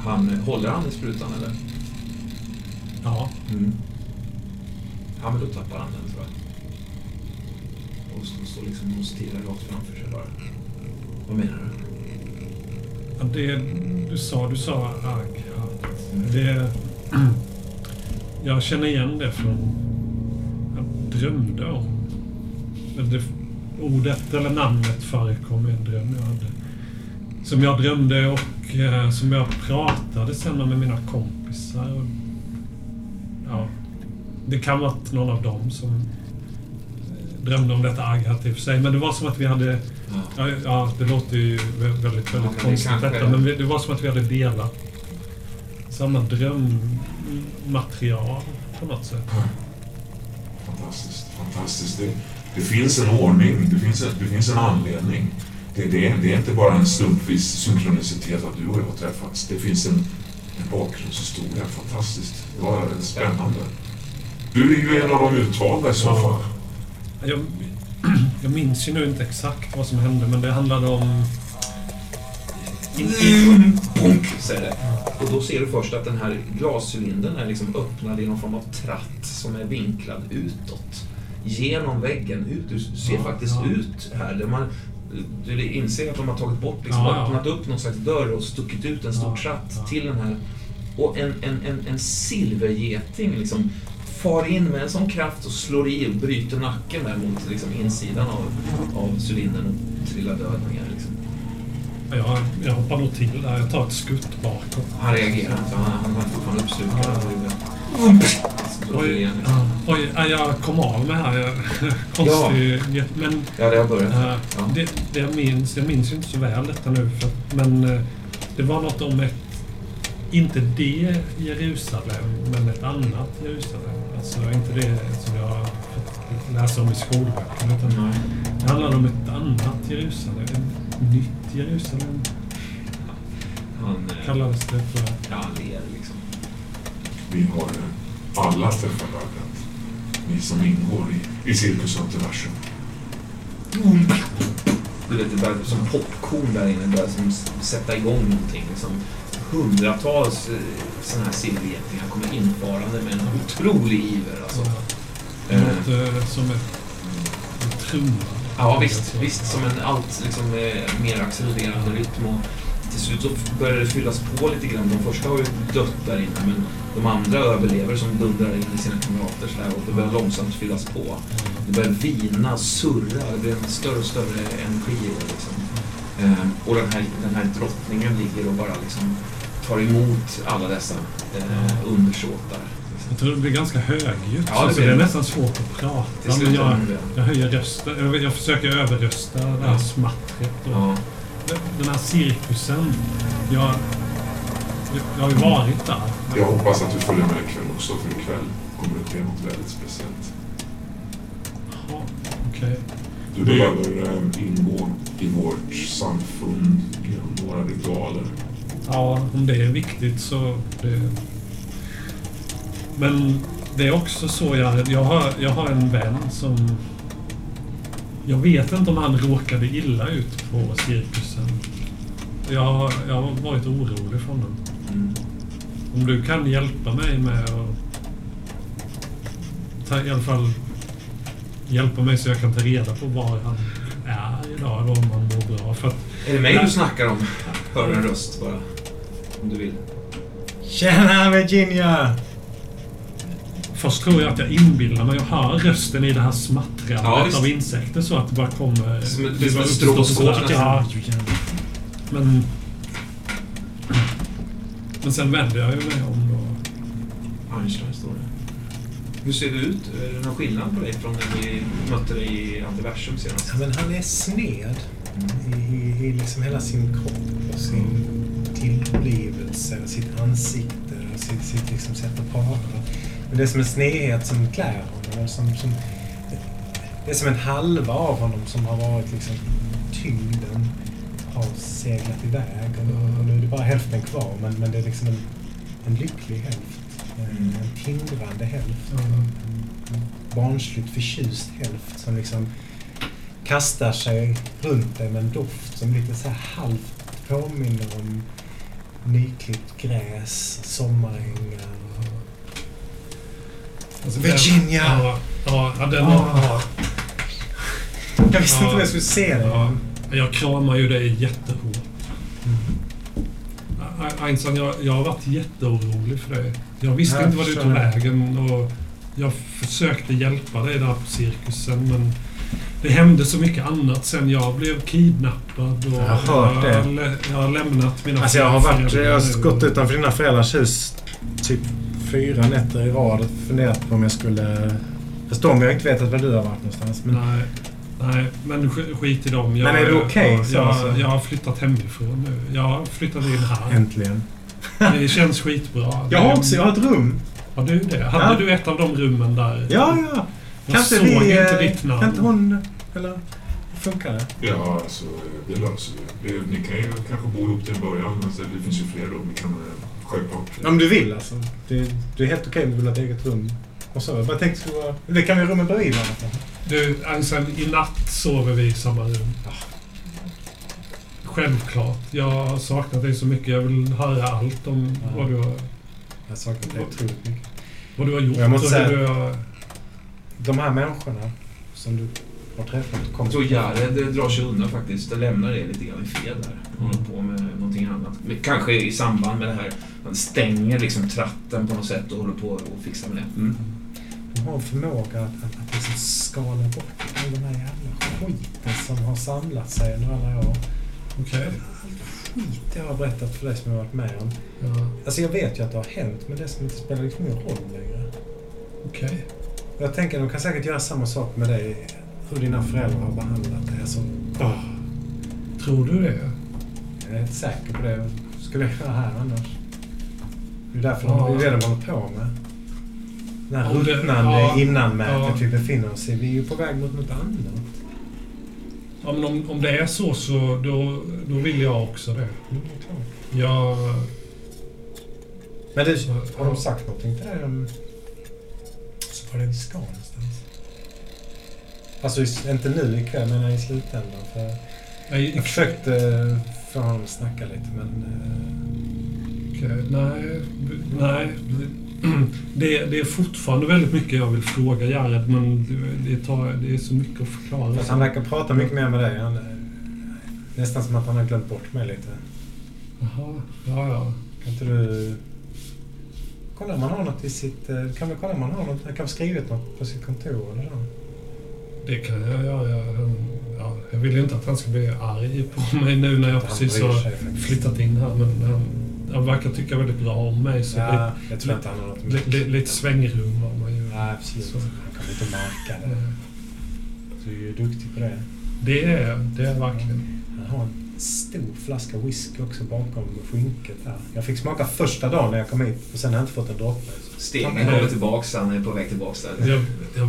Han, håller han i sprutan eller? Ja. Mm. Ja, men då tappar han den tror jag. Och står så liksom och stirrar rakt framför sig bara. Vad menar du? ja det du sa, du sa Agat. Det... Jag känner igen det från... Jag drömde om... Det, ordet eller namnet förekom i en dröm jag hade. Som jag drömde och eh, som jag pratade sen med mina kompisar. Och, ja, det kan vara någon av dem som drömde om detta Agat i och för sig. Men det var som att vi hade... Ja. Ja, det låter ju vä- väldigt, väldigt Ja, konstigt detta. Men det var som att vi hade delat samma drömmaterial på något sätt. Fantastiskt, fantastiskt. Det, det finns en ordning, det finns en, det finns en anledning. Det, det, det är inte bara en slumpvis synkronicitet att du och jag har träffats. Det finns en, en bakgrundshistoria. Fantastiskt. Det var spännande. Du är ju en av de utvalda i så fall. Jag, jag minns ju nu inte exakt vad som hände, men det handlade om... Bonk, säger det. Och då ser du först att den här glascylindern är liksom öppnad i någon form av tratt som är vinklad utåt. Genom väggen ut. Du ser Ja, faktiskt ja. ut här. Där man, du inser att de har tagit bort, liksom, Ja, ja. öppnat upp någon slags dörr och stuckit ut en stor Ja, tratt ja. till den här. Och en, en, en, en silvergeting liksom far in med en sån kraft och slår i och bryter nacken där mot liksom, insidan av, av cylindern och trilla död ner. Liksom. Jag, jag hoppar nog till där. Jag tar ett skutt bakåt. Han reagerar inte. Han, han var fortfarande. Så Oj, ja, oj, ja, jag kom av mig här. Konstig... Men Ja, det har börjat. äh, Ja. det, det jag minns, jag minns ju inte så väl detta nu. För, men eh, det var något om ett, inte det Jerusalem, men ett annat Jerusalem. Alltså inte det som jag läsa om i skolböckerna. Utan det handlar om ett annat Jerusalem. Nytt Jerusalem Han, eh, kallades det för. ja, han ler liksom. Vi har alla träffat ögat. Ni som ingår i, i Cirkus Antiversum. Du vet, det börjar som popcorn där inne. börjar som sätta igång någonting. Liksom. Hundratals eh, sådana här silvergetingar kommer infarande med en otrolig iver. Alltså. Det Eh, låter som ett, en trumma. Ja, visst. Visst, som en allt liksom, eh, mer accelererande rytm. Och till slut så börjar det fyllas på lite grann. De första har ju dött där inne, men de andra överlever som dundrar in i sina kamrater så och det börjar långsamt fyllas på. Det börjar vina, surra, det blir en större och större energi i det. Liksom. Eh, och den här, den här drottningen ligger och bara liksom tar emot alla dessa eh, undersåtar. Jag tror det blir ganska högljutt. Ja, det så blir det är det. nästan svårt att prata. Men jag, jag höjer rösten. Jag, jag försöker överrösta det här Ja. smattret. Och Ja. Den här cirkusen. Jag, jag har ju varit där. Jag hoppas att du följer med ikväll också, för ikväll kommer det ske något väldigt speciellt. Jaha, Okej. Du behöver eh, ingå i vårt samfund genom våra ritualer. Ja, om det är viktigt så... Det... Men det är också så jag... Jag har, jag har en vän som... Jag vet inte om han råkade illa ut på cirkusen. Jag, har- jag har varit orolig för honom. Mm. Om du kan hjälpa mig med att... Ta, I alla fall hjälpa mig så jag kan ta reda på var han är idag och om han mår bra. För att, Är det mig Nej. du snackar om? Hör en röst bara. Om du vill. Tjena Virginia! Först tror jag att jag inbillar mig och hör rösten i det här smattrandet Ja, visst. av insekter så att det bara kommer... Som ett- det det är som bara ett uppstår stroboskop sådär. nästan. Ja, men... Men sen vänder jag ju mig om och... Einstein står det. Hur ser du ut? Är det någon skillnad på dig från när vi mötte dig i Antiversum senast? Ja, men han är sned i, i, i liksom hela sin kropp och sin tillblivelse, sitt ansikte, sitt, sitt liksom sätt att prata. Men det är som en snedhet som klär honom. Som, som, det är som en halva av honom som har varit liksom tyngden har seglat iväg och, och nu är det bara hälften kvar men, men det är liksom en, en lycklig hälft. En, en tindrande hälft. En, en barnsligt förtjust hälft som liksom kastar sig runt dig med en doft som lite så här halvt påminner om nyklippt gräs, sommarängar. Alltså, Virginia! Ja, ja, ja, den Ah. ja, Jag visste inte om jag skulle se det. ja, Jag kramar ju dig jättehårt. I- Einstein, jag, jag har varit jätteorolig för dig. Jag visste Jag inte vad du tog det. vägen och jag försökte hjälpa dig där på cirkusen men det hände så mycket annat sen jag blev kidnappad och Jag har hört det. jag, lä- jag har lämnat mina Alltså jag har varit, jag har gått utanför dina föräldrars hus typ fyra nätter i rad funderat på om jag skulle... Förstå om jag inte vetat var du har varit någonstans. Men Nej, nej, men sk- skit i dem. Jag, Men är det okej, så jag, alltså? jag har flyttat hemifrån nu. Jag har flyttat in här. äntligen. Det känns skitbra. Jag har också, jag har ett rum. Har du det? Hade Ja. du ett av de rummen där? Ja, ja. Jag Kan inte såg vi... inte eh, ditt namn. Kan inte hon... Eller? Funkar det? Ja, alltså det löser vi. Det, ni kan ju kanske bo ihop till en början, men det finns ju fler rum. Vi kan eh, självklart... Om du vill alltså. Det, det är helt okej om du vill ha ett eget rum. Och så. Jag bara tänkte skulle vara... Det kan vi ha rummen bredvid varandra. Du, Einstein, i natt sover vi i samma rum. Självklart. Jag har saknat dig så mycket. Jag vill höra allt om Ja. vad, du har, Jag saknar det otroligt mycket. vad du har gjort. Jag måste och säga- du har, De här människorna som du har träffat och Jag tror Jared drar sig undan faktiskt. Det lämnar det lite grann i fred där. Och håller på med någonting annat. Men Kanske i samband med det här. Han stänger liksom tratten på något sätt och håller på och fixar med det. Mm. De har en förmåga att, att, att liksom skala bort all den här jävla skiten som har samlat sig under alla år. Okej. Skit jag har berättat för dig som jag har varit med om. Ja, Alltså jag vet ju att det har hänt, men det som inte spelar liksom ingen roll längre. okej. Jag tänker de kan säkert göra samma sak med dig. Hur dina föräldrar har behandlat dig. Alltså, Ah, Tror du det? Jag är inte säker på det. Skulle jag göra här annars? Det är därför Ja. det det de håller på med. Den här det- ruttnande ja, innanmätet ja. vi befinner oss i. Vi är ju på väg mot något annat. Ja, men om, om det är så, så då, då vill jag också det. Mm, det. Jag... Men du, har de sagt någonting till dig om så var det vi ska någonstans? Alltså inte nu ikväll, men i slutändan. För Jag, jag försökte få honom snacka lite, men... eh, Okej, nej, nej. Det, det är fortfarande väldigt mycket jag vill fråga Jared, men det, tar, det är så mycket att förklara. Fast han verkar prata mycket mer med dig. Han, eh, nästan som att han har glömt bort mig lite. Jaha, ja, ja. Kan inte du... Kolla om han har något i sitt... eh, Kan vi kolla om han har något? Han kan ha skrivit något på sitt kontor eller så. Det kan jag göra. Ja, jag vill ju inte att han ska bli arg på mig nu när jag Han precis har flyttat in här. Men han, han verkar tycka väldigt bra om mig. Så Ja, jag tror inte han har något lite, lite, lite svängrum har man ju. Nej, absolut. Så. Han kommer inte märka det. Du är ju duktig på det. Det är det är verkligen. Han har en stor flaska whisky också bakom skynket där. Jag fick smaka första dagen när jag kom hit och sen har jag inte fått en droppe. Stegen kommer tillbaks, han är på väg tillbaks där. Jag, jag,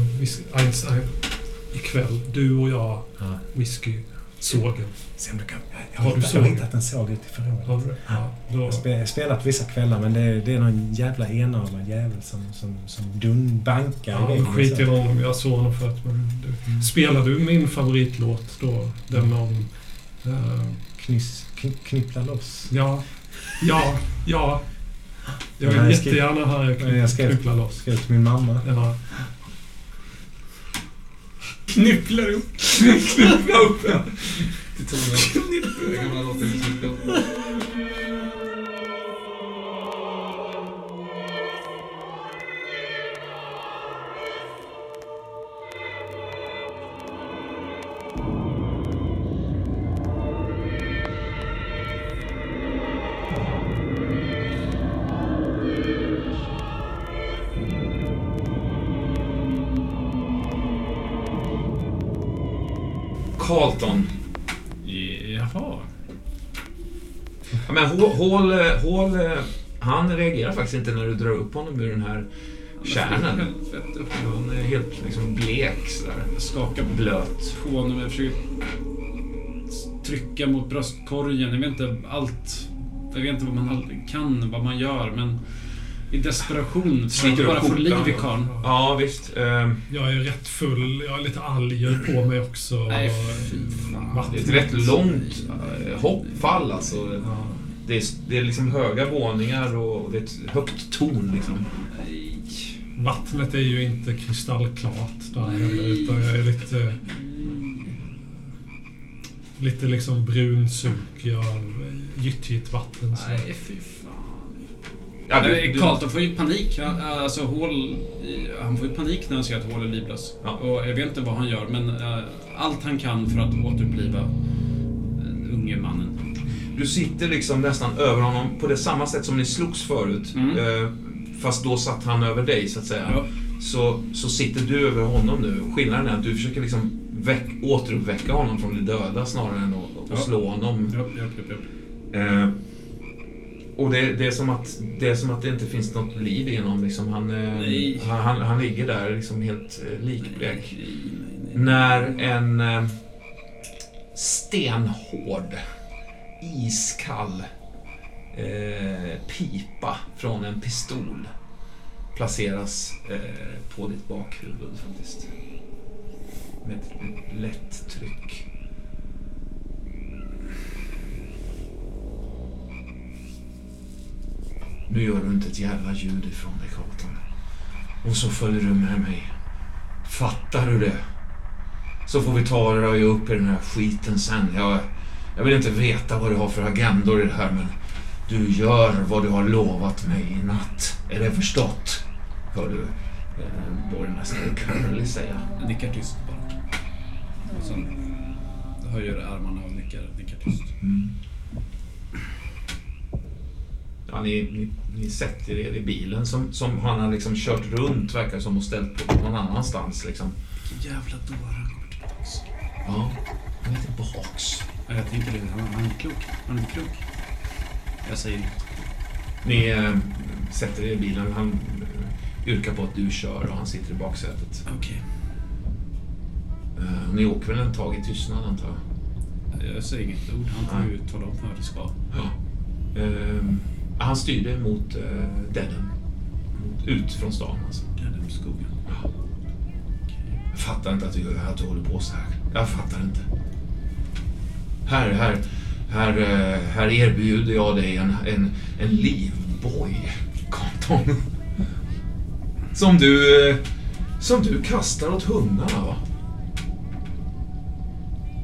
ikväll, du och jag, Ja. whisky, sågen. Se om du kan... Jag Har har, du hittat, jag har hittat en såg ute i förrådet. Har du? Ja, Jag då, jag har spelat vissa kvällar men det är, det är någon jävla enarmad jävel som, som, som dun bankar ja, i väggen. skit i honom. Jag såg honom förut. Men du, spelar du min favoritlåt då? Den om... eh, Knyss, kn, knyppla loss. ja, ja, ja. Jag vill jag jättegärna höra jag Knyppla loss. Skrev till min mamma. Ja. Knypplar upp. Knyppla upp den! Till med Knyppla upp. Hall, eh, han reagerar faktiskt inte när du drar upp honom ur den här kärnan. Han är helt liksom blek sådär. Jag skakar Blöt. på honom. Jag försöker trycka mot bröstkorgen. Jag vet inte allt. Jag vet inte vad man kan, vad man gör, men i desperation för Sliter att bara få liv i karln. Ja, visst. Eh, Jag är rätt full. Jag har lite alger på mig också. Nej, fy fan. det är ett rätt långt eh, hoppfall alltså. Ja. Det är, det är liksom höga våningar och det är ett högt torn liksom. Vattnet är ju inte kristallklart där heller, utan jag är lite... Lite liksom brunsukig av gyttjigt vatten. Så. Nej, fy fan. Ja, du, Nej, du, Carlton får ju panik. Han, alltså, Hall, han får ju panik när han ser att Hall är livlös. Ja. Och jag vet inte vad han gör, men eh, allt han kan för att återuppliva den unge mannen. Du sitter liksom nästan över honom på det samma sätt som ni slogs förut. Mm. Eh, fast då satt han över dig så att säga. Ja. Så, så sitter du över honom nu. Skillnaden är att du försöker liksom väck, återuppväcka honom från de döda snarare än att, Ja. slå honom. Japp. Eh, och det, det, är som att, det är som att det inte finns något liv i honom. Liksom. Han, eh, han, han, han ligger där liksom helt eh, likblek. När en eh, stenhård, iskall eh, pipa från en pistol placeras eh, på ditt bakhuvud faktiskt. Med ett lätt tryck. Nu gör du inte ett jävla ljud ifrån dig, Katan. Och så följer du med mig. Fattar du det? Så får vi ta dig upp i den här skiten sen. Jag, jag vill inte veta vad du har för agendor i det här, men du gör vad du har lovat mig i natt. Är det förstått? Hör du? eh, borgmästare Curly säga. Jag nickar tyst bara. Och sen höjer armarna och nickar, nickar tyst. Ja, ni, ni, ni sätter er i bilen som, som han har liksom kört runt, verkar som, och ställt på någon annanstans. Liksom. Vilken jävla dåre han kommer tillbaks. Ja, han är tillbaks. Ja, Jag tänker det. Han, han är klok. Han är klok. Jag säger inget. Ni eh, sätter er i bilen. Han eh, yrkar på att du kör och han sitter i baksätet. Okej. Eh, ni åker väl en tag i tystnad, antar jag? Jag säger inget ord. Han får ju tala om vad det ska. Ja. Eh, han styrde mot eh, Dedham. Mot- Ut från stan, alltså. Gadam skogen. Ja. Jag fattar inte att du, att du håller på så här. Jag fattar inte. Här, här, här, eh, här erbjuder jag dig en, en, en livboj, Carlton. Som du, eh, som du kastar åt hundarna, va?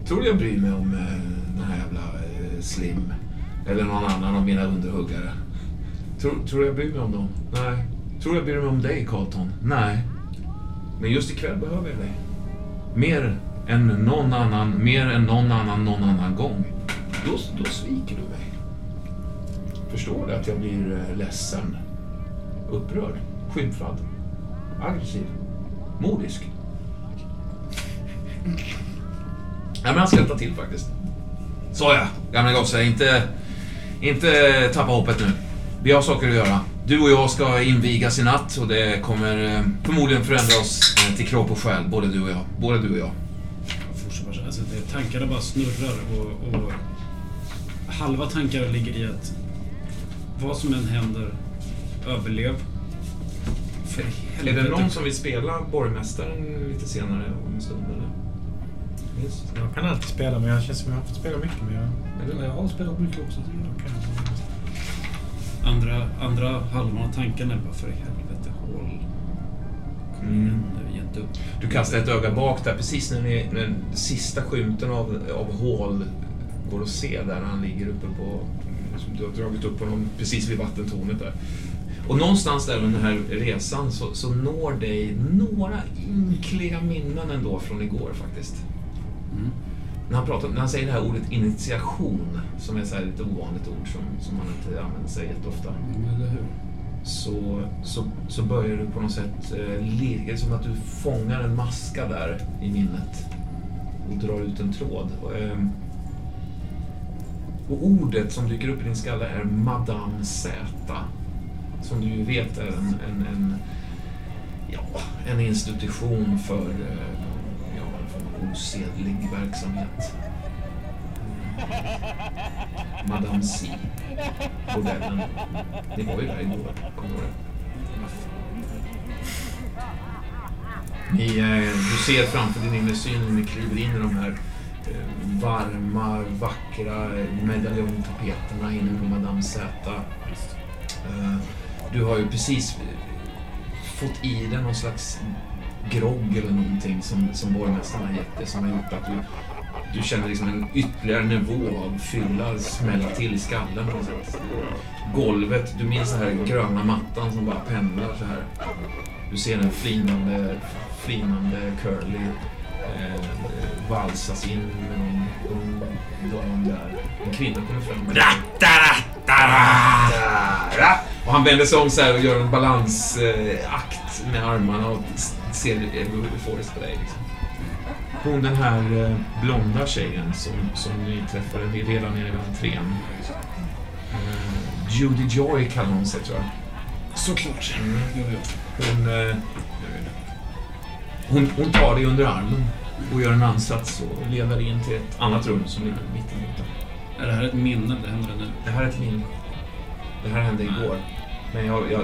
Tror du jag bryr mig om eh, den här jävla Slim? Eller någon annan av mina underhuggare? Tror, tror du jag bryr mig om dem? Nej. Tror du jag bryr mig om dig, Carlton? Nej. Men just ikväll behöver jag dig. Mer än någon annan, mer än någon annan någon annan gång. Då, då sviker du mig. Förstår du att jag blir eh, ledsen, upprörd, skymfad, aggressiv, modisk? Ja, men han skrattar till faktiskt. Såja, gamla gosse. Inte, inte tappa hoppet nu. Vi har saker att göra. Du och jag ska invigas i natt och det kommer eh, förmodligen förändra oss eh, till kropp och själ, både du och jag. Både du och jag tankarna bara snurrar och, och halva tankarna ligger i att vad som än händer, överlev. För Är helvete. det någon som vill spela borgmästaren lite senare om en stund? Eller? Yes. Jag kan alltid spela, men jag känns som jag har fått spela mycket. Men Jag har spelat mycket också. Andra, andra halvan av tankarna är bara för helvete, håll. Kom Mm. igen nu, upp. Du kastar ett öga bak där, precis när, ni, när den sista skymten av, av hål går att se där han ligger uppe på... Som du har dragit upp honom precis vid vattentornet där. Och någonstans där under den här resan så, så når dig några ynkliga minnen ändå från igår faktiskt. Mm. När han, pratar, när han säger det här ordet initiation, som är så här lite ovanligt ord som, som man inte använder sig jätteofta. Mm, eller hur? Så, så, så börjar du på något sätt eh, det är som att du fångar en maska där i minnet och drar ut en tråd. Och, ehm, och ordet som dyker upp i din skalle är Madame Z. Som du ju vet är en, en, en, ja, en institution för eh, ja, osedlig verksamhet. Madame C. Bordellen. Det var ju där igår, kommer du ihåg det? Ni, eh, du ser framför din inre syn när ni kliver in i de här eh, varma, vackra medaljongtapeterna inne på Madame Z. Eh, du har ju precis eh, fått i dig någon slags grogg eller någonting som, som borgmästaren har gett dig som har gjort att du, du känner liksom en ytterligare nivå av fylla smälla till i skallen på något sätt. Golvet, du minns den här gröna mattan som bara pendlar så här. Du ser den flinande, flinande curly eh, valsas in med någon ung dam där. En kvinna kommer fram. Och han vänder sig om så här och gör en balansakt med armarna och s- ser euforiskt på dig. Liksom. Hon den här eh, blonda tjejen som, som ni träffade redan nere vid entrén. Eh, Judy Joy kallar hon sig tror jag. Såklart. Mm. Hon, eh, hon, hon tar dig under armen och gör en ansats och leder in till ett annat rum som ligger mitt emot. Är det här ett minne? Det händer nu? Det här är ett minne. Det här hände igår. Men jag, jag,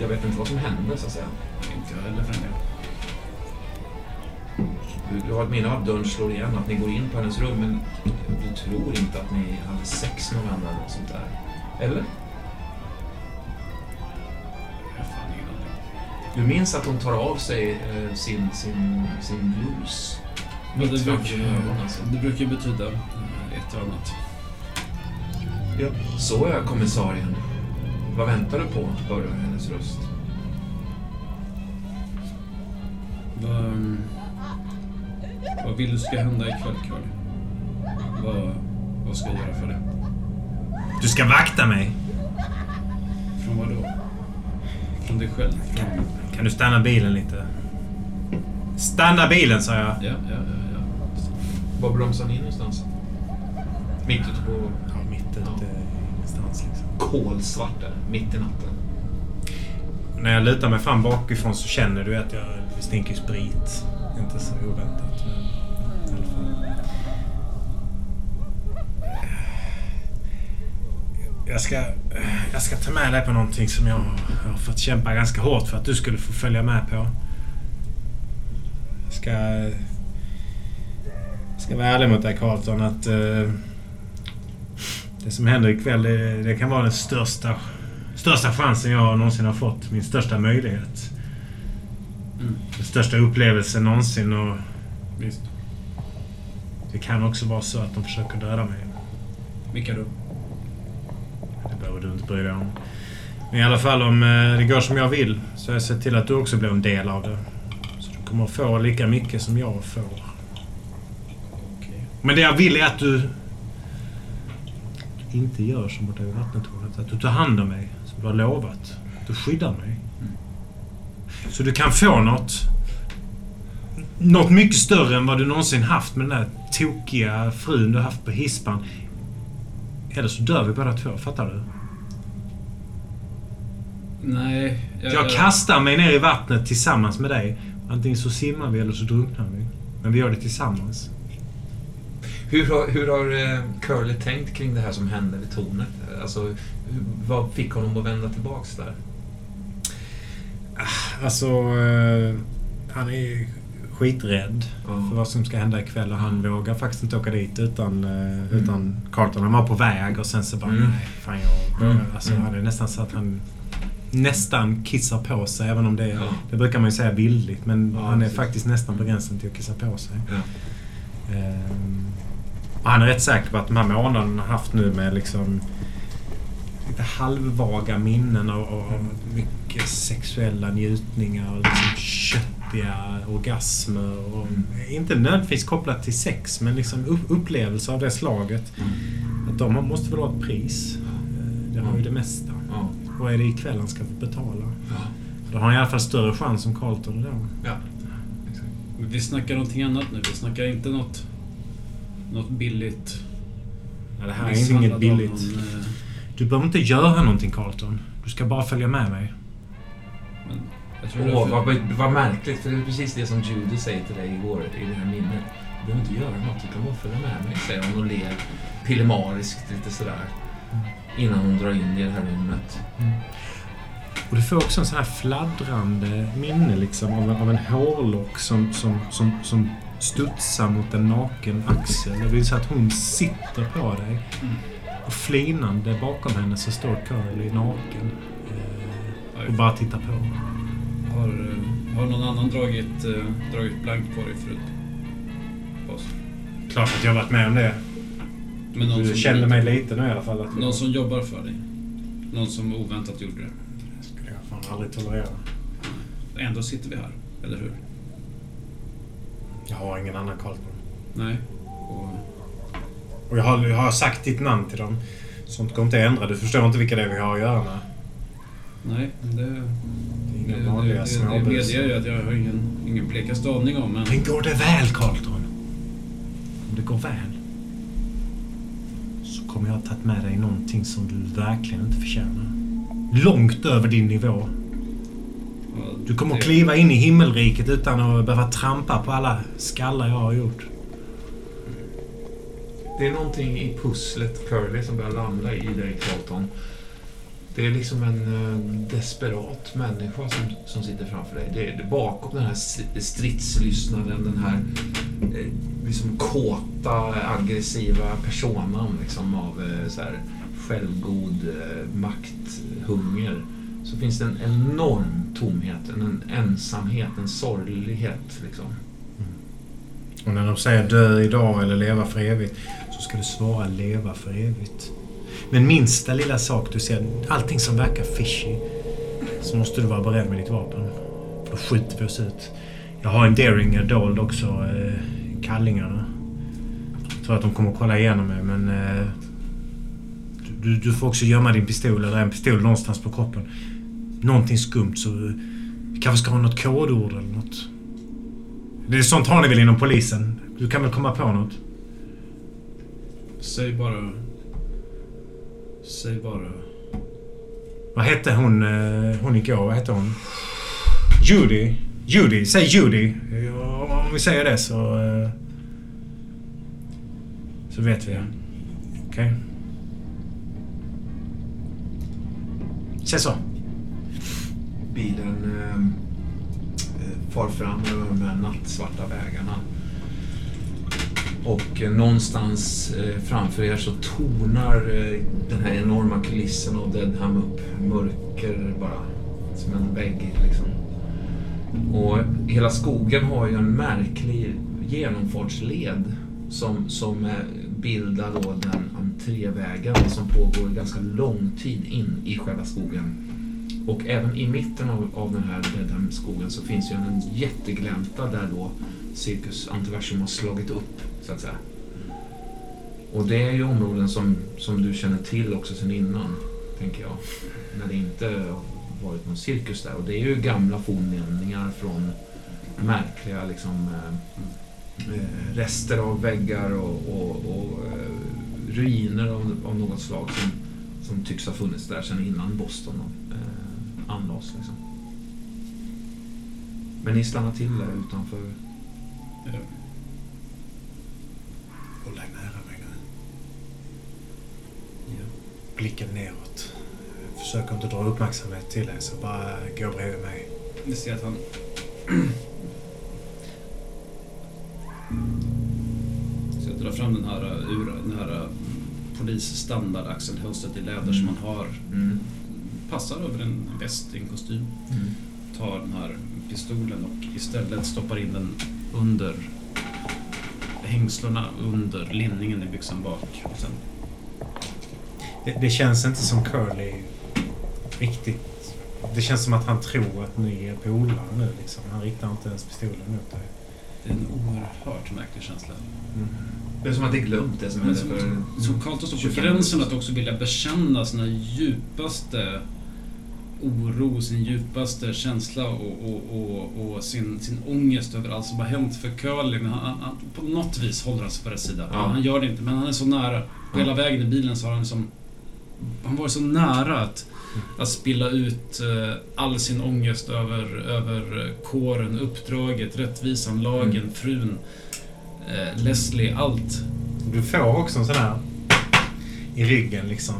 jag vet inte vad som hände så att säga. Inte jag heller för en del. Du, du har ett minne av att dörren slår igen, att ni går in på hennes rum men du tror inte att ni hade sex med varandra eller något sånt där. Eller? Du minns att hon tar av sig eh, sin, sin, sin blus. Men Mitt det, brukar, ögon alltså. det brukar betyda eh, ett och annat. Så är kommissarien. Vad väntar du på? Hör du hennes röst. Vad, vad vill du ska hända ikväll, Curly? Vad, vad ska jag göra för det? Du ska vakta mig. Från vad då? Från dig själv? Från... Kan du stanna bilen lite? Stanna bilen, sa jag. Ja, ja, ja. ja. Var bromsar ni någonstans? Mitt ute på Ja, mitt ute ingenstans liksom. kolsvart där, mitt i natten. När jag lutar mig fram bakifrån så känner du att jag stinker sprit. Inte så oväntat, Jag ska, jag ska ta med dig på någonting som jag har fått kämpa ganska hårt för att du skulle få följa med på. Jag ska, jag ska vara ärlig mot dig Carlton att eh, det som händer ikväll det, det kan vara den största största chansen jag någonsin har fått. Min största möjlighet. Mm. Den största upplevelsen någonsin och Visst. det kan också vara så att de försöker döda mig. Vilka då? Behöver du inte bry dig om. Men i alla fall om eh, det går som jag vill så har jag sett till att du också blir en del av det. Så du kommer få lika mycket som jag får. Men det jag vill är att du inte gör som borta vid vattentornet. Att du tar hand om mig som du har lovat. Du skyddar mig. Så du kan få något. Något mycket större än vad du någonsin haft med den där tokiga frun du haft på hispan. Eller så dör vi båda två. Fattar du? Nej. Jag kastar mig ner i vattnet tillsammans med dig. Antingen så simmar vi eller så drunknar vi. Men vi gör det tillsammans. Hur har, hur har eh, Curly tänkt kring det här som hände vid tornet? Alltså, hur, vad fick honom att vända tillbaks där? Alltså, eh, han är ju skiträdd Ja. för vad som ska hända ikväll och han vågar faktiskt inte åka dit utan, Mm. utan Carlton. Han var på väg och sen så bara, Mm. nej, fan jag... Mm. Alltså, Mm. han är nästan så att han nästan kissar på sig, även om det, Ja. det brukar man ju säga bildligt. Men Ja, han är precis. faktiskt nästan på gränsen till att kissa på sig. Ja. Ehm, och han är rätt säker på att de här månaderna han haft nu med liksom lite halvvaga minnen av, av mycket sexuella njutningar och liksom köttiga orgasmer. Och, Inte nödvändigtvis kopplat till sex, men liksom upp- upplevelser av det slaget. Att de måste väl ha ett pris. Eh, Det har ju det mesta. Ja. Vad är det ikväll han ska få betala? Ja. Då har han i alla fall större chans som Carlton då. ja. Exakt. Vi snackar någonting annat nu. Vi snackar inte något, något billigt. Ja, det här är inget billigt. någon, eh, Du behöver inte göra någonting Carlton. Du ska bara följa med mig. Men jag tror Åh, därför- vad, vad märkligt, för det är precis det som Judy säger till dig igår i det här minnet. Du behöver inte göra något, du kan bara följa med mig, säger hon och ler pillemariskt lite sådär. Innan hon drar in i det här rummet. Och du får också en sån här fladdrande minne liksom av en, av en hårlock som, som, som, som studsar mot en naken axel. Det vill säga att hon sitter på dig. Mm. Och flinande bakom henne så står Curly naken. Eh, och bara tittar på. Har, eh, har någon annan dragit, eh, dragit blankt på dig förut? Klart att jag har varit med om det. Men någon Du känner mig lite nu i alla fall. Att någon som jobbar för dig? Någon som oväntat gjorde det? Det skulle jag fan aldrig tolerera. Ändå sitter vi här, eller hur? Jag har ingen annan Carlton. Nej. Och, Och jag har, jag har sagt ditt namn till dem. Sånt går inte att ändra. Du förstår inte vilka det är vi har att göra med. nej, det, Det är inga vanliga det, det medger jag att jag har ingen, ingen blekaste aning om. Men Men går det väl, Carlton? Om det går väl kommer jag ha tagit med dig någonting som du verkligen inte förtjänar. Långt över din nivå. Du kommer att kliva in i himmelriket utan att behöva trampa på alla skallar jag har gjort. Det är någonting i pusslet Curly som börjar landa i dig, Carlton. Det är liksom en eh, desperat människa som, som sitter framför dig. Det är, bakom den här stridslystnaden, den här eh, liksom kåta, aggressiva personan liksom av eh, så här, självgod makthunger. Så finns det en enorm tomhet, en, en ensamhet, en sorglighet. Liksom. Mm. Och när de säger dö idag eller leva för evigt så ska du svara leva för evigt. Men minsta lilla sak du ser, allting som verkar fishy, så måste du vara beredd med ditt vapen. Då skjuter vi oss ut Jag har en Deringer dold också. Eh, kallingarna. Jag tror att de kommer att kolla igenom mig men... Eh, du, du får också gömma din pistol eller en pistol någonstans på kroppen. Någonting skumt så... Vi kanske ska ha något kodord eller något. Det är sånt har ni väl inom polisen? Du kan väl komma på något? Säg bara... Säg bara... Vad hette hon, eh, Hon hon igår? Vad hette hon? Judy. Judy. Säg Judy. Ja, om vi säger det så... Eh, så vet vi. Okej. Säg så. Bilen eh, eh far fram över de här nattsvarta vägarna. Och eh, någonstans eh, framför er så tonar eh, den här enorma kulissen av Deadham upp. Mörker bara. Som en vägg liksom. Och hela skogen har ju en märklig genomfartsled som, som bildar då den entrévägen som pågår ganska lång tid in i själva skogen. Och även i mitten av, av den här Deadham-skogen så finns ju en jätteglänta där då Cirkus Antiversum har slagit upp, så att säga. Och det är ju områden som, som du känner till också sedan innan, tänker jag. När det inte har varit någon cirkus där. Och det är ju gamla fornlämningar från märkliga liksom, eh, eh rester av väggar och, och, och eh, ruiner av, av något slag som, som tycks ha funnits där sedan innan Boston eh, anlades. Liksom. Men ni stannar till där utanför. Håll dig nära mig nu. Blicken neråt. Försök inte dra uppmärksamhet till dig, så bara gå bredvid mig. Ni ser att han... Så jag drar fram den här uh, ur den här uh, polisstandard axelhölstret i läder som man har. Mm. Passar över en väst en kostym. Mm. Tar den här pistolen och istället stoppar in den under hängslorna under linningen i byxan bak. Och sen Det, det känns inte som Curly riktigt... Det känns som att han tror att ni är polare nu liksom. Han riktar inte ens pistolen mot dig. Det är en oerhört märklig känsla. Det är som att det är glömt det som hände för... som Carlton står på 25 gränsen att också vilja bekänna sina djupaste oro, sin djupaste känsla och, och, och, och sin, sin ångest över allt som har hänt för Curly. Men han, han, på något vis håller han sig på rätt sida. Ja. Han gör det inte, men han är så nära. På hela vägen i bilen så har han liksom... Han var så nära att, att spilla ut eh, all sin ångest över, över kåren, uppdraget, rättvisan, lagen, Mm. frun, eh, Leslie, allt. Du får också en sån här i ryggen liksom.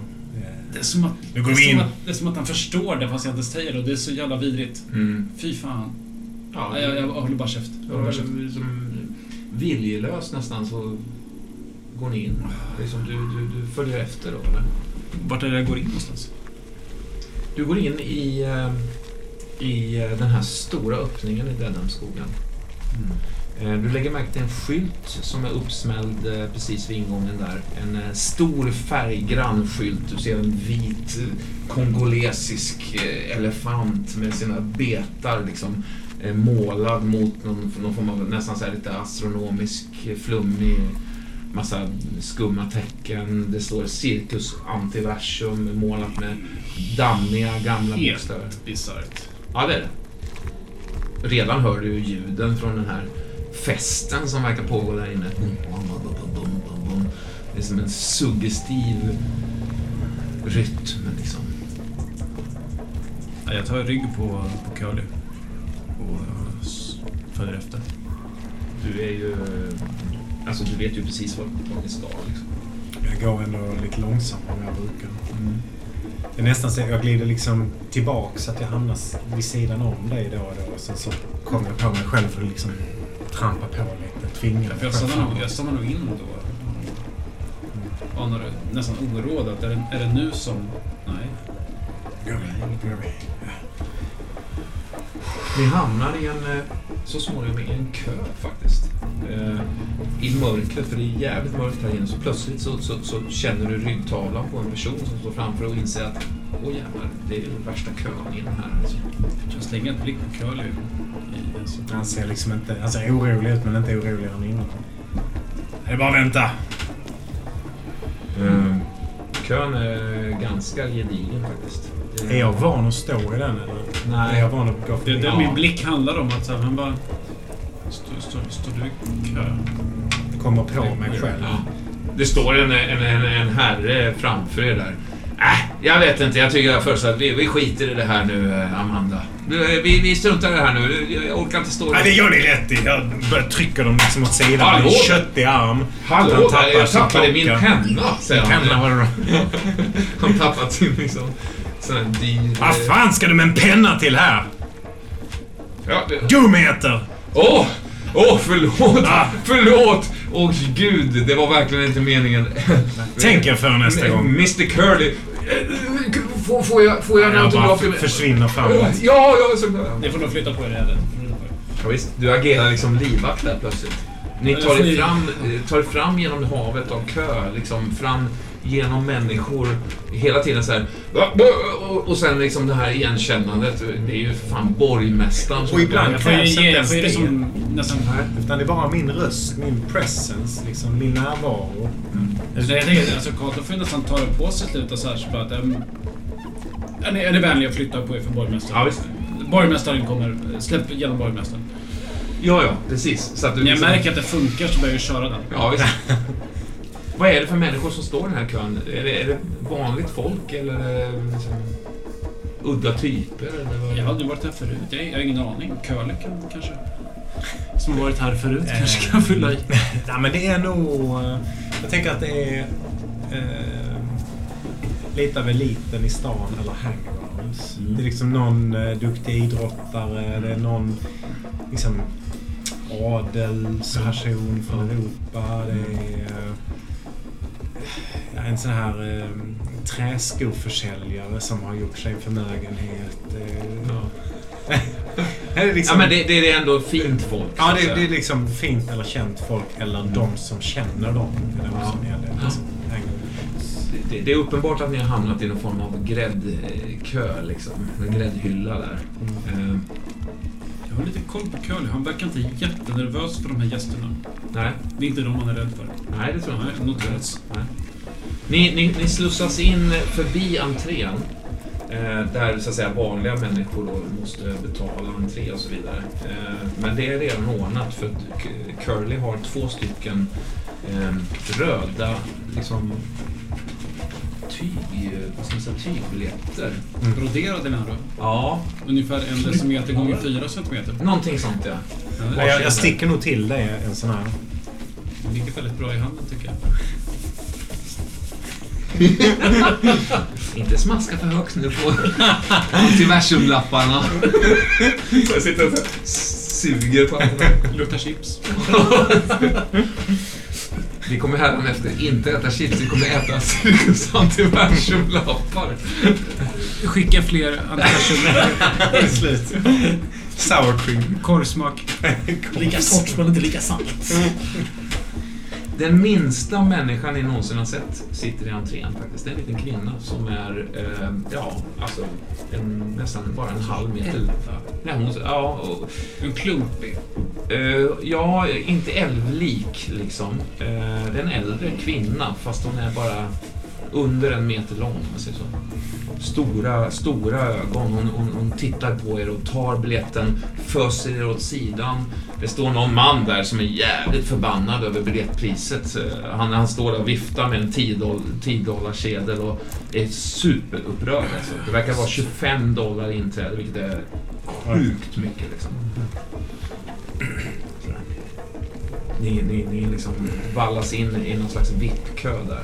Det är som att, Nu går vi in. att, det är som att han förstår det fast jag inte säger det och det är så jävla vidrigt. Mm. Fy fan. Ja, jag, jag, jag håller bara käft. Jag håller bara käft. som viljelös nästan så går ni in. Det är som du, du, du följer efter då, eller? Vart är det jag går in någonstans? Du går in i, eh, i eh, den här stora öppningen i Dedhamskogen. Eh, Du lägger märke till en skylt som är uppsmälld eh, precis vid ingången där. En eh, stor färggrann skylt. Du ser en vit eh, kongolesisk eh, elefant med sina betar liksom eh, målad mot någon, någon form av nästan så här lite astronomisk, eh, flummig massa skumma tecken. Det står Cirkus Antiversum målat med dammiga gamla bokstäver. Helt bisarrt. Ja, det är det. Redan hör du ju ljuden från den här festen som verkar pågå där inne. Det är som en suggestiv rytm liksom. Ja, Jag tar rygg på, på Curly. Och eh, följer efter. Du är ju... Alltså du vet ju precis vart ni ska liksom. Jag går ändå lite långsammare än jag brukar. Det är nästan så att jag glider liksom tillbaka så att jag hamnar vid sidan om dig då och då. Och sen så kommer jag på mig själv för att liksom trampa på lite. Tvinga jag stannar, nog, jag in då. Anar du nästan oråd att är det, är det nu som... Nej. Gå vi, gå vi. Ni hamnar i en, eh, så småningom i en kö faktiskt. Eh, I mörkret, för det är jävligt mörkt här inne, så plötsligt så, så, så känner du ryggtavlan på en person som står framför och inser att åh jävlar, det är den värsta kön in här alltså. Jag slänger ett blick på Curly. alltså. Han ser liksom inte... Han ser orolig ut men inte oroligare än innan. Det är bara att vänta. Eh, kön är ganska gedigen faktiskt. Är jag van att stå i den eller? Nej. Är jag van att gå Det, det Ja. min blick handlar om att så här, han bara... Står, står, står du i kö? Kommer på mig själv. Ja. Det står en, en, en, en herre framför er där. Äh, jag vet inte. Jag tycker först att vi, vi skiter i det här nu, eh, Amanda. Du, Vi, vi struntar i det här nu. Jag orkar inte stå... Nej, det gör ni rätt i. Jag börjar trycka dem liksom åt sidan med Hallå en där. köttig arm. Hallå Han tappar jag tappade min penna, säger han. Penna var det. Han tappat sin liksom... Sån här dyr... Vad fan ska du med en penna till här? Ja, det- Dumheter! Åh! Åh, förlåt! Ah. Förlåt! Åh, gud, det var verkligen inte meningen. Tänk er för nästa gång. Mr Curly. eh, Får, får jag, får jag en Jag bara autograf? försvinner framåt. Ja, ja, så... Ni får nog flytta på er Eden. Ja, visst, du agerar liksom livvakt där plötsligt. Ni tar er fram, eh, tar fram genom havet av kö, liksom fram genom människor. Hela tiden så här. Och, sen liksom det här igenkännandet. Det är ju för fan borgmästaren som Och ibland Jag krävs inte ens det som nästan... Utan det är bara min röst, min presence, liksom min närvaro. Alltså, jag tänker, alltså Carlton får ju nästan ta det på sig slutet så här så att... Um, är, ni, är ni vänliga att flytta på er för borgmästaren? Ja, visst. Borgmästaren kommer... Släpp igenom borgmästaren. Ja, ja, precis. Så att du När jag liksom- märker att det funkar så börjar jag köra den. Ja, visst. Vad är det för människor som står i den här kön? Är det, är det vanligt folk eller det liksom udda typer? Eller vad? Jag har aldrig varit här förut. Jag, jag har ingen aning. Kan, kanske... Som har varit här förut Eh, kanske kan fylla i. Nej, men det är nog... eh, Jag tänker att det är eh, lite av eliten i stan eller hangouts. Mm. Det är liksom någon eh, duktig idrottare, det är någon liksom adelsperson från Europa. Det är eh, en sån här eh, träskoförsäljare som har gjort sig en förmögenhet. Eh, det är liksom, Ja, men det, det är ändå fint folk. Ja, det, det är liksom fint eller känt folk eller de som känner dem. Det Ja. som det. Liksom. det, det är uppenbart att ni har hamnat i någon form av gräddkö, liksom. En gräddhylla där. Eh, Jag har lite koll på Curly. Han verkar inte jättenervös för de här gästerna. nej, Det är inte de han är rädd för. nej, det tror jag inte. noterat. Nej. Ni, ni, ni slussas in förbi entrén. Eh, där så att säga vanliga människor då måste betala entré och så vidare. Eh, men det är redan ordnat för Curly har två stycken eh, röda liksom, tyg, vad ska man säga, tygbiljetter. Broderade menar du? Ja, Ungefär en decimeter gånger fyra centimeter. någonting sånt ja. Ja, Ja, det jag, jag sticker nog till dig en sån här. ligger väldigt bra i handen tycker jag. Inte smaska för högt nu på antiversumlapparna. Jag sitter och suger på alla. Luktar chips. Vi kommer hädanefter inte äta chips, vi kommer äta Cirkus antiversumlappar. Skicka fler antiversum. Slut. Sour cream. Korvsmak. Lika torrt men inte lika salt. Den minsta människan ni någonsin har sett sitter i entrén faktiskt. Det är en liten kvinna som är, eh, ja, alltså en, nästan bara en halv meter. Nej, hon, ja, och, En klumpig. Eh, ja, inte älvlik liksom. Uh, det är en äldre kvinna fast hon är bara under en meter lång om man säger så. Stora, stora ögon. Hon, hon, hon tittar på er och tar biljetten, föser er åt sidan. Det står någon man där som är jävligt förbannad över biljettpriset. Han, han står där och viftar med en 10 10 dollar kedel och är superupprörd. Alltså. Det verkar vara 25 dollar inträde, vilket är sjukt mycket. Liksom. Ni, ni, ni liksom vallas in i någon slags VIP-kö där.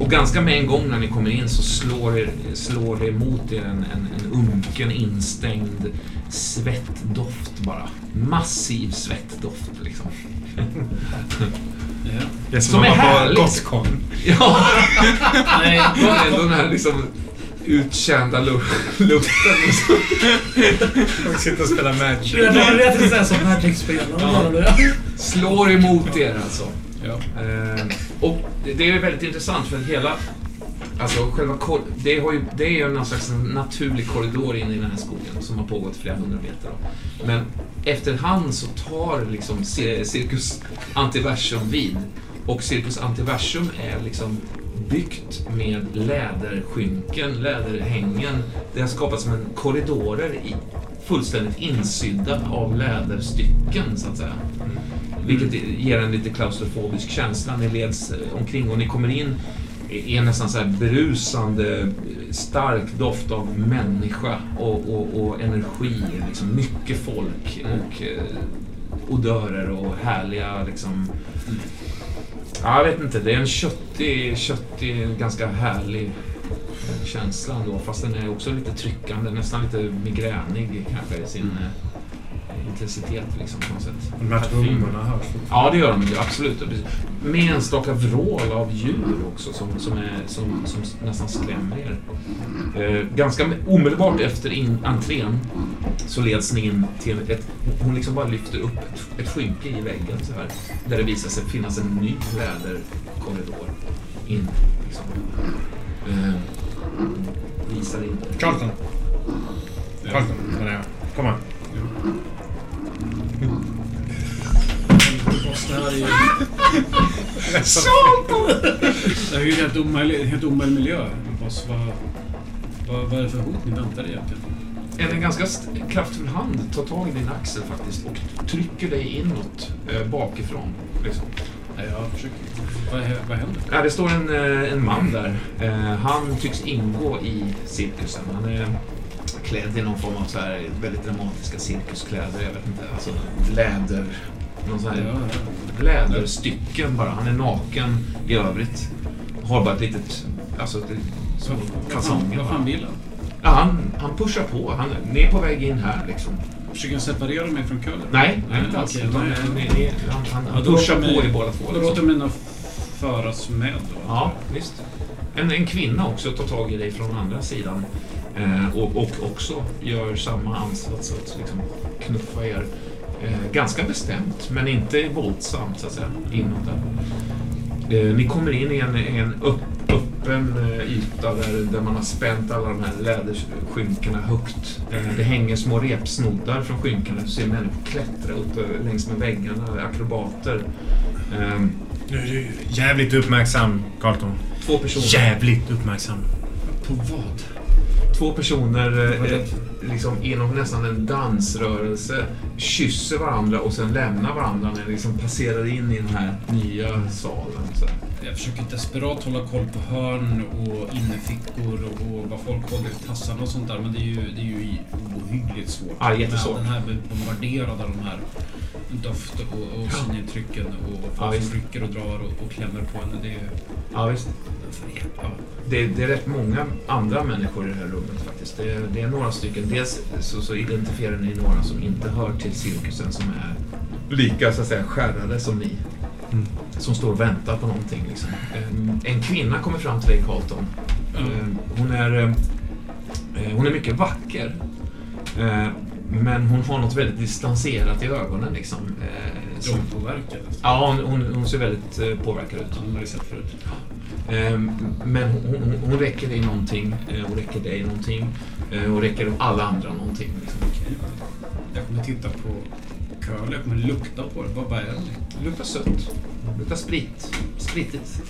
Och ganska med en gång när ni kommer in så slår, er, slår det emot er en, en, en unken, instängd svettdoft bara. Massiv svettdoft liksom. Ja. Det är som, Som att är härligt. Gothcon. Ja, Nej, ändå den här liksom utkända lu- lukten. Liksom. Och sitta och spela Magic. Det är rätt att säga som Magic-spelare. Ja. Slår emot er alltså. Ja. Eh, och det- är väldigt intressant för hela... Alltså själva det, har ju, det är ju någon slags naturlig korridor in i den här skogen som har pågått flera hundra meter. Då. Men efterhand så tar liksom Cirkus Antiversum vid. Och Cirkus Antiversum är liksom byggt med läderskynken, läderhängen. Det har skapats som en korridorer i, fullständigt insydda av läderstycken så att säga. Mm. Vilket ger en lite klaustrofobisk känsla. Ni leds eh, omkring och ni kommer in i en nästan så här berusande, eh, stark doft av människa och, och, och energi. Liksom mycket folk och eh, odörer och härliga liksom... Ja, jag vet inte, det är en köttig, köttig, ganska härlig eh, känsla ändå. Fast den är också lite tryckande, nästan lite migränig kanske i sin eh, intensitet liksom på något sätt. De här trummorna hörs Ja, det gör de ju, absolut. Precis. Med enstaka vrål av djur också som, som, är, som, som nästan skrämmer er. Eh, ganska omedelbart efter in, entrén så leds ni in till ett... Hon liksom bara lyfter upp ett, ett skynke i väggen så här. Där det visar sig finnas en ny läderkorridor in. Liksom. Eh, visar in. Carlton! Carlton, där är jag. Kom här. Boss, det här är ju... Det här är ju en helt omöjlig, helt omöjlig miljö. Vad, vad, vad är det för hot ni väntar egentligen? En ganska kraftfull hand tar tag i din axel faktiskt och trycker dig inåt eh, bakifrån. Liksom. Nej, jag försöker... Vad, vad händer? Ja, det står en, eh, en man där. Eh, Han tycks ingå i cirkusen. Han är klädd i någon form av så här väldigt dramatiska cirkuskläder. Jag vet inte, alltså läder... Någon sån Ja, här ja. läderstycken bara. Han är naken i övrigt. Har bara ett litet... Alltså, Vad fan, kalsonger. vad fan vill han? Ja, han, han pushar på. Han ni är på väg in här liksom. Försöker han separera mig från Köller? Nej, nej inte alls. Utan, nej. ni, han han, Ja, han då pushar på mig- er båda två. Då liksom. låter mina föras med då. Ja, visst. En, en kvinna också tar tag i dig från andra sidan eh, och, och också gör samma ansats att liksom knuffa er eh, ganska bestämt, men inte våldsamt så att säga, inåt där. Eh, ni kommer in i en, en upp, öppen eh, yta där, där man har spänt alla de här läderskynkena högt. Eh, det hänger små repsnoddar från skynkena. Du ser människor klättra upp eh, längs med väggarna, akrobater. Eh, Nu är du jävligt uppmärksam, Carlton. två personer. Jävligt uppmärksam. På vad? Två personer eh, det? liksom inom nästan en dansrörelse kysser varandra och sen lämnar varandra när de liksom passerar in i den här nya salen. Så. Jag försöker desperat hålla koll på hörn och innerfickor och, och vad folk håller i tassarna och sånt där. Men det är ju, det är ju ohyggligt svårt. Ja, jättesvårt. Den här bombarderade av de här doft och, och synintrycken och folk Ja, som rycker och drar och, och klämmer på henne. Det är Ja, visst. Ja. Det, det är rätt många andra människor i det här rummet faktiskt. Det, är- det är några stycken. Dels så, så identifierar ni några som inte hör till cirkusen som är lika så att säga skärrade som ni. Mm. Som står och väntar på någonting. Liksom. En, en kvinna kommer fram till dig Carlton. Eh, Hon är, eh, hon är mycket vacker. Men hon har något väldigt distanserat i ögonen. Liksom. Som- Drogpåverkad. Ja, hon, hon, hon ser väldigt eh, påverkad ut. Ja, har jag sett förut. Ehm, Men hon, hon, hon räcker dig någonting, eh, hon räcker dig någonting eh, och räcker alla andra någonting. Liksom. Jag kommer titta på curl, jag kommer lukta på det. Vad är det? Luktar sött. Luktar sprit. Spritigt.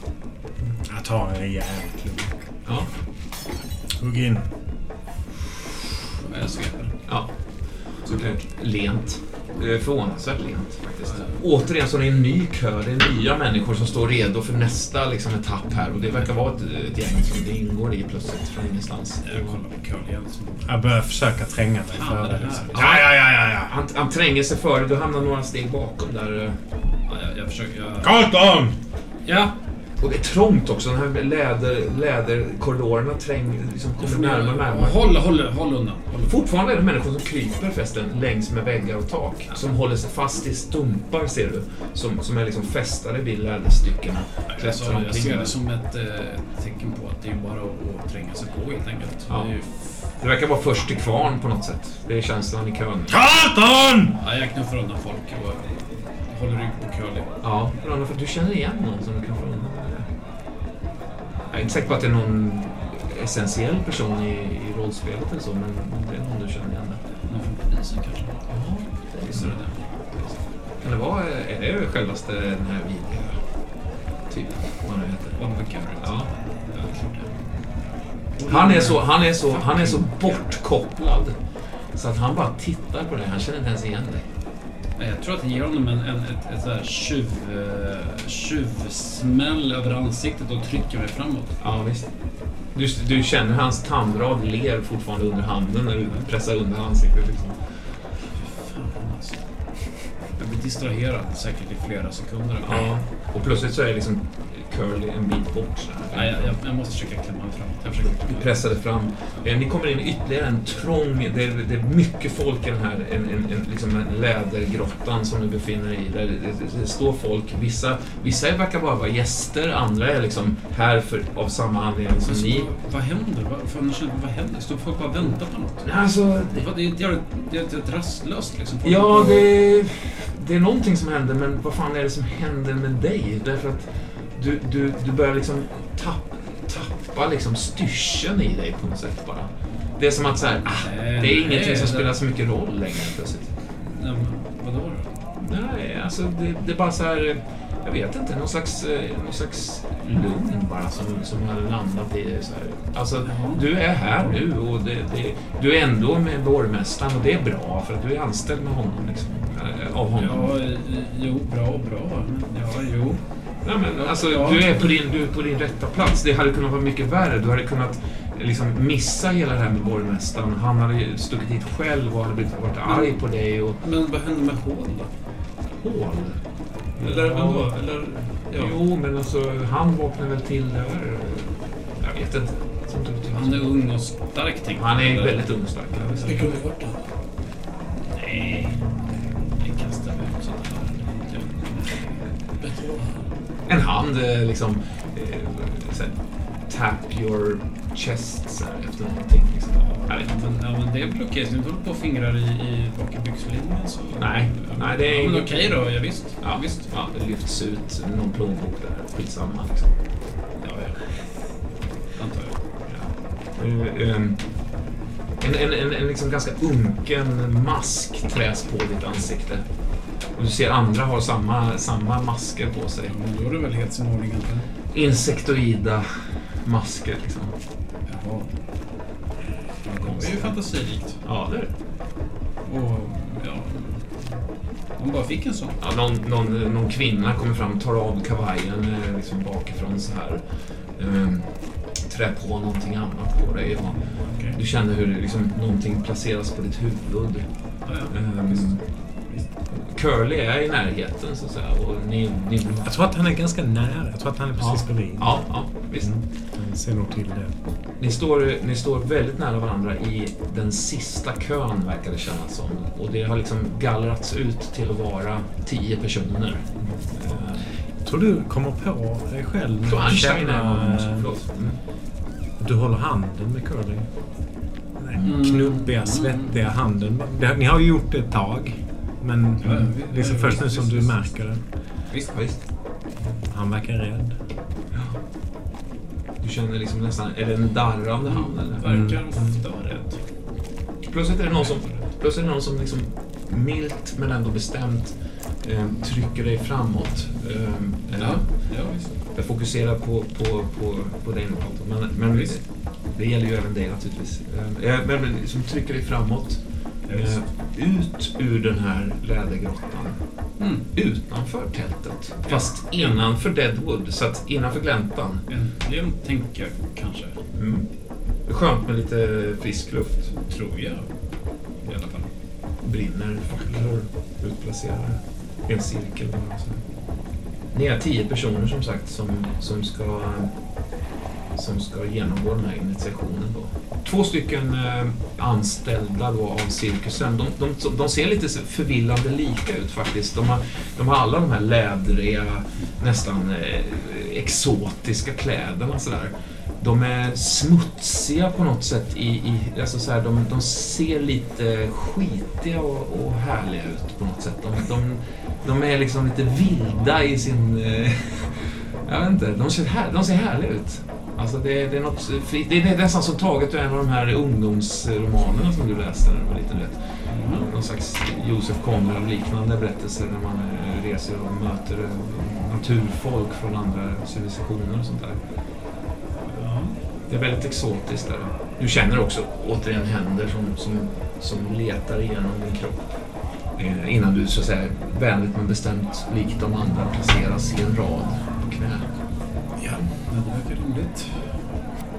Jag tar en rejäl klunk. Ja. Hugg in. Jag sveper. ja. Eh, Lent. Eh, Förvånansvärt lent faktiskt. Återigen så är det en ny kö. Det är nya människor som står redo för nästa liksom, etapp här. Och det verkar vara ett, ett gäng som det ingår i plötsligt från ingenstans. Jag kollar på curl igen. som- Jag börjar försöka tränga mig före. Liksom. Ja, ja, ja, ja, ja. Han, han tränger sig före. Du hamnar några steg bakom där. eh. Ja, jag, jag försöker... Jag... Carlton! Ja! Och det är trångt också. Den här läder, läderkorridorerna träng, liksom kommer närmare och närmare. Håll, håll, håll undan. Håll. Fortfarande är det människor som kryper förresten längs med väggar och tak. Som håller sig fast i stumpar ser du. Som, som är liksom fästade vid läderstyckena. Alltså, jag ser det som ett eh, tecken på att det är bara att, att tränga sig på helt enkelt. Ja. Det ju, Det verkar vara först till kvarn på något sätt. Det är känslan i kön. Carlton! ja, jag knuffar undan folk och håller rygg på curly. Ja, du känner igen någon som du kan få undan. Jag är inte säker på att det är någon essentiell person i, i rollspelet eller så, men det är någon du känner igen. där. Någon från polisen kanske? Ja, Visst är det det? Kan det vara, är det självaste den här vidriga typ, vad det heter? Oliver Garrett? Ja. Ja. Han är så, han är så, han är så bortkopplad så att han bara tittar på dig. Han känner inte ens igen dig. Nej, Jag tror att det ger honom en, en, ett, ett så här tjuv, eh, tjuvsmäll över ansiktet och trycker mig framåt. Ja, visst. Du, du känner hans tandrad ler fortfarande under handen när du pressar under ansiktet. Liksom. Fan alltså. Jag blir distraherad säkert i flera sekunder. Ja. Och plötsligt så är liksom Curly en bit bort. Nej, jag, jag, jag måste försöka klämma mig. Jag försöker Du klämma pressade fram. Eh, Ni kommer in i ytterligare en trång, det är, det är mycket folk i den här en, en, en, liksom lädergrottan som ni befinner er i. Där det, det, står folk. Vissa, vissa verkar bara vara gäster, andra är liksom här för, av samma anledning som Alltså, ni. vad, händer? Vad, fan, vad händer? Står folk bara och väntar på något? Alltså, Det, det, är- det, är- det är ett rastlöst liksom. Folk Ja, det, det är någonting som händer, men vad fan är det som händer med dig? Därför att du, du, du börjar liksom tapp, tappa liksom styrseln i dig på något sätt bara. Det är som att så här, ah, det är ingenting som spelar så mycket roll längre plötsligt. Nej, vadå då? Nej, alltså det, det är bara så här, jag vet inte, någon slags, eh, någon slags lugn bara som, som har landat i det. Så här. Alltså, du är här nu och det, det, du är ändå med borgmästaren och det är bra för att du är anställd med honom. Liksom, eh, av honom. Ja, eh, jo, bra, bra. Ja, jo. Nej, men, alltså, Ja. du, är på din, du är på din rätta plats. Det hade kunnat vara mycket värre. Du hade kunnat liksom, missa hela det här med borgmästaren. Han hade stuckit hit själv och hade blivit, varit arg på dig. Och, Men vad hände med hål då? hål. Eller Ja. vadå? Eller, ja. Jo, men alltså, han vaknade väl till där. Jag vet inte. Han är ung och stark, tänkte Han är jag. väldigt ung och stark. Det kunde varit det. Nej. En hand eh, liksom... Eh, så här, tap your chest så här, efter någonting. Liksom. Jag vet inte. Men, ja, men det. Så du inte håller på och fingrar i, i bak i byxlinjen så... Nej, nej, det är ja, men okej då, ja, visst. Ja, visst. Ja, det lyfts ut någon plånbok där. Skitsamma liksom. Ja, ja. Antar jag. Ja. Eh, ehm, En, en, en, en liksom ganska unken mask träs på ditt ansikte. Och du ser andra har samma, samma masker på sig. Ja, men då är det väl helt sin ordning egentligen. Insektoida masker liksom. Jaha. Ja, det är ju fantasirikt. Ja, det är det. Och, ja... De bara fick en sån. Ja, någon, någon, någon kvinna kommer fram, tar av kavajen eh, liksom bakifrån så här. Um, trär på någonting annat på dig. Och Okej. du känner hur liksom, någonting placeras på ditt huvud. Ja, ja. Ehm, Curly är i närheten så att säga. Och ni, ni, Jag tror att han är ganska nära. Jag tror att han är precis Ja. bredvid. ja, ja, visst. Han ser nog till det. Ni står, ni står väldigt nära varandra i den sista kön verkar det kännas som. Och det har liksom gallrats ut till att vara tio personer. Ehm, Jag tror du kommer på dig själv Så när du Einstein är någon, känner... Mm. Du håller handen med Curly. Den Mm. knubbiga, svettiga handen. Ni har ju gjort det ett tag. Men Ja, vi- liksom ja, först nu som du märker det. Visst. Visst. Han verkar rädd. Du känner liksom nästan, är det en darrande hand eller? Verkar ofta vara rädd. Plötsligt är det någon som, plötsligt är det någon som liksom milt men ändå bestämt eh, trycker dig framåt. Eh, eh, Ja, ja visst. Jag fokuserar på, på, på, på dig nu men, men Visst. det gäller ju även dig naturligtvis. Eh, men men liksom trycker dig framåt. Eh, ut ur den här lädergrottan. Mm. Utanför tältet. Fast innanför Deadwood, så att innanför gläntan. Äntligen, tänker jag kanske. Mm. Skönt med lite frisk luft. Tror jag. I alla fall. brinner facklor utplacerade en cirkel. bara så. Ni är tio personer som sagt som, som, ska, som ska genomgå den här initiationen. Då. Två stycken eh, anställda då av cirkusen. De, de, de ser lite förvillande lika ut faktiskt. De har, de har alla de här lädriga, nästan eh, exotiska kläderna. Sådär. De är smutsiga på något sätt. I, i, alltså så här, de, de ser lite skitiga och, och härliga ut på något sätt. De, de, de är liksom lite vilda i sin... Eh, jag vet inte, de ser, här, de ser härliga ut. Alltså det, det, är något, det är nästan som taget ur en av de här ungdomsromanerna som du läste när du var liten. Vet. Någon slags Josef Conrad-liknande berättelser när man eh, reser och möter eh, naturfolk från andra civilisationer och sånt där. Det är väldigt exotiskt där. Du känner också återigen händer som, som, som letar igenom din kropp. Eh, innan du så att säga vänligt men bestämt, likt de andra, placeras i en rad på knä. Ja, det verkar rimligt.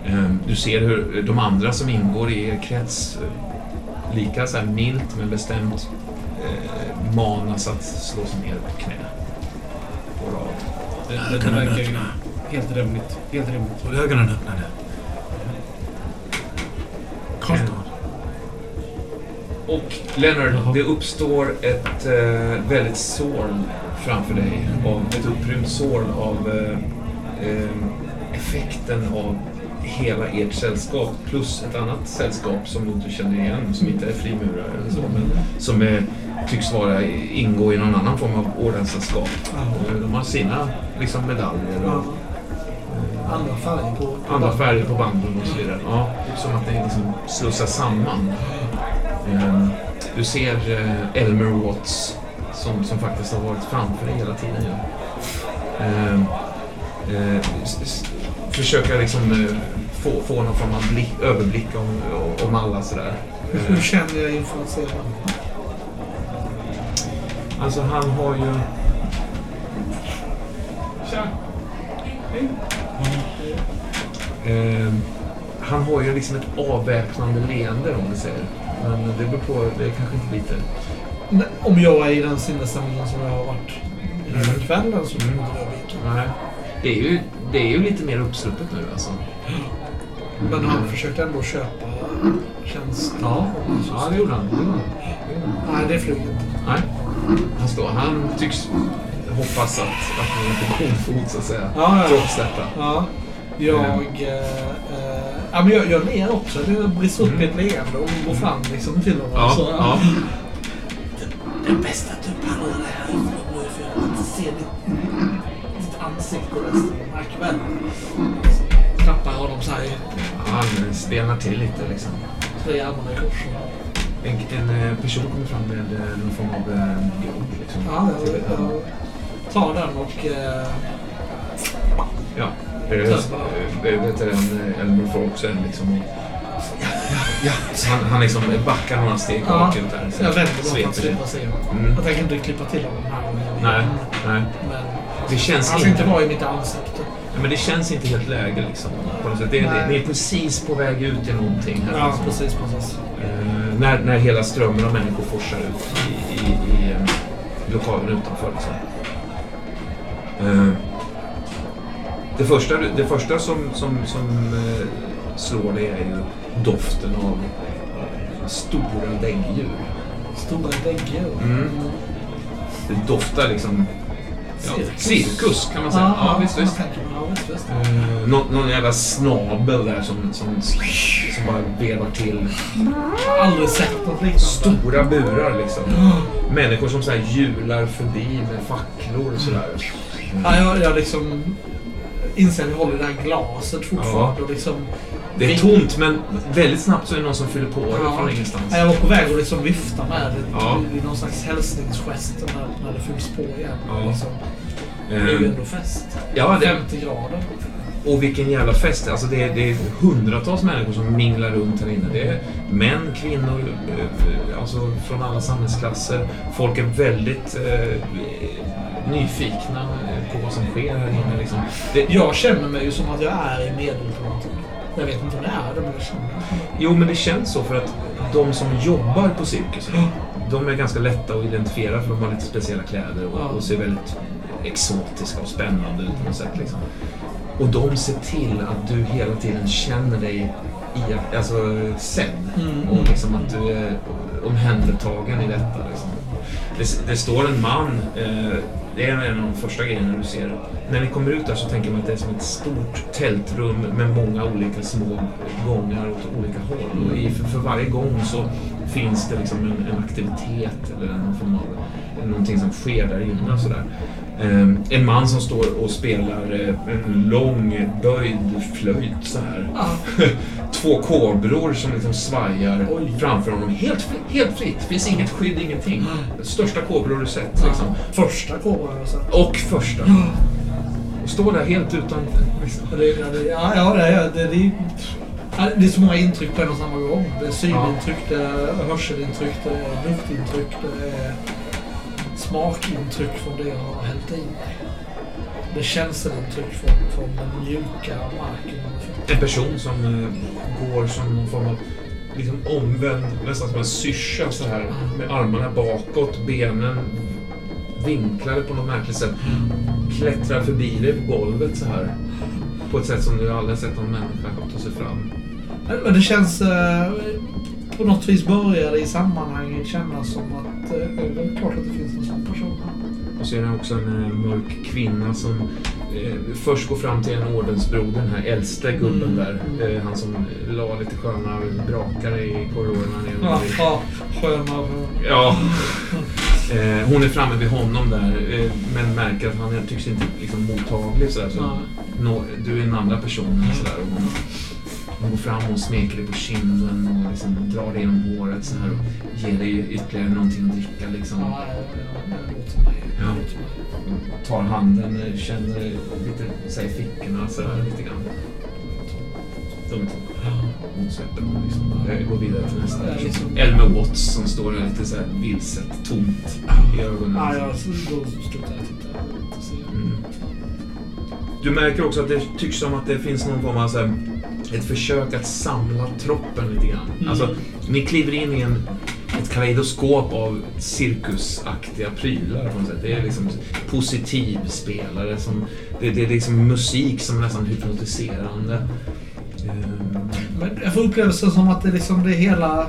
Eh, Du ser hur de andra som ingår i er krets eh, lika så här milt men bestämt eh, manas att slå sig ner på knä. På rad. Det, det, verkar ju helt rimligt. Helt rimligt. Och ögonen öppnade. Karlstad. Och Leonard, det uppstår ett eh, väldigt sår framför dig. Av, ett upprymt sår av eh, eh, effekten av hela ert sällskap plus ett annat sällskap som du inte känner igen, som inte är frimurare eller så, men som är, tycks vara, ingå i någon annan form av ordenssällskap. Eh, De har sina liksom, medaljer och Andra färger på... på andra färger på banden och så vidare. Ja, som att det liksom slussas samman. Eh, Du ser eh, Elmer Watts som, som faktiskt har varit framför dig hela tiden. Ja. Försöka liksom eh, få, få någon form av blick, överblick om, om alla sådär. Hur känner jag inför att se den? Alltså han har ju... Tja! Hej! Eh, han har ju liksom ett avväpnande leende om vi säger. Men det beror på, det är kanske inte lite... Om jag är i den sinnesstämningen som jag har varit hela kvällen så Mm. kommer jag vika. Nej. Det är ju, det är ju lite mer uppsluppet nu alltså. Men han försökte ändå köpa tjänster. Ja, ja det gjorde han. Det han. Det han. Nej, det flyger inte. Nej. Han, står, han tycks hoppas att, att ni är på god fot så att säga. Ja, ja. Trots detta. Ja, jag... Eh, eh, ja, men jag, jag ler också. Det brister upp i ett leende och går fram liksom till honom. Ja, så, ja. Det är bäst att du pallar det här ifrån nu för jag vill inte se ditt ansikte resten av den här kvällen. Klappar honom så här i Han stelnar till lite liksom. tre armarna i kors. En, en eh, person kommer fram med eh, någon form av eh, grogg liksom. Ja, jag, jag tar den och... Eh, Ja. Eh, eh, Vet du, en, Elmer får också en liksom... Ja, ja, Så han, han liksom backar några steg ja, bakåt där. så jag sveper för att slippa se honom. Mm. Jag tänker inte klippa till honom här och. Nej, nej. Men Det känns han ska inte... vara i mitt ansikte. Ja, men det känns inte helt läge liksom. På något sätt. Det, det, ni är precis på väg ut i någonting här. Ja, liksom. precis, precis. Eh, när, när hela strömmen av människor forsar ut i, i, i eh, lokalen utanför. Liksom. Eh, det första, det första som, som, som eh, slår dig är ju doften av stora däggdjur. Stora väggar. Mm. Det doftar liksom ja, cirkus kan man säga. Ja, visst, visst. Ja, visst, visst. Eh, någon, någon jävla snabel där som, som, som bara vevar till. Aldrig sett något liknande. Stora burar liksom. Människor som så här hjular förbi med facklor och sådär. Ja, jag, jag liksom inser att jag håller det här glaset fortfarande. Och liksom, Det är tomt men väldigt snabbt så är det någon som fyller på det Ja. från ingenstans. Ja, jag var på väg att liksom vifta med det Ja. i någon slags hälsningsgest när, när det fylls på igen. Ja. Liksom, det är ju Eh, ändå fest. Ja, det, 50 grader. och vilken jävla fest. Alltså det, är, det är hundratals människor som minglar runt här inne. Det är män, kvinnor, eh, alltså från alla samhällsklasser. Folk är väldigt eh, nyfikna på vad som sker här inne. Liksom. Det, Jag känner mig ju som att jag är i medelpunkten. Jag vet inte om det är det, men det. Jo, men det känns så för att de som jobbar på cirkusen, de är ganska lätta att identifiera för de har lite speciella kläder och, Ja. och ser väldigt exotiska och spännande ut på något sätt. Liksom. Och de ser till att du hela tiden känner dig i, alltså, sedd Mm. och liksom att du är omhändertagen i detta. Liksom. Det, det står en man, eh, det är en av de första grejerna du ser. När ni kommer ut där så tänker man att det är som ett stort tältrum med många olika små gångar åt olika håll. Och i, för, för varje gång så finns det liksom en, en aktivitet eller någon form av någonting som sker där inne och sådär. Eh, en man som står och spelar eh, en lång böjd flöjt så här. Två kobror som liksom svajar Oj. framför honom. Helt, helt fritt. Det finns inget skydd, ingenting. Största kobror du sett liksom. första kobran jag sett. Och första. Och står där helt utan... Liksom. Ja, det, ja, det, ja, det, är- det, det är så många intryck på en och samma gång. Det är synintryck, det är hörselintryck, det är luftintryck, det är smakintryck från det jag har hällt i mig. Det är känselintryck från, från den mjuka marken. En person som eh, går som någon form av liksom omvänd, nästan som en syrsa så här. Med armarna bakåt, benen vinklade på något märkligt sätt. Klättrar förbi dig på golvet så här. På ett sätt som du aldrig sett någon människa ta sig fram. Men det känns... Eh, på något vis börjar det i sammanhanget kännas som att eh, det är väl klart att det finns en sån person här. Och så är det också en eh, mörk kvinna som eh, först går fram till en ordensbroder, den här äldste gubben Mm. där. Eh, han som la lite sköna brakare i korridorerna Ja, ja sköna... Ja. Eh, hon är framme vid honom där, eh, men märker att han tycks inte liksom mottaglig sådär. Så nå, du är den andra personen sådär. Och hon, hon går fram och smeker dig på kinden och liksom drar dig genom håret så här och ger dig ytterligare någonting att dricka liksom. Ja, ja, ja. Tar handen, känner lite så här, i fickorna sådär lite grann. De är två. Hon liksom. Jag går vidare till nästa. Liksom- Elmer Watts som står där lite så här vilset, tomt i ögonen. Ja, ja, så då slutar jag titta. Jag. Mm. Du märker också att det tycks som att det finns någon form av så här, ett försök att samla troppen lite grann. Mm. Alltså, ni kliver in i en, ett kaleidoskop av cirkusaktiga prylar på något sätt. Det är liksom positivspelare, som, det, det är liksom musik som är nästan hypnotiserande. Men jag får upplevelsen som att det liksom det hela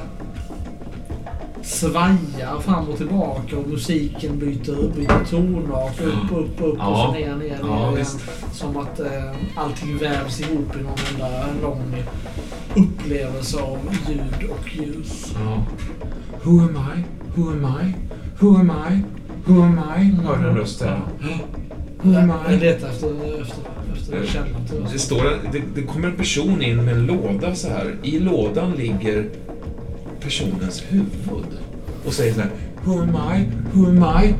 svajar fram och tillbaka och musiken byter, byter tonart. Upp, upp, upp och Ja. så ner, ner, ner Ja, igen. visst. Som att eh, allting vävs ihop i någon enda lång upplevelse av ljud och ljus. Ja. Who am I? Who am I? Who am I? Who am I? Hör du en röst här? Who am Jag I? letar efter, efter, efter källan till Det, står, det, det kommer en person in med en låda så här. I lådan ligger personens huvud. Och säger så här. Who am I? Who am I?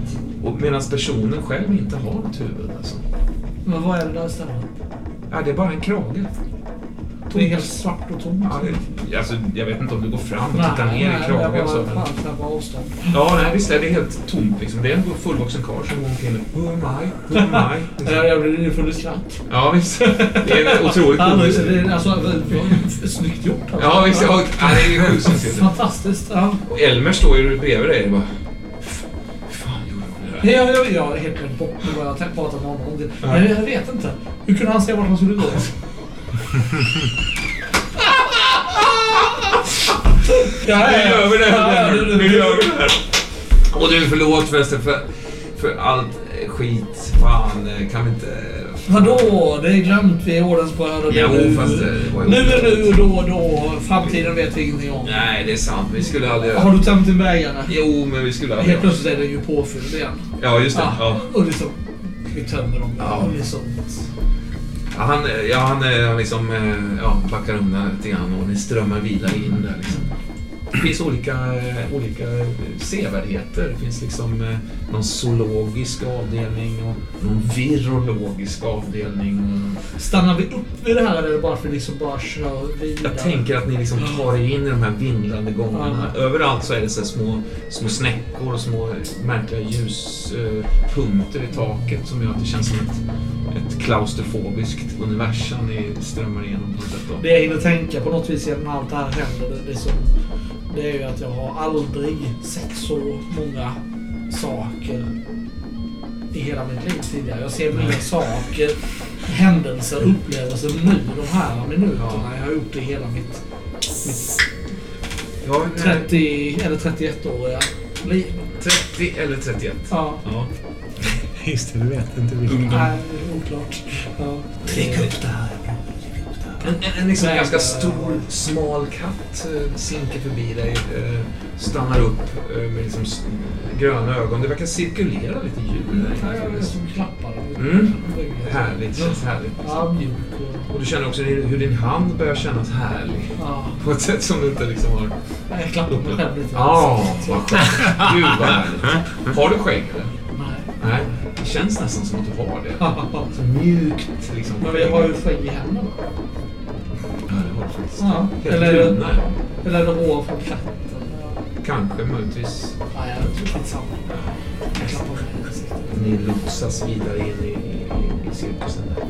Och medan personen själv inte har något huvud alltså. Men vad är det där stället? Ja, det är bara en krage. Det är helt svart och tomt. Ja, det, alltså, jag vet inte om du går fram och tittar ner i kragen jag bara avstånd. Ja, nej, visst är det helt tomt liksom. Det är en fullvuxen karl som går omkring. Who am I? Who am I? Liksom. Jag, blir full i skratt. Ja, visst. Det är otroligt Ja, komiskt. alltså, snyggt gjort. Alltså. Ja, visst. Ja, ja, det är sjukt snyggt. Fantastiskt. Ja. Och Elmer står ju bredvid dig och bara... Jag, jag är helt glömt bort vad jag tänkte prata med honom om. Ja. Men jag vet inte. Hur kunde han se vart han skulle gå? ja, Nu gör vi det Ja, här. ja, Nu gör vi det här. Och du, förlåt förresten för, för allt skit. Fan, kan vi inte... Vadå? Det är glömt. Vi är. Det är Jo, nu. fast det var ju Nu är nu, då och då. Framtiden vet vi ingenting om. Nej, det är sant. Vi skulle aldrig... Har du tömt din bägare? Jo, men vi skulle aldrig... Helt plötsligt är den ju påfylld igen. Ja, just det. Ja, Ja. Och liksom... Vi tömmer dem. Ja. Och liksom, Ja, han, ja, han eh, han liksom, eh, ja, backar undan lite grann och ni strömmar vidare in där liksom. Det finns olika, eh, olika eh, sevärdheter. Det finns liksom eh, någon zoologisk avdelning och någon virologisk avdelning. Stannar vi upp vid det här eller bara för att liksom bara vidare? jag tänker att ni liksom tar er in i de här vindlande gångarna. Överallt så är det så små, små snäckor och små märkliga ljuspunkter i taket som gör att det känns som ett, ett klaustrofobiskt universum ni strömmar igenom på något sätt. Då. Det jag hinner tänka på något vis genom allt det här händer, det, det, som, det är ju att jag har aldrig sett så många saker i hela mitt liv tidigare. Jag ser mer saker, händelser, upplevelser nu de här minuterna. Jag har gjort det i hela mitt, mitt Ja, 30 eller 31-åriga liv. 30 eller 31. Ja, Ja. Just det, du vet inte vilken. Ungdom. nej, oklart. Ja. Drick upp det här. En, en, en liksom ganska stor, smal katt eh, slinker förbi dig. Eh, stannar upp eh, med liksom s- gröna ögon. Det verkar cirkulera lite djur där Ja, jag inne. liksom klappar den. Mm. Härligt, känns härligt. Ja, mjuk och... Och du känner också hur din hand börjar kännas härlig. Ja, På ett sätt som du inte liksom har... jag klappar mig själv lite. Ja, vad skönt. Gud vad härligt. Har du skägg eller? Nej. Nej, det känns nästan som att du har det. Så mjukt liksom. Men vi har ju skägg i händerna. Faktiskt. Ja. Eller, eller hår från katten? Kanske, möjligtvis. Nej, jag tror skitsamma. Jag klappar. Ni lotsas vidare in i, i, i cirkusen där.